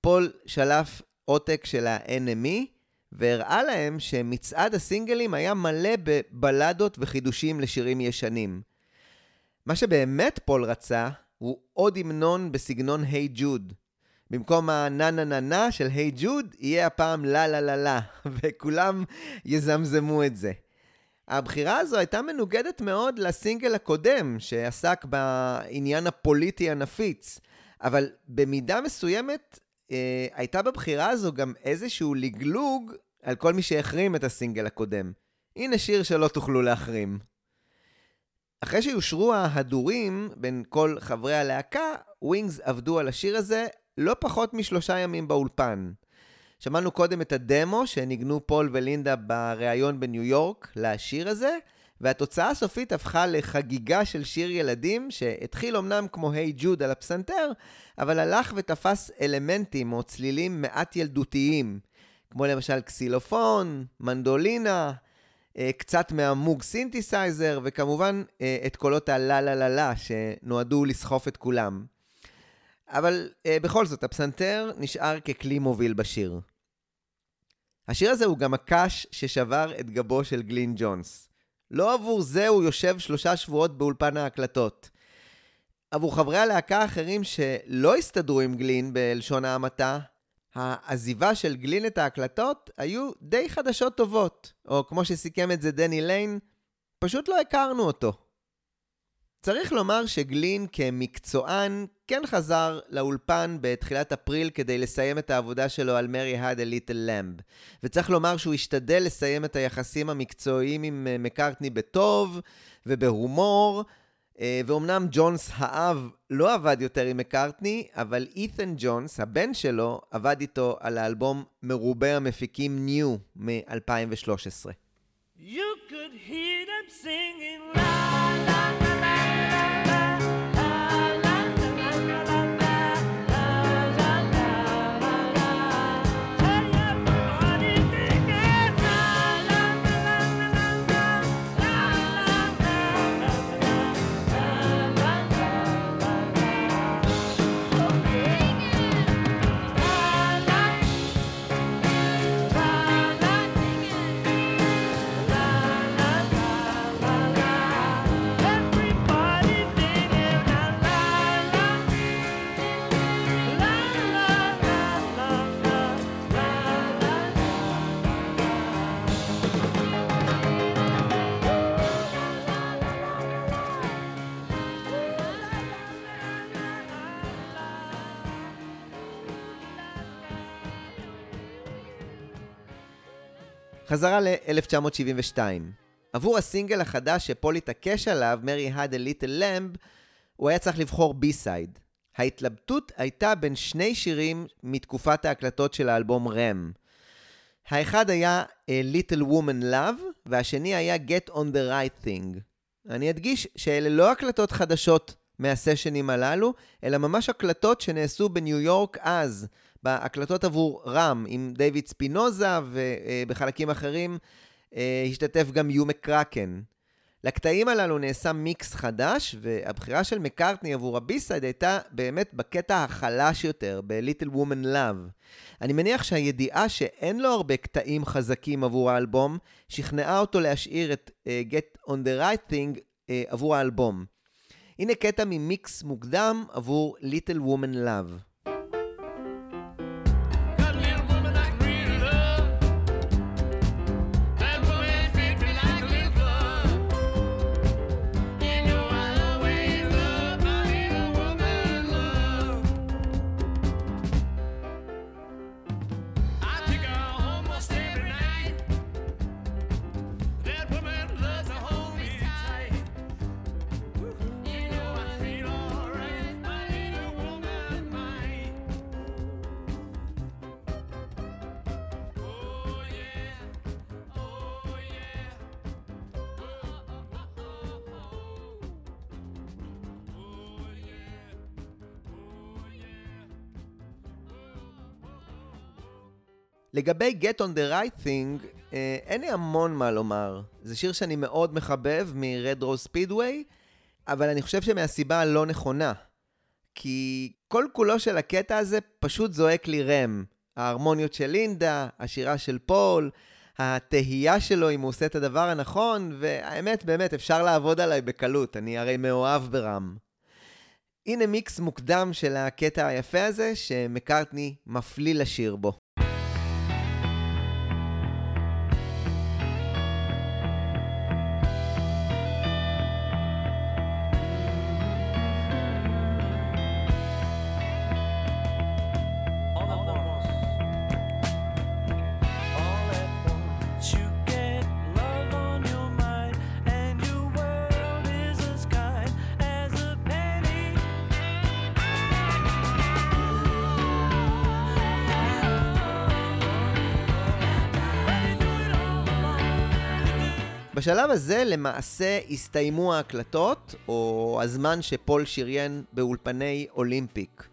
פול שלף עותק של ה-NME, והראה להם שמצעד הסינגלים היה מלא בבלדות וחידושים לשירים ישנים. מה שבאמת פול רצה הוא עוד המנון בסגנון היי hey ג'וד. במקום הנה נה נה נה של היי hey ג'וד, יהיה הפעם לה לה לה לה, וכולם יזמזמו את זה. הבחירה הזו הייתה מנוגדת מאוד לסינגל הקודם, שעסק בעניין הפוליטי הנפיץ, אבל במידה מסוימת אה, הייתה בבחירה הזו גם איזשהו לגלוג על כל מי שהחרים את הסינגל הקודם. הנה שיר שלא תוכלו להחרים. אחרי שיושרו ההדורים בין כל חברי הלהקה, ווינגס עבדו על השיר הזה לא פחות משלושה ימים באולפן. שמענו קודם את הדמו שניגנו פול ולינדה בריאיון בניו יורק לשיר הזה, והתוצאה הסופית הפכה לחגיגה של שיר ילדים שהתחיל אמנם כמו היי hey ג'וד על הפסנתר, אבל הלך ותפס אלמנטים או צלילים מעט ילדותיים, כמו למשל קסילופון, מנדולינה, אה, קצת מה Moog synthesizer, וכמובן אה, את קולות הלה לה לה לה שנועדו לסחוף את כולם. אבל אה, בכל זאת, הפסנתר נשאר ככלי מוביל בשיר. השיר הזה הוא גם הקש ששבר את גבו של גלין ג'ונס. לא עבור זה הוא יושב שלושה שבועות באולפן ההקלטות. עבור חברי הלהקה האחרים שלא הסתדרו עם גלין בלשון המעטה, העזיבה של גלין את ההקלטות היו די חדשות טובות, או כמו שסיכם את זה דני ליין, פשוט לא הכרנו אותו. צריך לומר שגלין כמקצוען כן חזר לאולפן בתחילת אפריל כדי לסיים את העבודה שלו על מרי had a little lamb. וצריך לומר שהוא השתדל לסיים את היחסים המקצועיים עם אה, מקארטני בטוב ובהומור, אה, ואומנם ג'ונס האב לא עבד יותר עם מקארטני, אבל אית'ן ג'ונס, הבן שלו, עבד איתו על האלבום מרובה המפיקים ניו מ-2013. You could hear them singing la la la חזרה ל-1972. עבור הסינגל החדש שפול התעקש עליו, מרי had a little lamb, הוא היה צריך לבחור בי-סייד. ההתלבטות הייתה בין שני שירים מתקופת ההקלטות של האלבום רם. האחד היה uh, Little Woman Love, והשני היה Get on the Right Thing. אני אדגיש שאלה לא הקלטות חדשות מהסשנים הללו, אלא ממש הקלטות שנעשו בניו יורק אז, בהקלטות עבור רם, עם דיוויד ספינוזה, ובחלקים אחרים אה, השתתף גם יו מקרקן. לקטעים הללו נעשה מיקס חדש, והבחירה של מקארטני עבור הביסייד הייתה באמת בקטע החלש יותר, ב-Little Woman Love. אני מניח שהידיעה שאין לו הרבה קטעים חזקים עבור האלבום, שכנעה אותו להשאיר את uh, Get on the Right Thing uh, עבור האלבום. הנה קטע ממיקס מוקדם עבור Little Woman Love. לגבי Get on the Right Thing, אה, אין לי המון מה לומר. זה שיר שאני מאוד מחבב מ-Red Rose Speedway, אבל אני חושב שמהסיבה הלא נכונה. כי כל כולו של הקטע הזה פשוט זועק לי רם. ההרמוניות של לינדה, השירה של פול, התהייה שלו אם הוא עושה את הדבר הנכון, והאמת, באמת, אפשר לעבוד עליי בקלות, אני הרי מאוהב ברם. הנה מיקס מוקדם של הקטע היפה הזה, שמקארטני מפליא לשיר בו. בשלב הזה למעשה הסתיימו ההקלטות, או הזמן שפול שריין באולפני אולימפיק.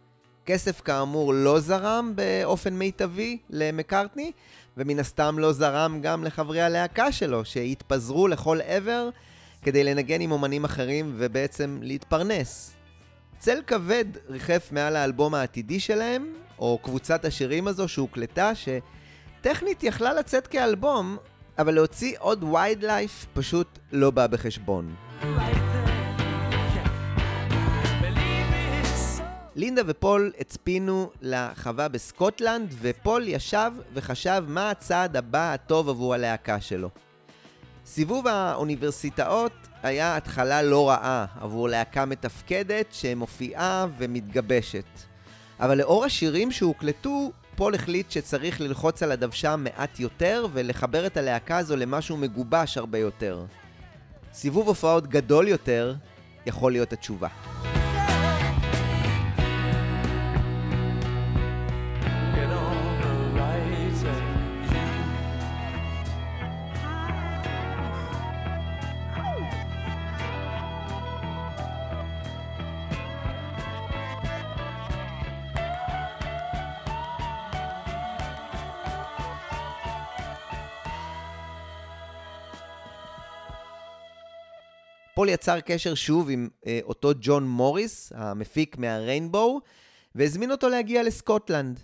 כסף כאמור לא זרם באופן מיטבי למקארטני, ומן הסתם לא זרם גם לחברי הלהקה שלו, שהתפזרו לכל עבר כדי לנגן עם אומנים אחרים ובעצם להתפרנס. צל כבד ריחף מעל האלבום העתידי שלהם, או קבוצת השירים הזו שהוקלטה, שטכנית יכלה לצאת כאלבום, אבל להוציא עוד וייד לייף פשוט לא בא בחשבון. לינדה ופול הצפינו לחווה בסקוטלנד, ופול ישב וחשב מה הצעד הבא הטוב עבור הלהקה שלו. סיבוב האוניברסיטאות היה התחלה לא רעה עבור להקה מתפקדת שמופיעה ומתגבשת. אבל לאור השירים שהוקלטו, פול החליט שצריך ללחוץ על הדוושה מעט יותר ולחבר את הלהקה הזו למשהו מגובש הרבה יותר. סיבוב הופעות גדול יותר יכול להיות התשובה. פול יצר קשר שוב עם אה, אותו ג'ון מוריס, המפיק מהריינבואו, והזמין אותו להגיע לסקוטלנד.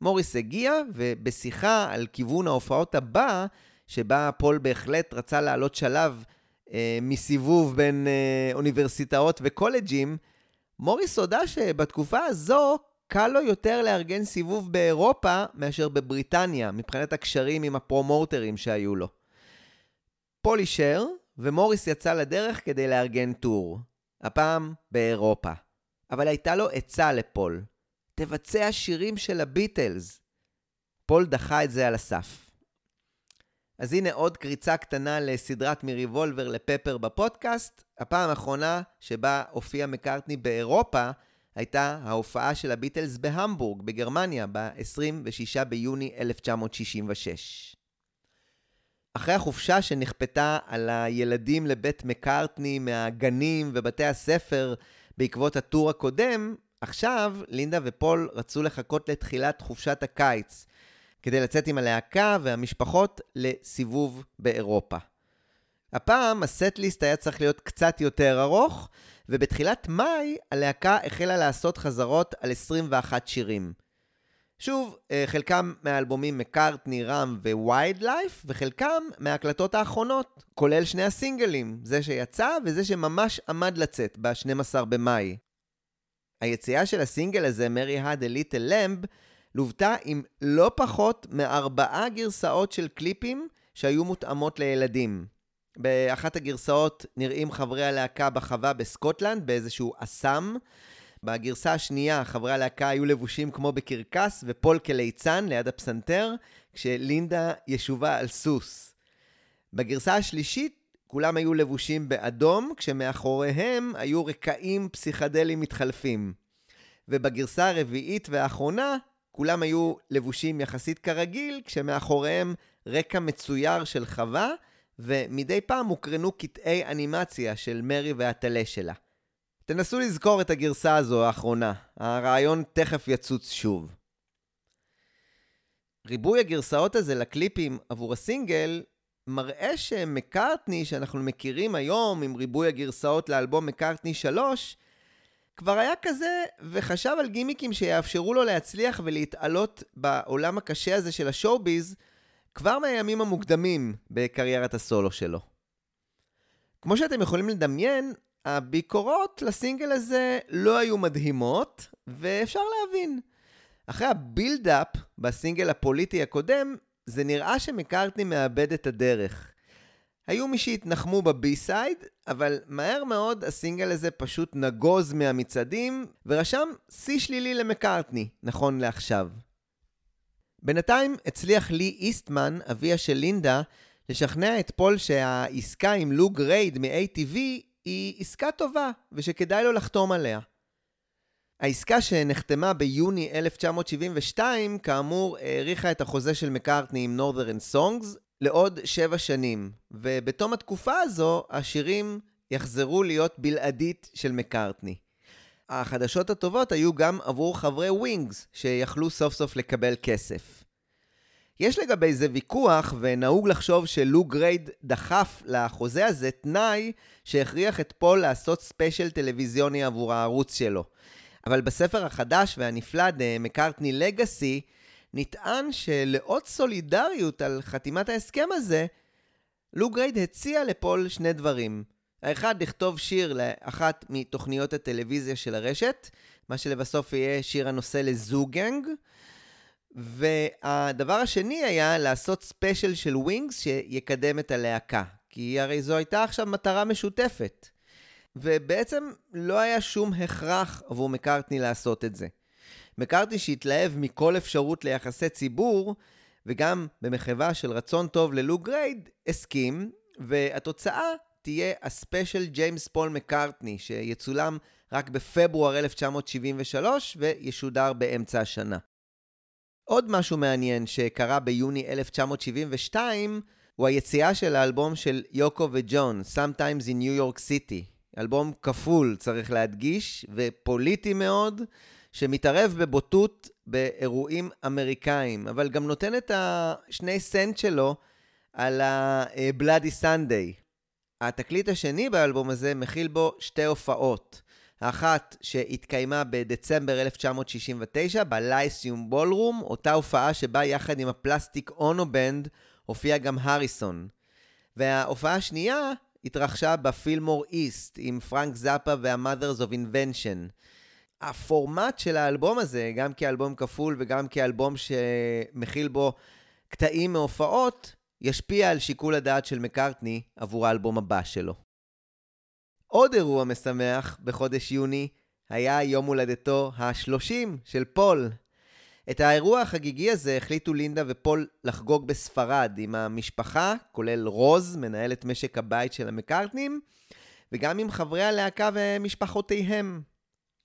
מוריס הגיע, ובשיחה על כיוון ההופעות הבא, שבה פול בהחלט רצה לעלות שלב אה, מסיבוב בין אה, אוניברסיטאות וקולג'ים, מוריס הודה שבתקופה הזו קל לו יותר לארגן סיבוב באירופה מאשר בבריטניה, מבחינת הקשרים עם הפרומוטרים שהיו לו. פול אישר, ומוריס יצא לדרך כדי לארגן tour. הפעם באירופה. אבל הייתה לו עצה לפול. תבצע שירים של הביטלס. פול דחה את זה על הסף. אז הנה עוד קריצה קטנה לסדרת מ Revolver ל Pepper בפודקאסט. הפעם האחרונה שבה הופיע מקארטני באירופה הייתה ההופעה של הביטלס בהמבורג, בגרמניה, ב-26 ביוני 1966. אחרי החופשה שנכפתה על הילדים לבית מקארטני מהגנים ובתי הספר בעקבות הטור הקודם, עכשיו לינדה ופול רצו לחכות לתחילת חופשת הקיץ, כדי לצאת עם הלהקה והמשפחות לסיבוב באירופה. הפעם הסט-ליסט היה צריך להיות קצת יותר ארוך, ובתחילת מאי הלהקה החלה לעשות חזרות על 21 שירים. שוב, אה, חלקם מהאלבומים מקארטני, רם ווייד לייף, וחלקם מההקלטות האחרונות, כולל שני הסינגלים, זה שיצא וזה שממש עמד לצאת ב-12 במאי. היציאה של הסינגל הזה, מרי a little lamb, לוותה עם לא פחות מארבעה גרסאות של קליפים שהיו מותאמות לילדים. באחת הגרסאות נראים חברי הלהקה בחווה בסקוטלנד, באיזשהו אסם. בגרסה השנייה חברי הלהקה היו לבושים כמו בקרקס ופול כליצן ליד הפסנתר, כשלינדה ישובה על סוס. בגרסה השלישית כולם היו לבושים באדום, כשמאחוריהם היו רקעים פסיכדליים מתחלפים. ובגרסה הרביעית והאחרונה, כולם היו לבושים יחסית כרגיל, כשמאחוריהם רקע מצויר של חווה, ומדי פעם הוקרנו קטעי אנימציה של מרי והטלה שלה. תנסו לזכור את הגרסה הזו האחרונה, הרעיון תכף יצוץ שוב. ריבוי הגרסאות הזה לקליפים עבור הסינגל מראה שמקארטני שאנחנו מכירים היום עם ריבוי הגרסאות לאלבום מקארטני 3 כבר היה כזה וחשב על גימיקים שיאפשרו לו להצליח ולהתעלות בעולם הקשה הזה של השואו-ביז כבר מהימים המוקדמים בקריירת הסולו שלו. כמו שאתם יכולים לדמיין, הביקורות לסינגל הזה לא היו מדהימות, ואפשר להבין. אחרי ה build-up בסינגל הפוליטי הקודם, זה נראה שמקארטני מאבד את הדרך. היו מי שהתנחמו ב B-side, אבל מהר מאוד הסינגל הזה פשוט נגוז מהמצעדים, ורשם שיא שלילי למקארטני, נכון לעכשיו. בינתיים הצליח לי איסטמן, אביה של לינדה, לשכנע את פול שהעסקה עם לו גרייד מ-ATV היא עסקה טובה, ושכדאי לו לחתום עליה. העסקה שנחתמה ביוני 1972, כאמור, האריכה את החוזה של מקארטני עם Northern Songs לעוד שבע שנים, ובתום התקופה הזו, השירים יחזרו להיות בלעדית של מקארטני. החדשות הטובות היו גם עבור חברי ווינגס, שיכלו סוף סוף לקבל כסף. יש לגבי זה ויכוח, ונהוג לחשוב שלו גרייד דחף לחוזה הזה תנאי שהכריח את פול לעשות ספיישל טלוויזיוני עבור הערוץ שלו. אבל בספר החדש והנפלא, The McCartney Legacy, נטען שלאות סולידריות על חתימת ההסכם הזה, לו גרייד הציע לפול שני דברים. האחד, לכתוב שיר לאחת מתוכניות הטלוויזיה של הרשת, מה שלבסוף יהיה שיר הנושא ל Zoo Gang. והדבר השני היה לעשות ספיישל של ווינגס שיקדם את הלהקה. כי הרי זו הייתה עכשיו מטרה משותפת. ובעצם לא היה שום הכרח עבור מקארטני לעשות את זה. מקארטני שהתלהב מכל אפשרות ליחסי ציבור, וגם במחווה של רצון טוב ללו גרייד, הסכים, והתוצאה תהיה הספיישל ג'יימס פול מקארטני, שיצולם רק בפברואר 1973 וישודר באמצע השנה. עוד משהו מעניין שקרה ביוני 1972 הוא היציאה של האלבום של יוקו וג'ון, Sometimes in New York City. אלבום כפול, צריך להדגיש, ופוליטי מאוד, שמתערב בבוטות באירועים אמריקאים, אבל גם נותן את השני סנט שלו על ה-Bloody Sunday. התקליט השני באלבום הזה מכיל בו שתי הופעות. האחת שהתקיימה בדצמבר 1969 בלייסיום בולרום, אותה הופעה שבה יחד עם הפלסטיק אונו בנד הופיע גם הריסון. וההופעה השנייה התרחשה בפילמור איסט עם פרנק זאפה וה-Mothers of Invention. הפורמט של האלבום הזה, גם כאלבום כפול וגם כאלבום שמכיל בו קטעים מהופעות, ישפיע על שיקול הדעת של מקארטני עבור האלבום הבא שלו. עוד אירוע משמח בחודש יוני היה יום הולדתו ה-30 של פול. את האירוע החגיגי הזה החליטו לינדה ופול לחגוג בספרד עם המשפחה, כולל רוז, מנהלת משק הבית של המקארטנים, וגם עם חברי הלהקה ומשפחותיהם.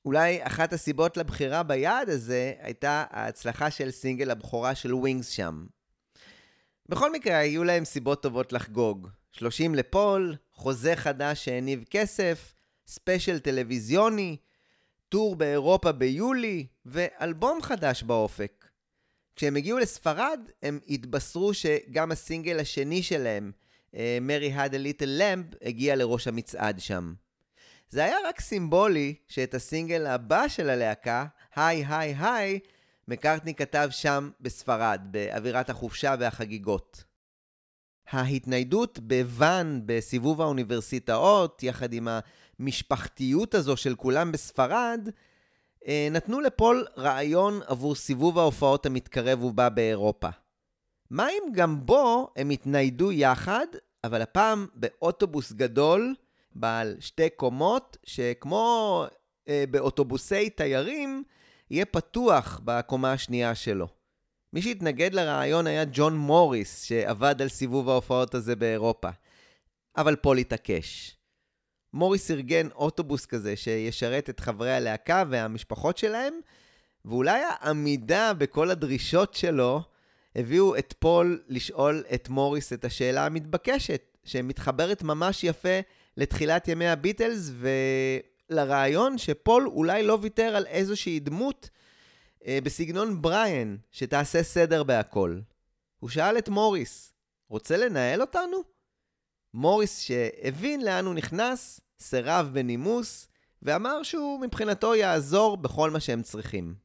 אולי אחת הסיבות לבחירה ביעד הזה הייתה ההצלחה של סינגל הבכורה של ווינגס שם. בכל מקרה, היו להם סיבות טובות לחגוג. 30 לפול, חוזה חדש שהניב כסף, ספיישל טלוויזיוני, טור באירופה ביולי, ואלבום חדש באופק. כשהם הגיעו לספרד, הם התבשרו שגם הסינגל השני שלהם, מרי had a little lamp, הגיע לראש המצעד שם. זה היה רק סימבולי שאת הסינגל הבא של הלהקה, היי היי היי, מקארטני כתב שם בספרד, באווירת החופשה והחגיגות. ההתניידות בוואן בסיבוב האוניברסיטאות, יחד עם המשפחתיות הזו של כולם בספרד, אה, נתנו לפול רעיון עבור סיבוב ההופעות המתקרב ובא באירופה. מה אם גם בו הם התניידו יחד, אבל הפעם באוטובוס גדול, בעל שתי קומות, שכמו אה, באוטובוסי תיירים, יהיה פתוח בקומה השנייה שלו. מי שהתנגד לרעיון היה ג'ון מוריס, שעבד על סיבוב ההופעות הזה באירופה. אבל פול התעקש. מוריס ארגן אוטובוס כזה שישרת את חברי הלהקה והמשפחות שלהם, ואולי העמידה בכל הדרישות שלו הביאו את פול לשאול את מוריס את השאלה המתבקשת, שמתחברת ממש יפה לתחילת ימי הביטלס ולרעיון שפול אולי לא ויתר על איזושהי דמות בסגנון בריאן, שתעשה סדר בהכל. הוא שאל את מוריס, רוצה לנהל אותנו? מוריס, שהבין לאן הוא נכנס, סירב בנימוס, ואמר שהוא מבחינתו יעזור בכל מה שהם צריכים.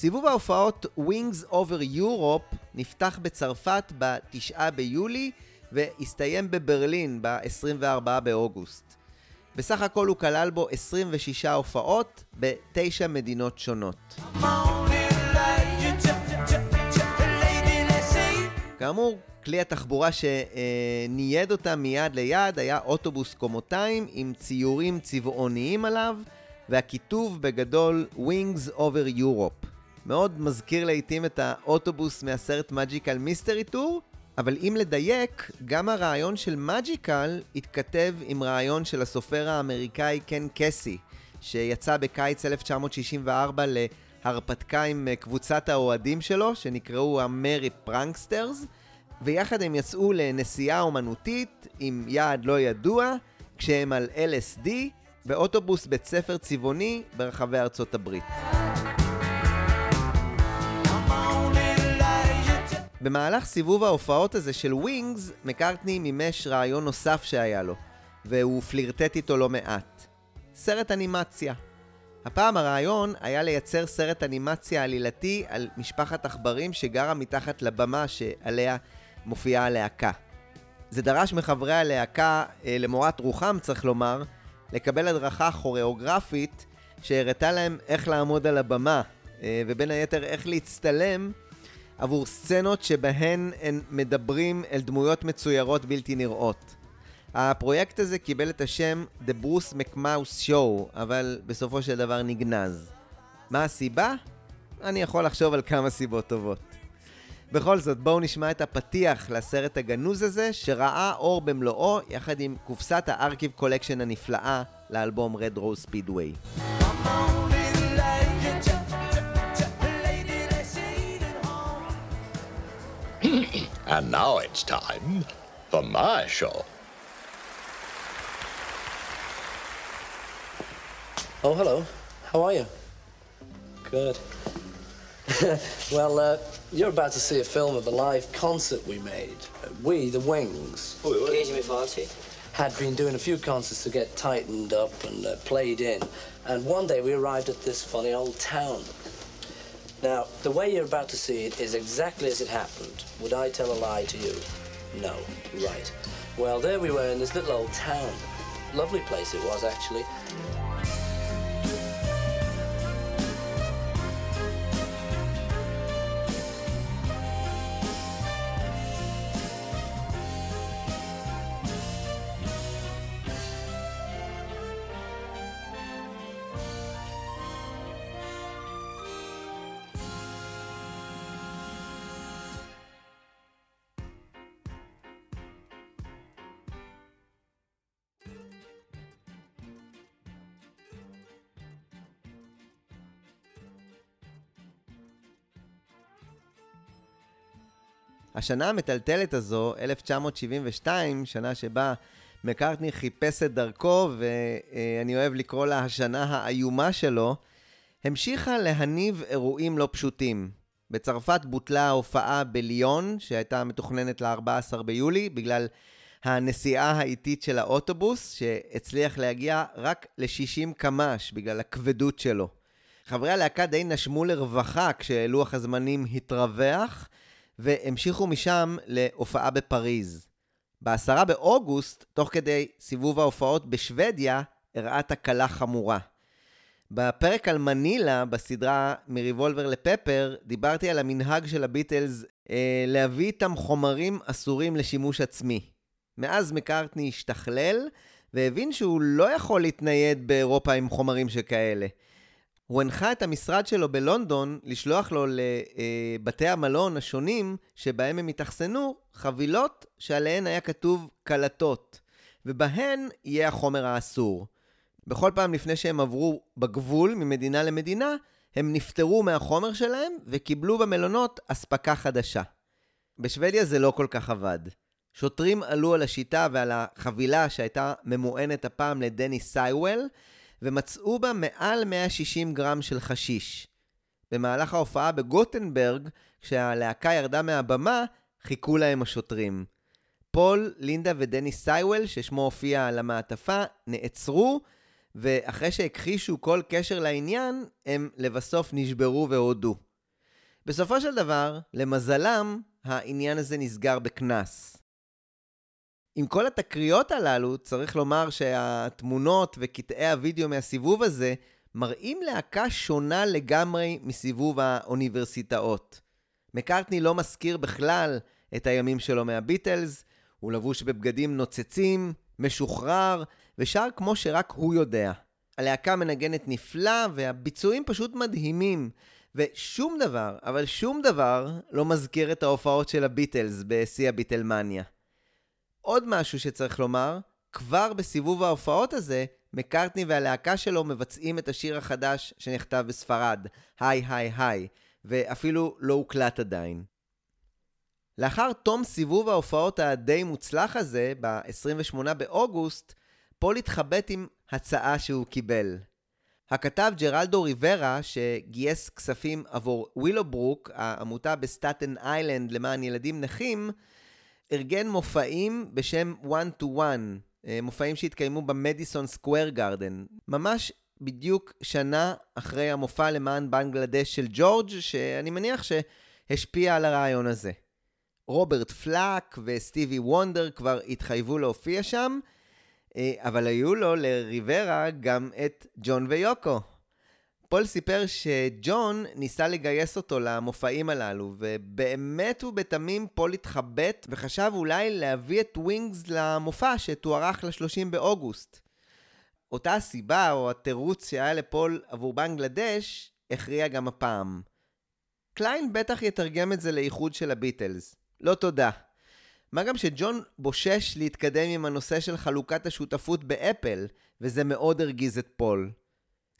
סיבוב ההופעות Wings Over Europe נפתח בצרפת ב-9 ביולי והסתיים בברלין ב-24 באוגוסט. בסך הכל הוא כלל בו 26 הופעות בתשע מדינות שונות. כאמור, כלי התחבורה שנייד אותה מיד ליד היה אוטובוס קומותיים עם ציורים צבעוניים עליו והכיתוב בגדול Wings Over Europe. מאוד מזכיר לעיתים את האוטובוס מהסרט מג'יקל מיסטרי טור, אבל אם לדייק, גם הרעיון של Magical התכתב עם רעיון של הסופר האמריקאי קן קסי, שיצא בקיץ 1964 להרפתקה עם אה, קבוצת האוהדים שלו, שנקראו ה Merry Pranksters, ויחד הם יצאו לנסיעה אומנותית עם יעד לא ידוע, כשהם על LSD, באוטובוס בית ספר צבעוני ברחבי ארצות הברית. במהלך סיבוב ההופעות הזה של ווינגס, מקארטני מימש רעיון נוסף שהיה לו, והוא פלירטט איתו לא מעט. סרט אנימציה. הפעם הרעיון היה לייצר סרט אנימציה עלילתי על משפחת עכברים שגרה מתחת לבמה שעליה מופיעה הלהקה. זה דרש מחברי הלהקה, אה, למורת רוחם צריך לומר, לקבל הדרכה כוריאוגרפית שהראתה להם איך לעמוד על הבמה, אה, ובין היתר איך להצטלם עבור סצנות שבהן הם מדברים אל דמויות מצוירות בלתי נראות. הפרויקט הזה קיבל את השם The Bruce McMouse Show, אבל בסופו של דבר נגנז. מה הסיבה? אני יכול לחשוב על כמה סיבות טובות. בכל זאת, בואו נשמע את הפתיח לסרט הגנוז הזה, שראה אור במלואו, יחד עם קופסת ה Archive Collection הנפלאה לאלבום Red Rose Speedway. Come on, And now it's time for my show. Oh, hello. How are you? Good. well, uh, you're about to see a film of a live concert we made. Uh, we, the Wings, had been doing a few concerts to get tightened up and uh, played in. And one day we arrived at this funny old town. Now, the way you're about to see it is exactly as it happened. Would I tell a lie to you? No. Right. Well, there we were in this little old town. Lovely place it was, actually. השנה המטלטלת הזו, 1972, שנה שבה מקארטני חיפש את דרכו, ואני אוהב לקרוא לה השנה האיומה שלו, המשיכה להניב אירועים לא פשוטים. בצרפת בוטלה ההופעה בליון, שהייתה מתוכננת ל-14 ביולי, בגלל הנסיעה האיטית של האוטובוס, שהצליח להגיע רק ל-60 קמ"ש בגלל הכבדות שלו. חברי הלהקה די נשמו לרווחה כשלוח הזמנים התרווח, והמשיכו משם להופעה בפריז. בעשרה באוגוסט, תוך כדי סיבוב ההופעות בשוודיה, הראה תקלה חמורה. בפרק על מנילה, בסדרה מריבולבר לפפר, דיברתי על המנהג של הביטלס אה, להביא איתם חומרים אסורים לשימוש עצמי. מאז מקארטני השתכלל, והבין שהוא לא יכול להתנייד באירופה עם חומרים שכאלה. הוא הנחה את המשרד שלו בלונדון לשלוח לו לבתי המלון השונים שבהם הם התאכסנו חבילות שעליהן היה כתוב קלטות, ובהן יהיה החומר האסור. בכל פעם לפני שהם עברו בגבול ממדינה למדינה, הם נפטרו מהחומר שלהם וקיבלו במלונות אספקה חדשה. בשוודיה זה לא כל כך עבד. שוטרים עלו על השיטה ועל החבילה שהייתה ממוענת הפעם לדני סייוול, ומצאו בה מעל 160 גרם של חשיש. במהלך ההופעה בגוטנברג, כשהלהקה ירדה מהבמה, חיכו להם השוטרים. פול, לינדה ודני סייוול, ששמו הופיע על המעטפה, נעצרו, ואחרי שהכחישו כל קשר לעניין, הם לבסוף נשברו והודו. בסופו של דבר, למזלם, העניין הזה נסגר בקנס. עם כל התקריות הללו, צריך לומר שהתמונות וקטעי הוידאו מהסיבוב הזה מראים להקה שונה לגמרי מסיבוב האוניברסיטאות. מקארטני לא מזכיר בכלל את הימים שלו מהביטלס, הוא לבוש בבגדים נוצצים, משוחרר, ושר כמו שרק הוא יודע. הלהקה מנגנת נפלא, והביצועים פשוט מדהימים. ושום דבר, אבל שום דבר, לא מזכיר את ההופעות של הביטלס בשיא הביטלמניה. עוד משהו שצריך לומר, כבר בסיבוב ההופעות הזה, מקארטני והלהקה שלו מבצעים את השיר החדש שנכתב בספרד, Hi Hi Hi, ואפילו לא הוקלט עדיין. לאחר תום סיבוב ההופעות הדי מוצלח הזה, ב-28 באוגוסט, פול התחבט עם הצעה שהוא קיבל. הכתב ג'רלדו ריברה, שגייס כספים עבור ווילוברוק, העמותה בסטטן איילנד למען ילדים נכים, ארגן מופעים בשם One to One, אה, מופעים שהתקיימו במדיסון סקוואר גארדן, ממש בדיוק שנה אחרי המופע למען בנגלדש של ג'ורג', שאני מניח שהשפיע על הרעיון הזה. רוברטה פלאק וסטיבי וונדר כבר התחייבו להופיע שם, אה, אבל היו לו לריברה גם את ג'ון ויוקו. פול סיפר שג'ון ניסה לגייס אותו למופעים הללו, ובאמת ובתמים פול התחבט וחשב אולי להביא את ווינגס למופע שתוארך ל-30 באוגוסט. אותה הסיבה או התירוץ שהיה לפול עבור בנגלדש, הכריע גם הפעם. קליין בטח יתרגם את זה לאיחוד של הביטלס. לא תודה. מה גם שג'ון בושש להתקדם עם הנושא של חלוקת השותפות באפל, וזה מאוד הרגיז את פול.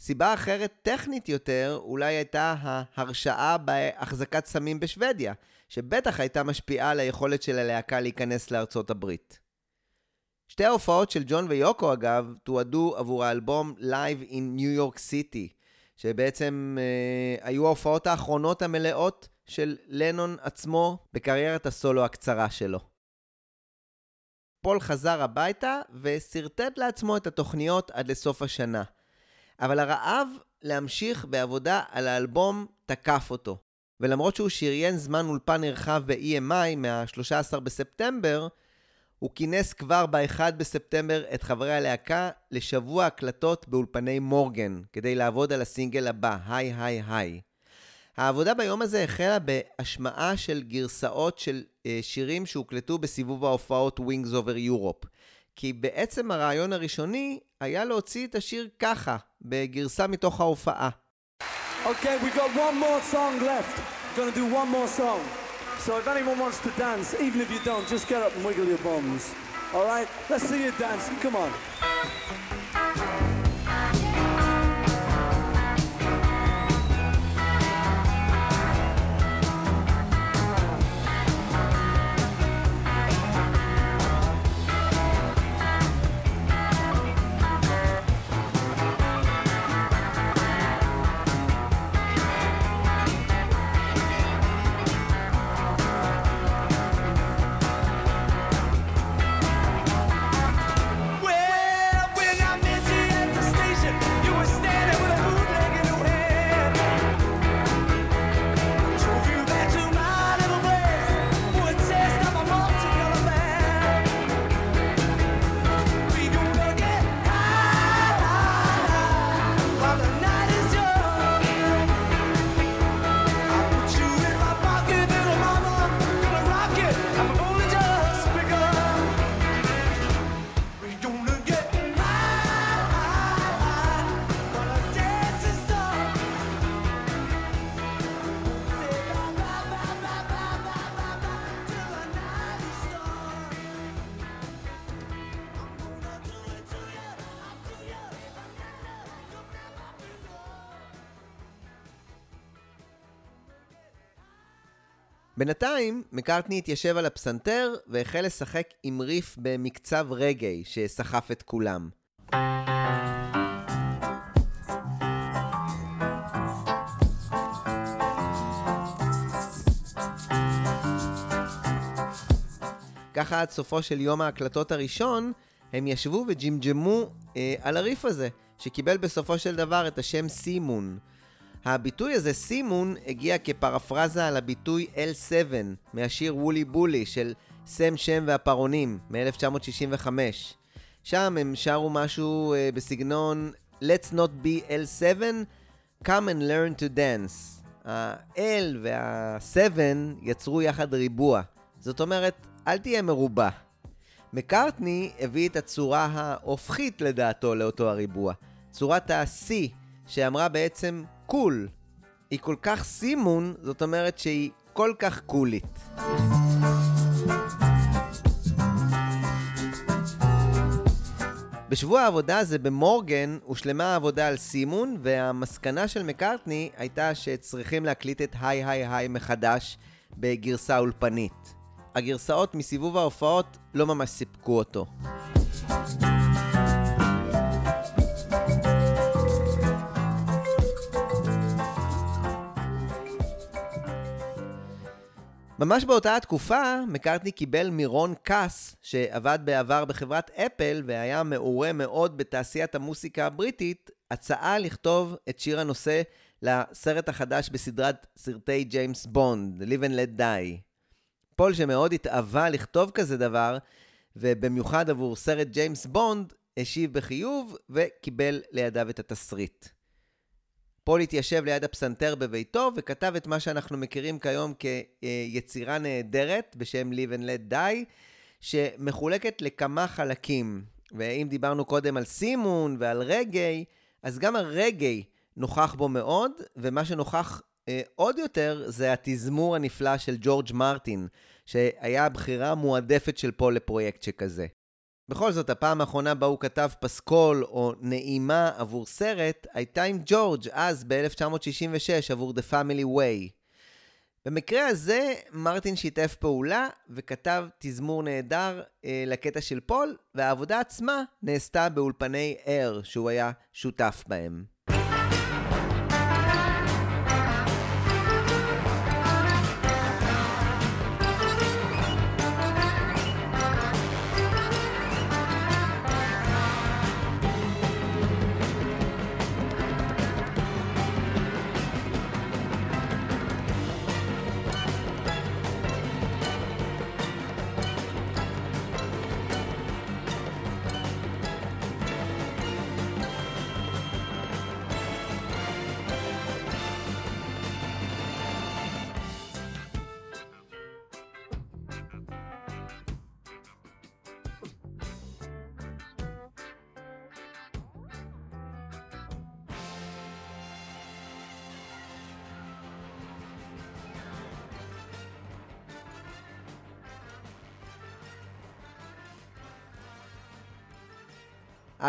סיבה אחרת טכנית יותר אולי הייתה ההרשעה בהחזקת סמים בשוודיה, שבטח הייתה משפיעה על היכולת של הלהקה להיכנס לארצות הברית. שתי ההופעות של ג'ון ויוקו אגב תועדו עבור האלבום Live in New York City, שבעצם אה, היו ההופעות האחרונות המלאות של לנון עצמו בקריירת הסולו הקצרה שלו. פול חזר הביתה ושרטט לעצמו את התוכניות עד לסוף השנה. אבל הרעב להמשיך בעבודה על האלבום תקף אותו. ולמרות שהוא שריין זמן אולפן נרחב ב-EMI מה-13 בספטמבר, הוא כינס כבר ב-1 בספטמבר את חברי הלהקה לשבוע הקלטות באולפני מורגן, כדי לעבוד על הסינגל הבא, היי היי היי. העבודה ביום הזה החלה בהשמעה של גרסאות של אה, שירים שהוקלטו בסיבוב ההופעות Wings Over Europe. כי בעצם הרעיון הראשוני היה להוציא את השיר ככה, בגרסה מתוך ההופעה. Okay, we got one more song left. Gonna do one more song. So if anyone wants to dance, even if you don't, just get up and wiggle your bums. All right? Let's see you dancing. Come on. בינתיים, מקארטני התיישב על הפסנתר והחל לשחק עם ריף במקצב רגעי שסחף את כולם. ככה עד סופו של יום ההקלטות הראשון, הם ישבו וג'ימג'מו אה, על הריף הזה, שקיבל בסופו של דבר את השם סימון, הביטוי הזה, סימון, הגיע כפרפרזה על הביטוי L7 מהשיר וולי בולי של סם שם והפרעונים מ-1965. שם הם שרו משהו uh, בסגנון Let's not be L7, come and learn to dance. ה-L וה-7 יצרו יחד ריבוע. זאת אומרת, אל תהיה מרובע. מקארטני הביא את הצורה ההופכית לדעתו לאותו הריבוע. צורת ה-C, שאמרה בעצם קול. היא כל כך סימון, זאת אומרת שהיא כל כך קולית. בשבוע העבודה הזה במורגן הושלמה העבודה על סימון, והמסקנה של מקארטני הייתה שצריכים להקליט את היי היי היי מחדש בגרסה אולפנית. הגרסאות מסיבוב ההופעות לא ממש סיפקו אותו. ממש באותה התקופה, מקארטני קיבל מרון קאס, שעבד בעבר בחברת אפל והיה מעורה מאוד בתעשיית המוסיקה הבריטית, הצעה לכתוב את שיר הנושא לסרט החדש בסדרת סרטי ג'יימס בונד, Live and Let Die. פול שמאוד התאווה לכתוב כזה דבר, ובמיוחד עבור סרט ג'יימס בונד, השיב בחיוב וקיבל לידיו את התסריט. פול התיישב ליד הפסנתר בביתו וכתב את מה שאנחנו מכירים כיום כיצירה נהדרת בשם Live and Let Die, שמחולקת לכמה חלקים. ואם דיברנו קודם על C Moon ועל רגאיי, אז גם הרגאיי נוכח בו מאוד, ומה שנוכח אה, עוד יותר זה התזמור הנפלא של ג'ורג' מרטין, שהיה הבחירה המועדפת של פול לפרויקט שכזה. בכל זאת, הפעם האחרונה בה הוא כתב פסקול או נעימה עבור סרט, הייתה עם ג'ורג' אז ב-1966 עבור The Family Way. במקרה הזה, מרטין שיתף פעולה וכתב תזמור נהדר אה, לקטע של פול, והעבודה עצמה נעשתה באולפני אר, שהוא היה שותף בהם.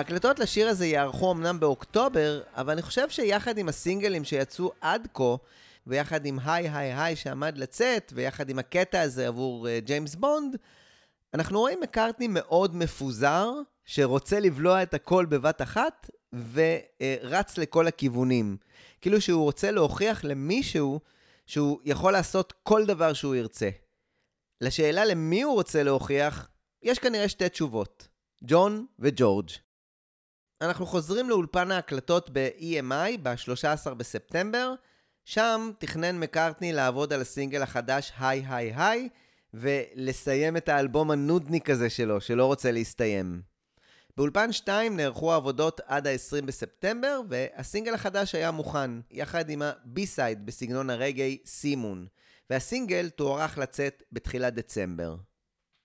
ההקלטות לשיר הזה יערכו אמנם באוקטובר, אבל אני חושב שיחד עם הסינגלים שיצאו עד כה, ויחד עם היי היי היי שעמד לצאת, ויחד עם הקטע הזה עבור uh, ג'יימס בונד, אנחנו רואים מקארטני מאוד מפוזר, שרוצה לבלוע את הכל בבת אחת, ורץ לכל הכיוונים. כאילו שהוא רוצה להוכיח למישהו שהוא יכול לעשות כל דבר שהוא ירצה. לשאלה למי הוא רוצה להוכיח, יש כנראה שתי תשובות, ג'ון וג'ורג'. אנחנו חוזרים לאולפן ההקלטות ב-EMI ב-13 בספטמבר, שם תכנן מקארטני לעבוד על הסינגל החדש Hi Hi Hi, ולסיים את האלבום הנודניק הזה שלו, שלא רוצה להסתיים. באולפן 2 נערכו העבודות עד ה-20 בספטמבר, והסינגל החדש היה מוכן, יחד עם ה B-side בסגנון הרגאיי C Moon, והסינגל תוארך לצאת בתחילת דצמבר.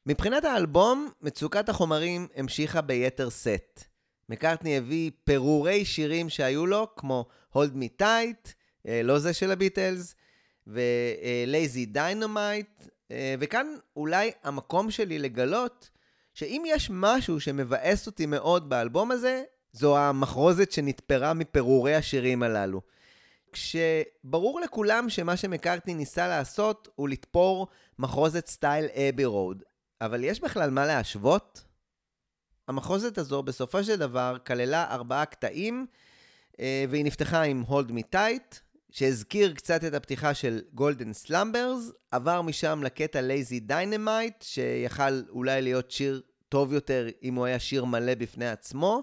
מבחינת האלבום, מצוקת החומרים המשיכה ביתר סט. מקארטני הביא פירורי שירים שהיו לו, כמו Hold Me Tight, אה, לא זה של הביטלס, ו-Lazy Dynamite, אה, וכאן אולי המקום שלי לגלות שאם יש משהו שמבאס אותי מאוד באלבום הזה, זו המחרוזת שנתפרה מפירורי השירים הללו. כשברור לכולם שמה שמקארטני ניסה לעשות הוא לתפור מחרוזת סטייל Abbey Road, אבל יש בכלל מה להשוות? המחרוזת הזו בסופו של דבר כללה ארבעה קטעים, אה, והיא נפתחה עם Hold Me Tight, שהזכיר קצת את הפתיחה של Golden Slumbers, עבר משם לקטע Lazy Dynamite, שיכל אולי להיות שיר טוב יותר אם הוא היה שיר מלא בפני עצמו.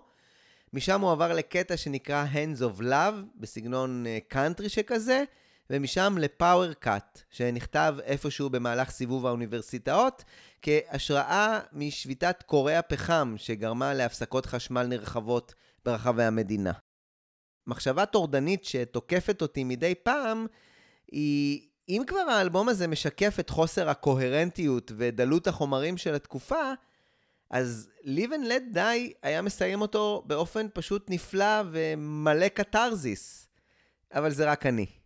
משם הוא עבר לקטע שנקרא Hands of Love, בסגנון קאנטרי שכזה, ומשם לפאוור קאט, שנכתב איפשהו במהלך סיבוב האוניברסיטאות, כהשראה משביתת קורי הפחם שגרמה להפסקות חשמל נרחבות ברחבי המדינה. מחשבה טורדנית שתוקפת אותי מדי פעם, היא אם כבר האלבום הזה משקף את חוסר הקוהרנטיות ודלות החומרים של התקופה, אז Live and Let Die היה מסיים אותו באופן פשוט נפלא ומלא קתרזיס. אבל זה רק אני.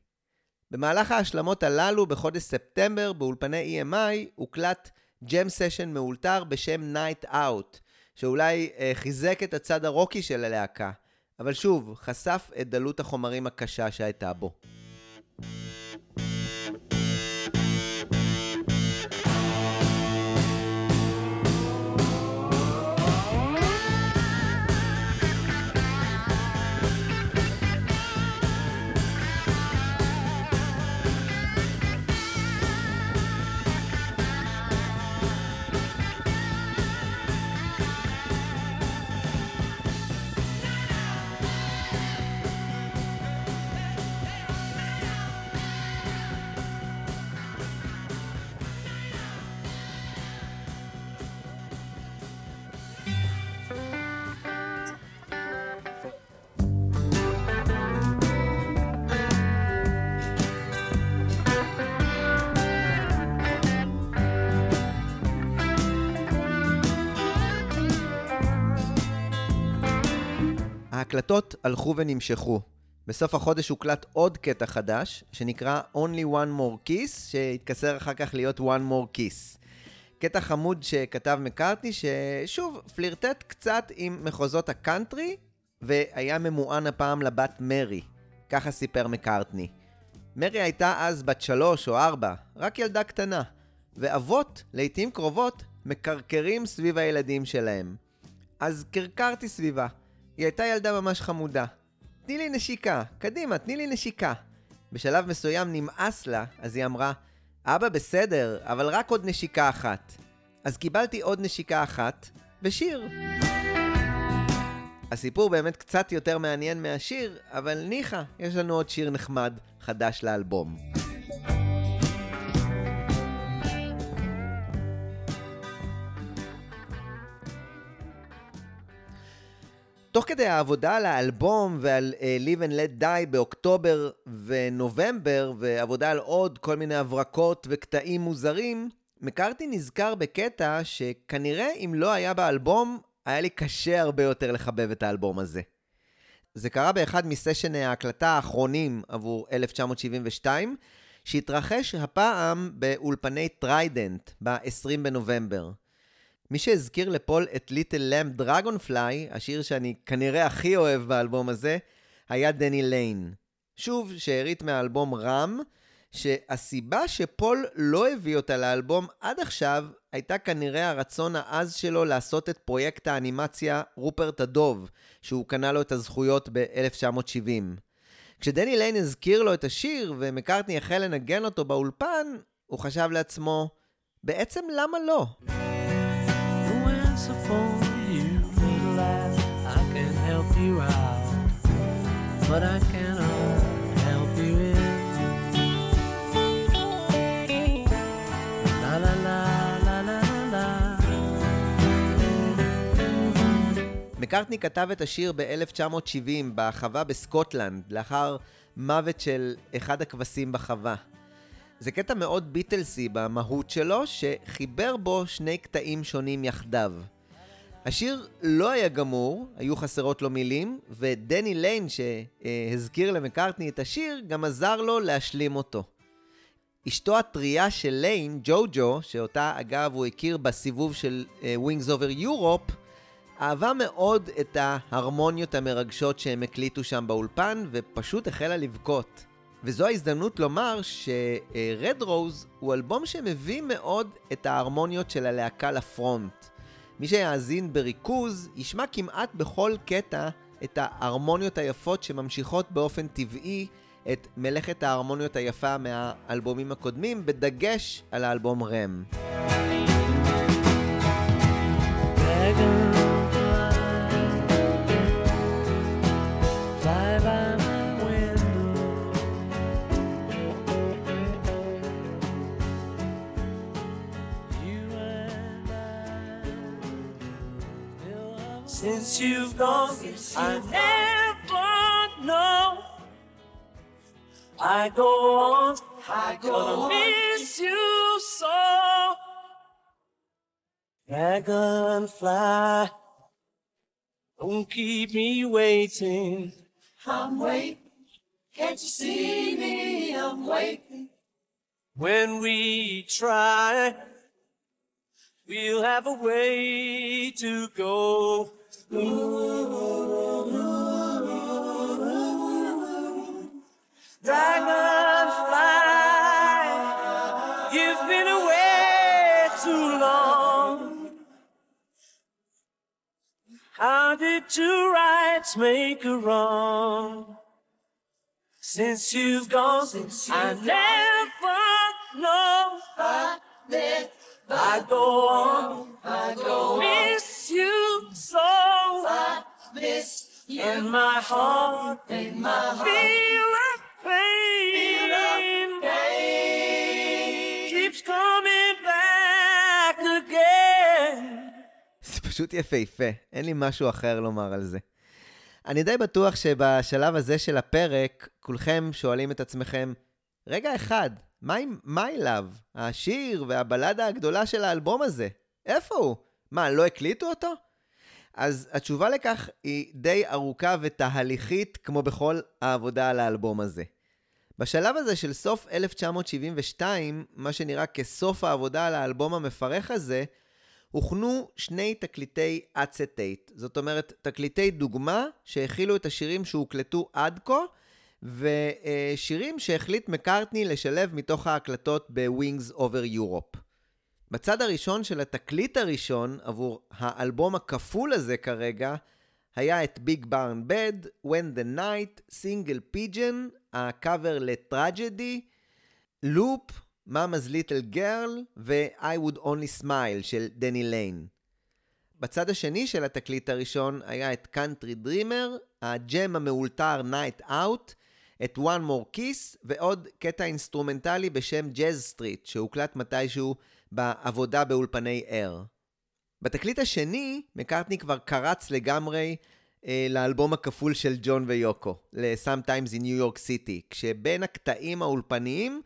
במהלך ההשלמות הללו, בחודש ספטמבר, באולפני EMI, הוקלט ג'ם סשן מאולתר בשם Night Out, שאולי אה, חיזק את הצד הרוקי של הלהקה, אבל שוב, חשף את דלות החומרים הקשה שהייתה בו. ההקלטות הלכו ונמשכו. בסוף החודש הוקלט עוד קטע חדש, שנקרא Only One More Kiss, שהתקצר אחר כך להיות One More Kiss. קטע חמוד שכתב מקארטני, ששוב, פלירטט קצת עם מחוזות הקאנטרי, והיה ממוען הפעם לבת מרי. ככה סיפר מקארטני. מרי הייתה אז בת שלוש או ארבע, רק ילדה קטנה, ואבות, לעיתים קרובות, מקרקרים סביב הילדים שלהם. אז קרקרתי סביבה. היא הייתה ילדה ממש חמודה. תני לי נשיקה, קדימה, תני לי נשיקה. בשלב מסוים נמאס לה, אז היא אמרה, אבא בסדר, אבל רק עוד נשיקה אחת. אז קיבלתי עוד נשיקה אחת, ושיר. הסיפור באמת קצת יותר מעניין מהשיר, אבל ניחא, יש לנו עוד שיר נחמד חדש לאלבום. תוך כדי העבודה על האלבום ועל אה, Live and Let Die באוקטובר ונובמבר, ועבודה על עוד כל מיני הברקות וקטעים מוזרים, מקארטני נזכר בקטע שכנראה אם לא היה באלבום, היה לי קשה הרבה יותר לחבב את האלבום הזה. זה קרה באחד מסשני ההקלטה האחרונים עבור 1972, שהתרחש הפעם באולפני טריידנט, ב-20 בנובמבר. מי שהזכיר לפול את Little Lamb Dragonfly, השיר שאני כנראה הכי אוהב באלבום הזה, היה דני ליין. שוב, שארית מהאלבום Ram, שהסיבה שפול לא הביא אותה לאלבום עד עכשיו, הייתה כנראה הרצון העז שלו לעשות את פרויקט האנימציה רופרט הדוב, שהוא קנה לו את הזכויות ב-1970. כשדני ליין הזכיר לו את השיר ומקארטני החל לנגן אותו באולפן, הוא חשב לעצמו, בעצם למה לא? You out, but I cannot help you in. La la la la la la. מקארטני כתב את השיר ב-1970 בחווה בסקוטלנד, לאחר מוות של אחד הכבשים בחווה. זה קטע מאוד ביטלסי במהות שלו, שחיבר בו שני קטעים שונים יחדיו. השיר לא היה גמור, היו חסרות לו מילים, ודני ליין שהזכיר למקארטני את השיר, גם עזר לו להשלים אותו. אשתו הטריה של ליין, ג'ו-ג'ו, שאותה אגב הוא הכיר בסיבוב של אה, Wings Over Europe, אהבה מאוד את ההרמוניות המרגשות שהם הקליטו שם באולפן, ופשוט החלה לבכות. וזו ההזדמנות לומר ש-Red Rose הוא אלבום שמביא מאוד את ההרמוניות של הלהקה לפרונט. מי שיאזין בריכוז, ישמע כמעט בכל קטע את ההרמוניות היפות שממשיכות באופן טבעי את מלאכת ההרמוניות היפה מהאלבומים הקודמים, בדגש על האלבום רם. Since you've gone, I never know. I go on, I go on. miss you so. Dragonfly, don't keep me waiting. I'm waiting. Can't you see me? I'm waiting. When we try, we'll have a way to go. Dragonfly, you've been away too long. How did two rights make a wrong? Since you've gone, since you've I never know. I, I go on, I go miss you so. I miss you. And my heart, and my heart feel like pain, keeps coming back again. זה פשוט יפהפה, אין לי משהו אחר לומר על זה. אני די בטוח שבשלב הזה של הפרק, כולכם שואלים את עצמכם, רגע אחד, מה עם My Love, השיר והבלדה הגדולה של האלבום הזה? איפה הוא? מה, לא הקליטו אותו? אז התשובה לכך היא די ארוכה ותהליכית, כמו בכל העבודה על האלבום הזה. בשלב הזה של סוף 1972, מה שנראה כסוף העבודה על האלבום המפרך הזה, הוכנו שני תקליטי acetate. זאת אומרת, תקליטי דוגמה שהכילו את השירים שהוקלטו עד כה, ושירים שהחליט מקארטני לשלב מתוך ההקלטות ב-Wings Over Europe. בצד הראשון של התקליט הראשון, עבור האלבום הכפול הזה כרגע, היה את Big Barn Bed, When the Night, Single Pigeon, הקאבר ל-Tragedy, Loup, Mama's Little Girl ו-I Would Only Smile של דני ליין. בצד השני של התקליט הראשון היה את Country Dreamer, הג'ם המאולתר Night Out, את One More Kiss ועוד קטע אינסטרומנטלי בשם Jazz Street שהוקלט מתישהו בעבודה באולפני AIR. בתקליט השני, מקארטני כבר קרץ לגמרי אה, לאלבום הכפול של ג'ון ויוקו, ל-Sometimes in New York City, כשבין הקטעים האולפניים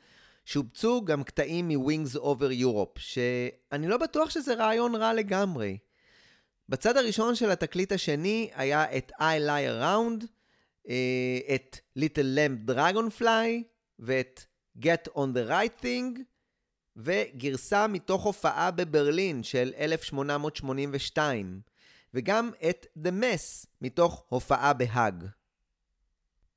שובצו גם קטעים מ-Wings Over Europe, שאני לא בטוח שזה רעיון רע לגמרי. בצד הראשון של התקליט השני היה את I Lie Around, אה, את Little Lamb Dragonfly ואת Get on the Right Thing, וגרסה מתוך הופעה בברלין של 1882, וגם את The Mess מתוך הופעה בהאג.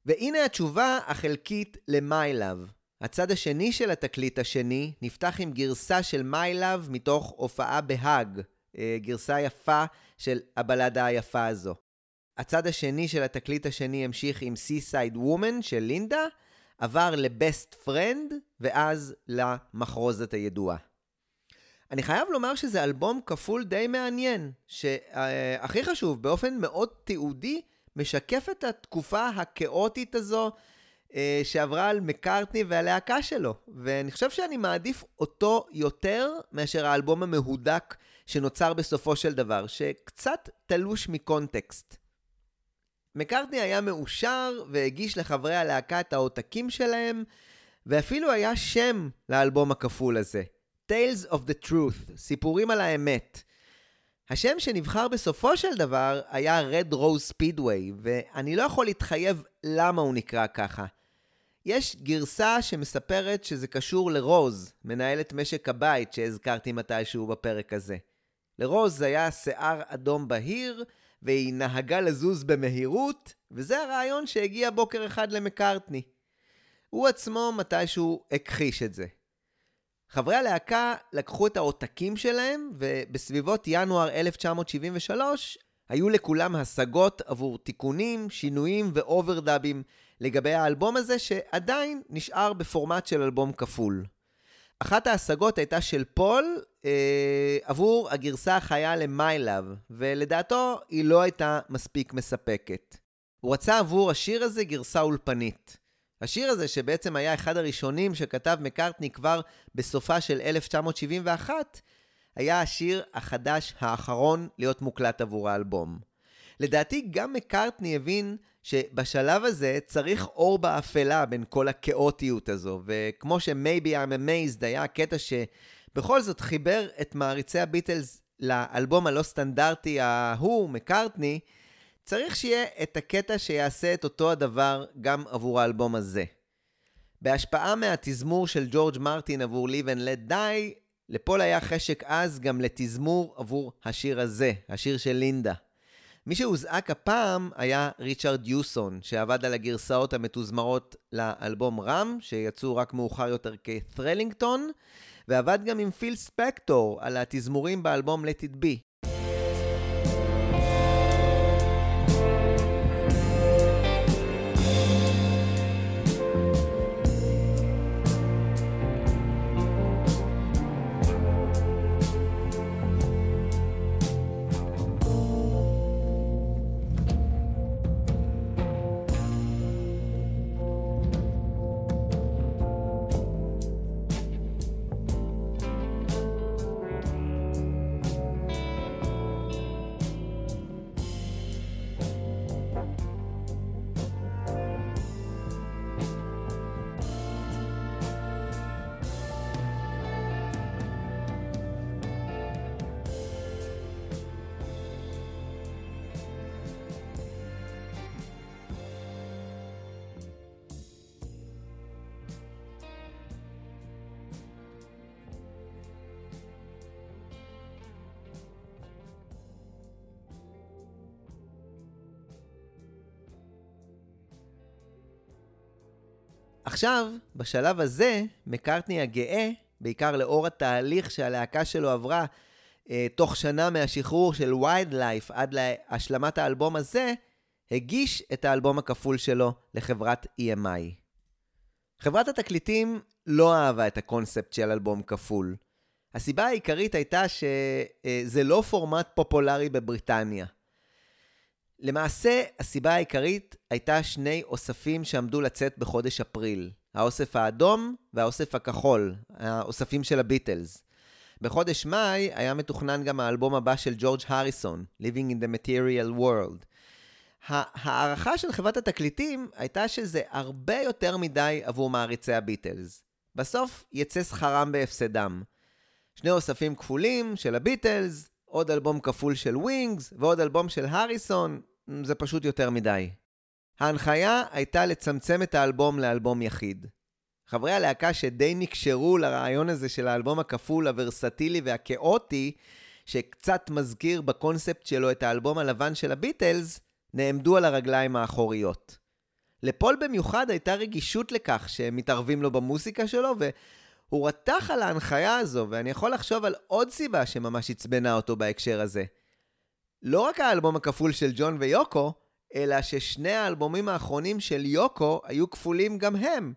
והנה התשובה החלקית ל-My Love. הצד השני של התקליט השני נפתח עם גרסה של My Love מתוך הופעה בהאג, אה, גרסה יפה של הבלדה היפה הזו. הצד השני של התקליט השני המשיך עם Seaside Woman של לינדה, עבר ל-Best Friend, ואז למחרוזת הידועה. אני חייב לומר שזה אלבום כפול די מעניין, שהכי חשוב, באופן מאוד תיעודי, משקף את התקופה הכאוטית הזו אה, שעברה על מקארטני והלהקה שלו. ואני חושב שאני מעדיף אותו יותר מאשר האלבום המהודק שנוצר בסופו של דבר, שקצת תלוש מקונטקסט. מקארטני היה מאושר והגיש לחברי הלהקה את העותקים שלהם, ואפילו היה שם לאלבום הכפול הזה, Tales of the Truth, סיפורים על האמת. השם שנבחר בסופו של דבר היה Red Rose Speedway, ואני לא יכול להתחייב למה הוא נקרא ככה. יש גרסה שמספרת שזה קשור לרוז, מנהלת משק הבית שהזכרתי מתישהו בפרק הזה. לרוז היה שיער אדום בהיר, והיא נהגה לזוז במהירות, וזה הרעיון שהגיע בוקר אחד למקארטני. הוא עצמו מתישהו הכחיש את זה. חברי הלהקה לקחו את העותקים שלהם, ובסביבות ינואר 1973 היו לכולם השגות עבור תיקונים, שינויים ואוברדאבים לגבי האלבום הזה, שעדיין נשאר בפורמט של אלבום כפול. אחת ההשגות הייתה של פול אה, עבור הגרסה החיה ל-My Love, לדעתו היא לא הייתה מספיק מספקת. הוא רצה עבור השיר הזה גרסה אולפנית. השיר הזה, שבעצם היה אחד הראשונים שכתב מקארטני כבר בסופה של 1971, היה השיר החדש האחרון להיות מוקלט עבור האלבום. לדעתי גם מקארטני הבין שבשלב הזה צריך אור באפלה בין כל הכאוטיות הזו, וכמו ש-Maybe I'm Amazed היה הקטע שבכל זאת חיבר את מעריצי הביטלס לאלבום הלא סטנדרטי ההוא, מקארטני, צריך שיהיה את הקטע שיעשה את אותו הדבר גם עבור האלבום הזה. בהשפעה מהתזמור של ג'ורג' מרטין עבור Live and Let Die, לפול היה חשק עז גם לתזמור עבור השיר הזה, השיר של לינדה. מי שהוזעק הפעם היה ריצ'רד יוסון, שעבד על הגרסאות המתוזמרות לאלבום רם, שיצאו רק מאוחר יותר כת'רלינגטון, ועבד גם עם פיל ספקטור על התזמורים באלבום Let It Be. עכשיו, בשלב הזה, מקארטני הגאה, בעיקר לאור התהליך שהלהקה שלו עברה אה, תוך שנה מהשחרור של וייד לייף עד להשלמת האלבום הזה, הגיש את האלבום הכפול שלו לחברת EMI. חברת התקליטים לא אהבה את הקונספט של אלבום כפול. הסיבה העיקרית הייתה שזה לא פורמט פופולרי בבריטניה. למעשה, הסיבה העיקרית הייתה שני אוספים שעמדו לצאת בחודש אפריל. האוסף האדום והאוסף הכחול, האוספים של הביטלס. בחודש מאי היה מתוכנן גם האלבום הבא של ג'ורג' הריסון, Living in the Material World. ההערכה של חברת התקליטים הייתה שזה הרבה יותר מדי עבור מעריצי הביטלס. בסוף יצא שכרם בהפסדם. שני אוספים כפולים של הביטלס, עוד אלבום כפול של ווינגס ועוד אלבום של הריסון, זה פשוט יותר מדי. ההנחיה הייתה לצמצם את האלבום לאלבום יחיד. חברי הלהקה שדי נקשרו לרעיון הזה של האלבום הכפול, הוורסטילי והכאוטי, שקצת מזכיר בקונספט שלו את האלבום הלבן של הביטלס, נעמדו על הרגליים האחוריות. לפול במיוחד הייתה רגישות לכך שהם מתערבים לו במוסיקה שלו, והוא רתח על ההנחיה הזו, ואני יכול לחשוב על עוד סיבה שממש עצבנה אותו בהקשר הזה. לא רק האלבום הכפול של ג'ון ויוקו, אלא ששני האלבומים האחרונים של יוקו היו כפולים גם הם.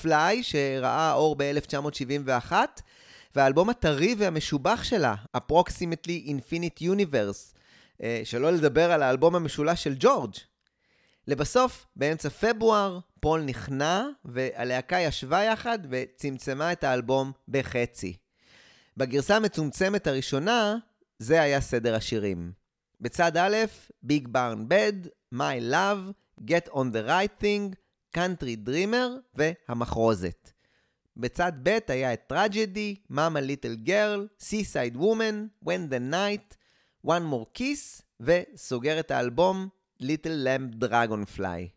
פליי, שראה אור ב-1971, והאלבום הטרי והמשובח שלה, Approximately Infinite Universe, אה, שלא לדבר על האלבום המשולש של ג'ורג'. לבסוף, באמצע פברואר, פול נכנע, והלהקה ישבה יחד וצמצמה את האלבום בחצי. בגרסה המצומצמת הראשונה, זה היה סדר השירים. בצד א', Big Barn Bed, My Love, Get on the Right Thing, Country Dreamer והמחרוזת. בצד ב' היה את Tragedy, Mama Little Girl, Seaside Woman, When the Night, One More Kiss, וסוגר את האלבום Little Lamb Dragonfly.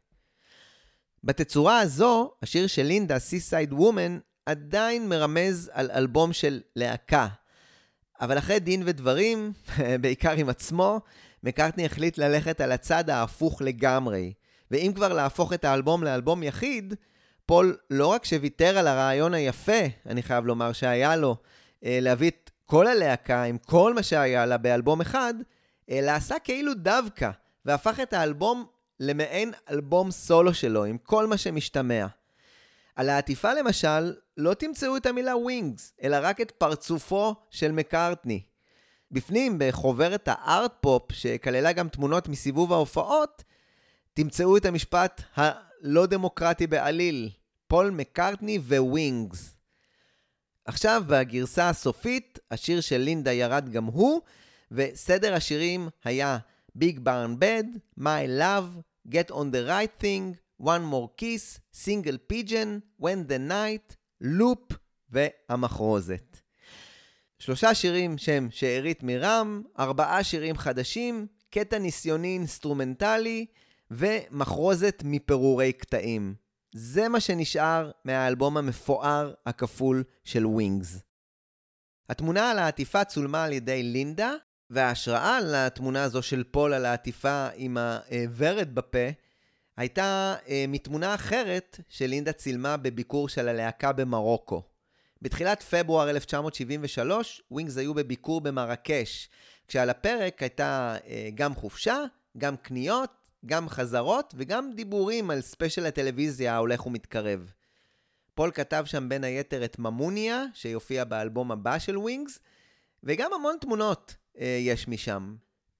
בתצורה הזו, השיר של לינדה, Seaside Woman, עדיין מרמז על אלבום של להקה. אבל אחרי דין ודברים, בעיקר עם עצמו, מקארטני החליט ללכת על הצד ההפוך לגמרי. ואם כבר להפוך את האלבום לאלבום יחיד, פול לא רק שוויתר על הרעיון היפה, אני חייב לומר שהיה לו, אה, להביא את כל הלהקה עם כל מה שהיה לה באלבום אחד, אלא עשה כאילו דווקא, והפך את האלבום למעין אלבום סולו שלו, עם כל מה שמשתמע. על העטיפה למשל, לא תמצאו את המילה ווינגס, אלא רק את פרצופו של מקארטני. בפנים, בחוברת הארט פופ, שכללה גם תמונות מסיבוב ההופעות, תמצאו את המשפט הלא דמוקרטי בעליל, פול מקארטני וווינגס. עכשיו, בגרסה הסופית, השיר של לינדה ירד גם הוא, וסדר השירים היה Big Barn Bed, My Love, Get on the Right Thing, One More Kiss, Single Pigeon, When the Night, Loup והמחרוזת. שלושה שירים שהם שארית מ-Ram, ארבעה שירים חדשים, קטע ניסיוני אינסטרומנטלי ומחרוזת מפירורי קטעים. זה מה שנשאר מהאלבום המפואר הכפול של ווינגס. התמונה על העטיפה צולמה על ידי לינדה, וההשראה לתמונה הזו של פול על העטיפה עם הוורד בפה, הייתה אה, מתמונה אחרת שלינדה צילמה בביקור של הלהקה במרוקו. בתחילת פברואר 1973, ווינגס היו בביקור במרקש, כשעל הפרק הייתה אה, גם חופשה, גם קניות, גם חזרות וגם דיבורים על ספיישל הטלוויזיה ההולך ומתקרב. פול כתב שם בין היתר את Mamunia, שיופיע באלבום הבא של ווינגס, וגם המון תמונות יש משם.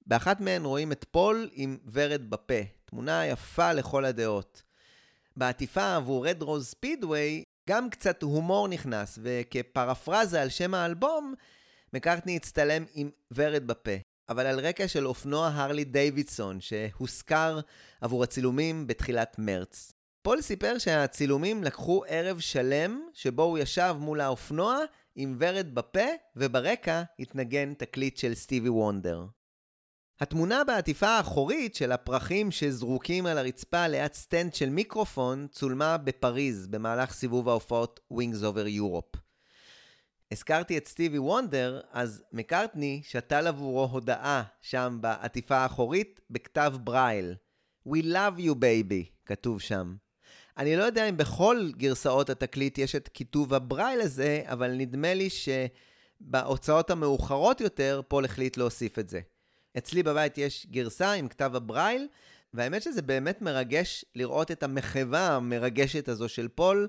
באחת מהן רואים את פול עם ורד בפה, תמונה יפה לכל הדעות. בעטיפה עבור Red Rose Speedway גם קצת הומור נכנס, וכפרפרזה על שם האלבום, מקארטני הצטלם עם ורד בפה. אבל על רקע של אופנוע הרלי דיווידסון, שהושכר עבור הצילומים בתחילת מרץ. פול סיפר שהצילומים לקחו ערב שלם, שבו הוא ישב מול האופנוע עם ורד בפה, וברקע התנגן תקליט של סטיבי וונדר. התמונה בעטיפה האחורית של הפרחים שזרוקים על הרצפה ליד סטנד של מיקרופון צולמה בפריז במהלך סיבוב ההופעות Wings Over Europe. הזכרתי את סטיבי וונדר, אז מקארטני שתל עבורו הודעה שם בעטיפה האחורית בכתב ברייל. We love you baby, כתוב שם. אני לא יודע אם בכל גרסאות התקליט יש את כיתוב הברייל הזה, אבל נדמה לי שבהוצאות המאוחרות יותר, פול החליט להוסיף את זה. אצלי בבית יש גרסה עם כתב הברייל, והאמת שזה באמת מרגש לראות את המחווה המרגשת הזו של פול,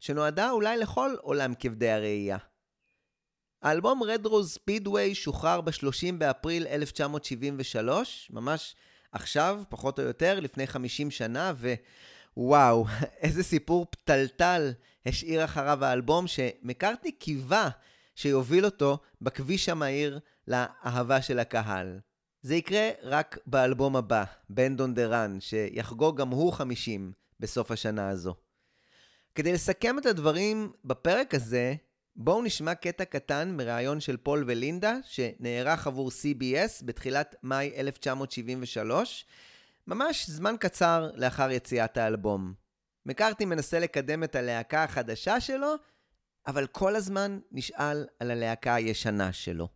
שנועדה אולי לכל עולם כבדי הראייה. האלבום Red Rose Speedway שוחרר ב-30 באפריל 1973, ממש עכשיו, פחות או יותר, לפני 50 שנה, ווואו, איזה סיפור פתלתל השאיר אחריו האלבום, שמקארטני קיווה שיוביל אותו בכביש המהיר לאהבה של הקהל. זה יקרה רק באלבום הבא, בן דון דרן, שיחגוג גם הוא 50 בסוף השנה הזו. כדי לסכם את הדברים בפרק הזה, בואו נשמע קטע קטן מראיון של פול ולינדה, שנערך עבור CBS בתחילת מאי 1973, ממש זמן קצר לאחר יציאת האלבום. מקארטי מנסה לקדם את הלהקה החדשה שלו, אבל כל הזמן נשאל על הלהקה הישנה שלו.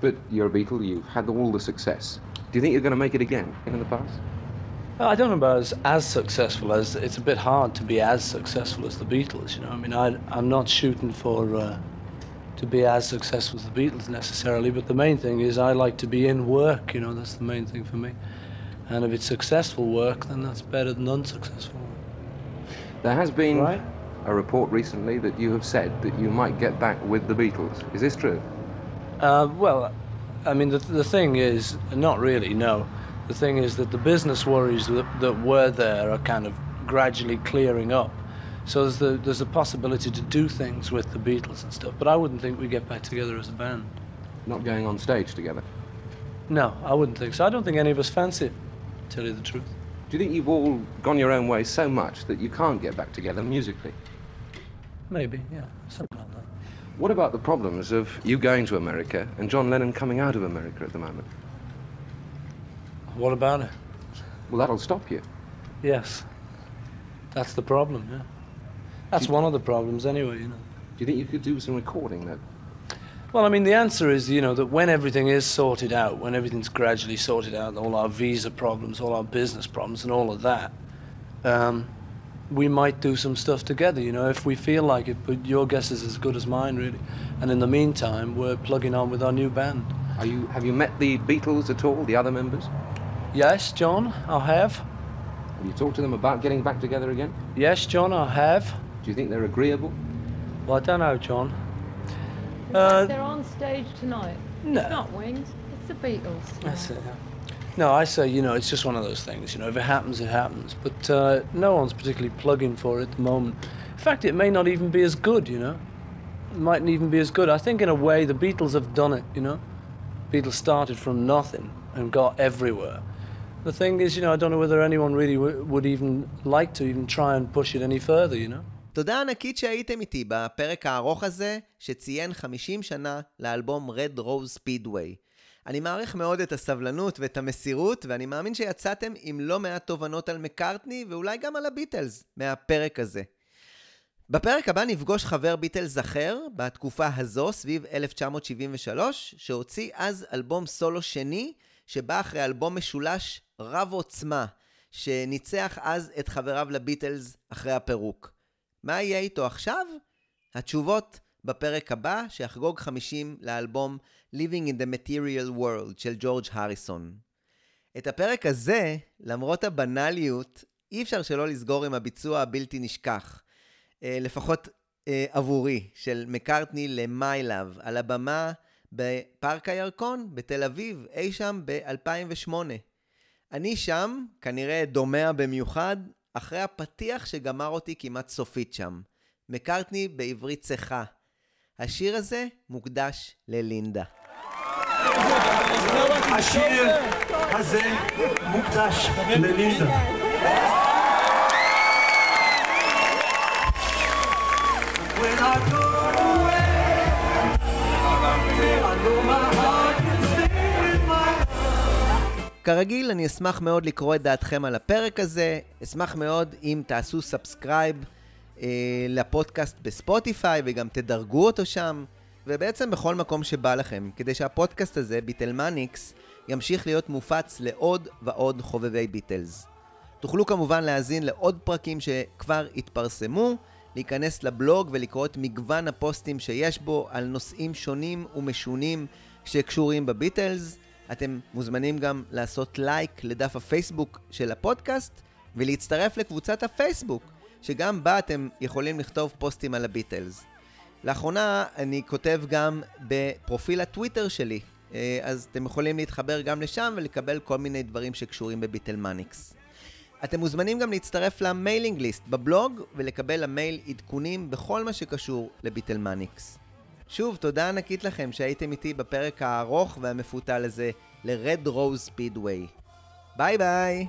But you're a Beatle, you've had all the success. Do you think you're going to make it again in the past? Well, I don't know about as, as successful as it's a bit hard to be as successful as the Beatles. You know, I mean, I, I'm not shooting for uh, to be as successful as the Beatles necessarily, but the main thing is I like to be in work. You know, that's the main thing for me. And if it's successful work, then that's better than unsuccessful work. There has been Right. a report recently that you have said that you might get back with the Beatles. Is this true? Uh, well, I mean, the, the thing is, not really, no. The thing is that the business worries that, that were there are kind of gradually clearing up. So there's, the, there's a possibility to do things with the Beatles and stuff, but I wouldn't think we'd get back together as a band. Not going on stage together. No, I wouldn't think so. I don't think any of us fancy it, to tell you the truth. Do you think you've all gone your own way so much that you can't get back together musically? Maybe, yeah, something like that. What about the problems of you going to America and John Lennon coming out of America at the moment? What about it? Well, that'll stop you. Yes, that's the problem, yeah. That's one of the problems, anyway, you know. Do you think you could do some recording though? Well, I mean, the answer is, you know, that when everything is sorted out, when everything's gradually sorted out, all our visa problems, all our business problems, and all of that, um, we might do some stuff together, you know, if we feel like it. But your guess is as good as mine, really. And in the meantime, we're plugging on with our new band. Are you have you met the Beatles at all, the other members? Yes, John, I have. Have you talked to them about getting back together again? Yes, John, I have. Do you think they're agreeable? Well, I don't know, John. Uh, They're on stage tonight. No. It's not Wings. It's the Beatles. That's it. No, I say, you know, it's just one of those things. You know, if it happens, it happens. But uh, no one's particularly plugging for it at the moment. In fact, it may not even be as good, you know. It mightn't even be as good. I think, in a way, the Beatles have done it, you know. Beatles started from nothing and got everywhere. The thing is, you know, I don't know whether anyone really w- would even like to even try and push it any further, you know. תודה ענקית שהייתם איתי בפרק הארוך הזה, שציין 50 שנה לאלבום Red Rose Speedway. אני מעריך מאוד את הסבלנות ואת המסירות, ואני מאמין שיצאתם עם לא מעט תובנות על מקארטני, ואולי גם על הביטלס, מהפרק הזה. בפרק הבא נפגוש חבר ביטלס אחר, בתקופה הזו, סביב 1973, שהוציא אז אלבום סולו שני, שבא אחרי אלבום משולש רב עוצמה, שניצח אז את חבריו לביטלס אחרי הפירוק. מה יהיה איתו עכשיו? התשובות בפרק הבא, שיחגוג 50 לאלבום Living in the Material World של ג'ורג' הריסון. את הפרק הזה, למרות הבנאליות, אי אפשר שלא לסגור עם הביצוע הבלתי נשכח. אה, לפחות אה, עבורי, של מקארטני ל-My Love, על הבמה בפארק הירקון בתל אביב, אי שם ב-2008. אני שם, כנראה דומע במיוחד, אחרי הפתיח שגמר אותי כמעט סופית שם. מקארטני בעברית צחה. השיר הזה מוקדש ללינדה. השיר הזה מוקדש ללינדה. When I go away, I know my כרגיל, אני אשמח מאוד לקרוא את דעתכם על הפרק הזה. אשמח מאוד אם תעשו subscribe אה, לפודקאסט בספוטיפיי וגם תדרגו אותו שם, ובעצם בכל מקום שבא לכם, כדי שהפודקאסט הזה, ביטלמניקס, ימשיך להיות מופץ לעוד ועוד חובבי ביטלס. תוכלו כמובן להאזין לעוד פרקים שכבר התפרסמו, להיכנס לבלוג ולקרוא את מגוון הפוסטים שיש בו על נושאים שונים ומשונים שקשורים בביטלס. אתם מוזמנים גם לעשות לייק לדף הפייסבוק של הפודקאסט ולהצטרף לקבוצת הפייסבוק, שגם בה אתם יכולים לכתוב פוסטים על הביטלס. לאחרונה אני כותב גם בפרופיל הטוויטר שלי, אה, אז אתם יכולים להתחבר גם לשם ולקבל כל מיני דברים שקשורים בביטלמניקס. אתם מוזמנים גם להצטרף ל-mailing list בבלוג ולקבל למייל עדכונים בכל מה שקשור לביטלמניקס. שוב, תודה ענקית לכם שהייתם איתי בפרק הארוך והמפותל הזה ל-Red Rose Speedway. ביי ביי!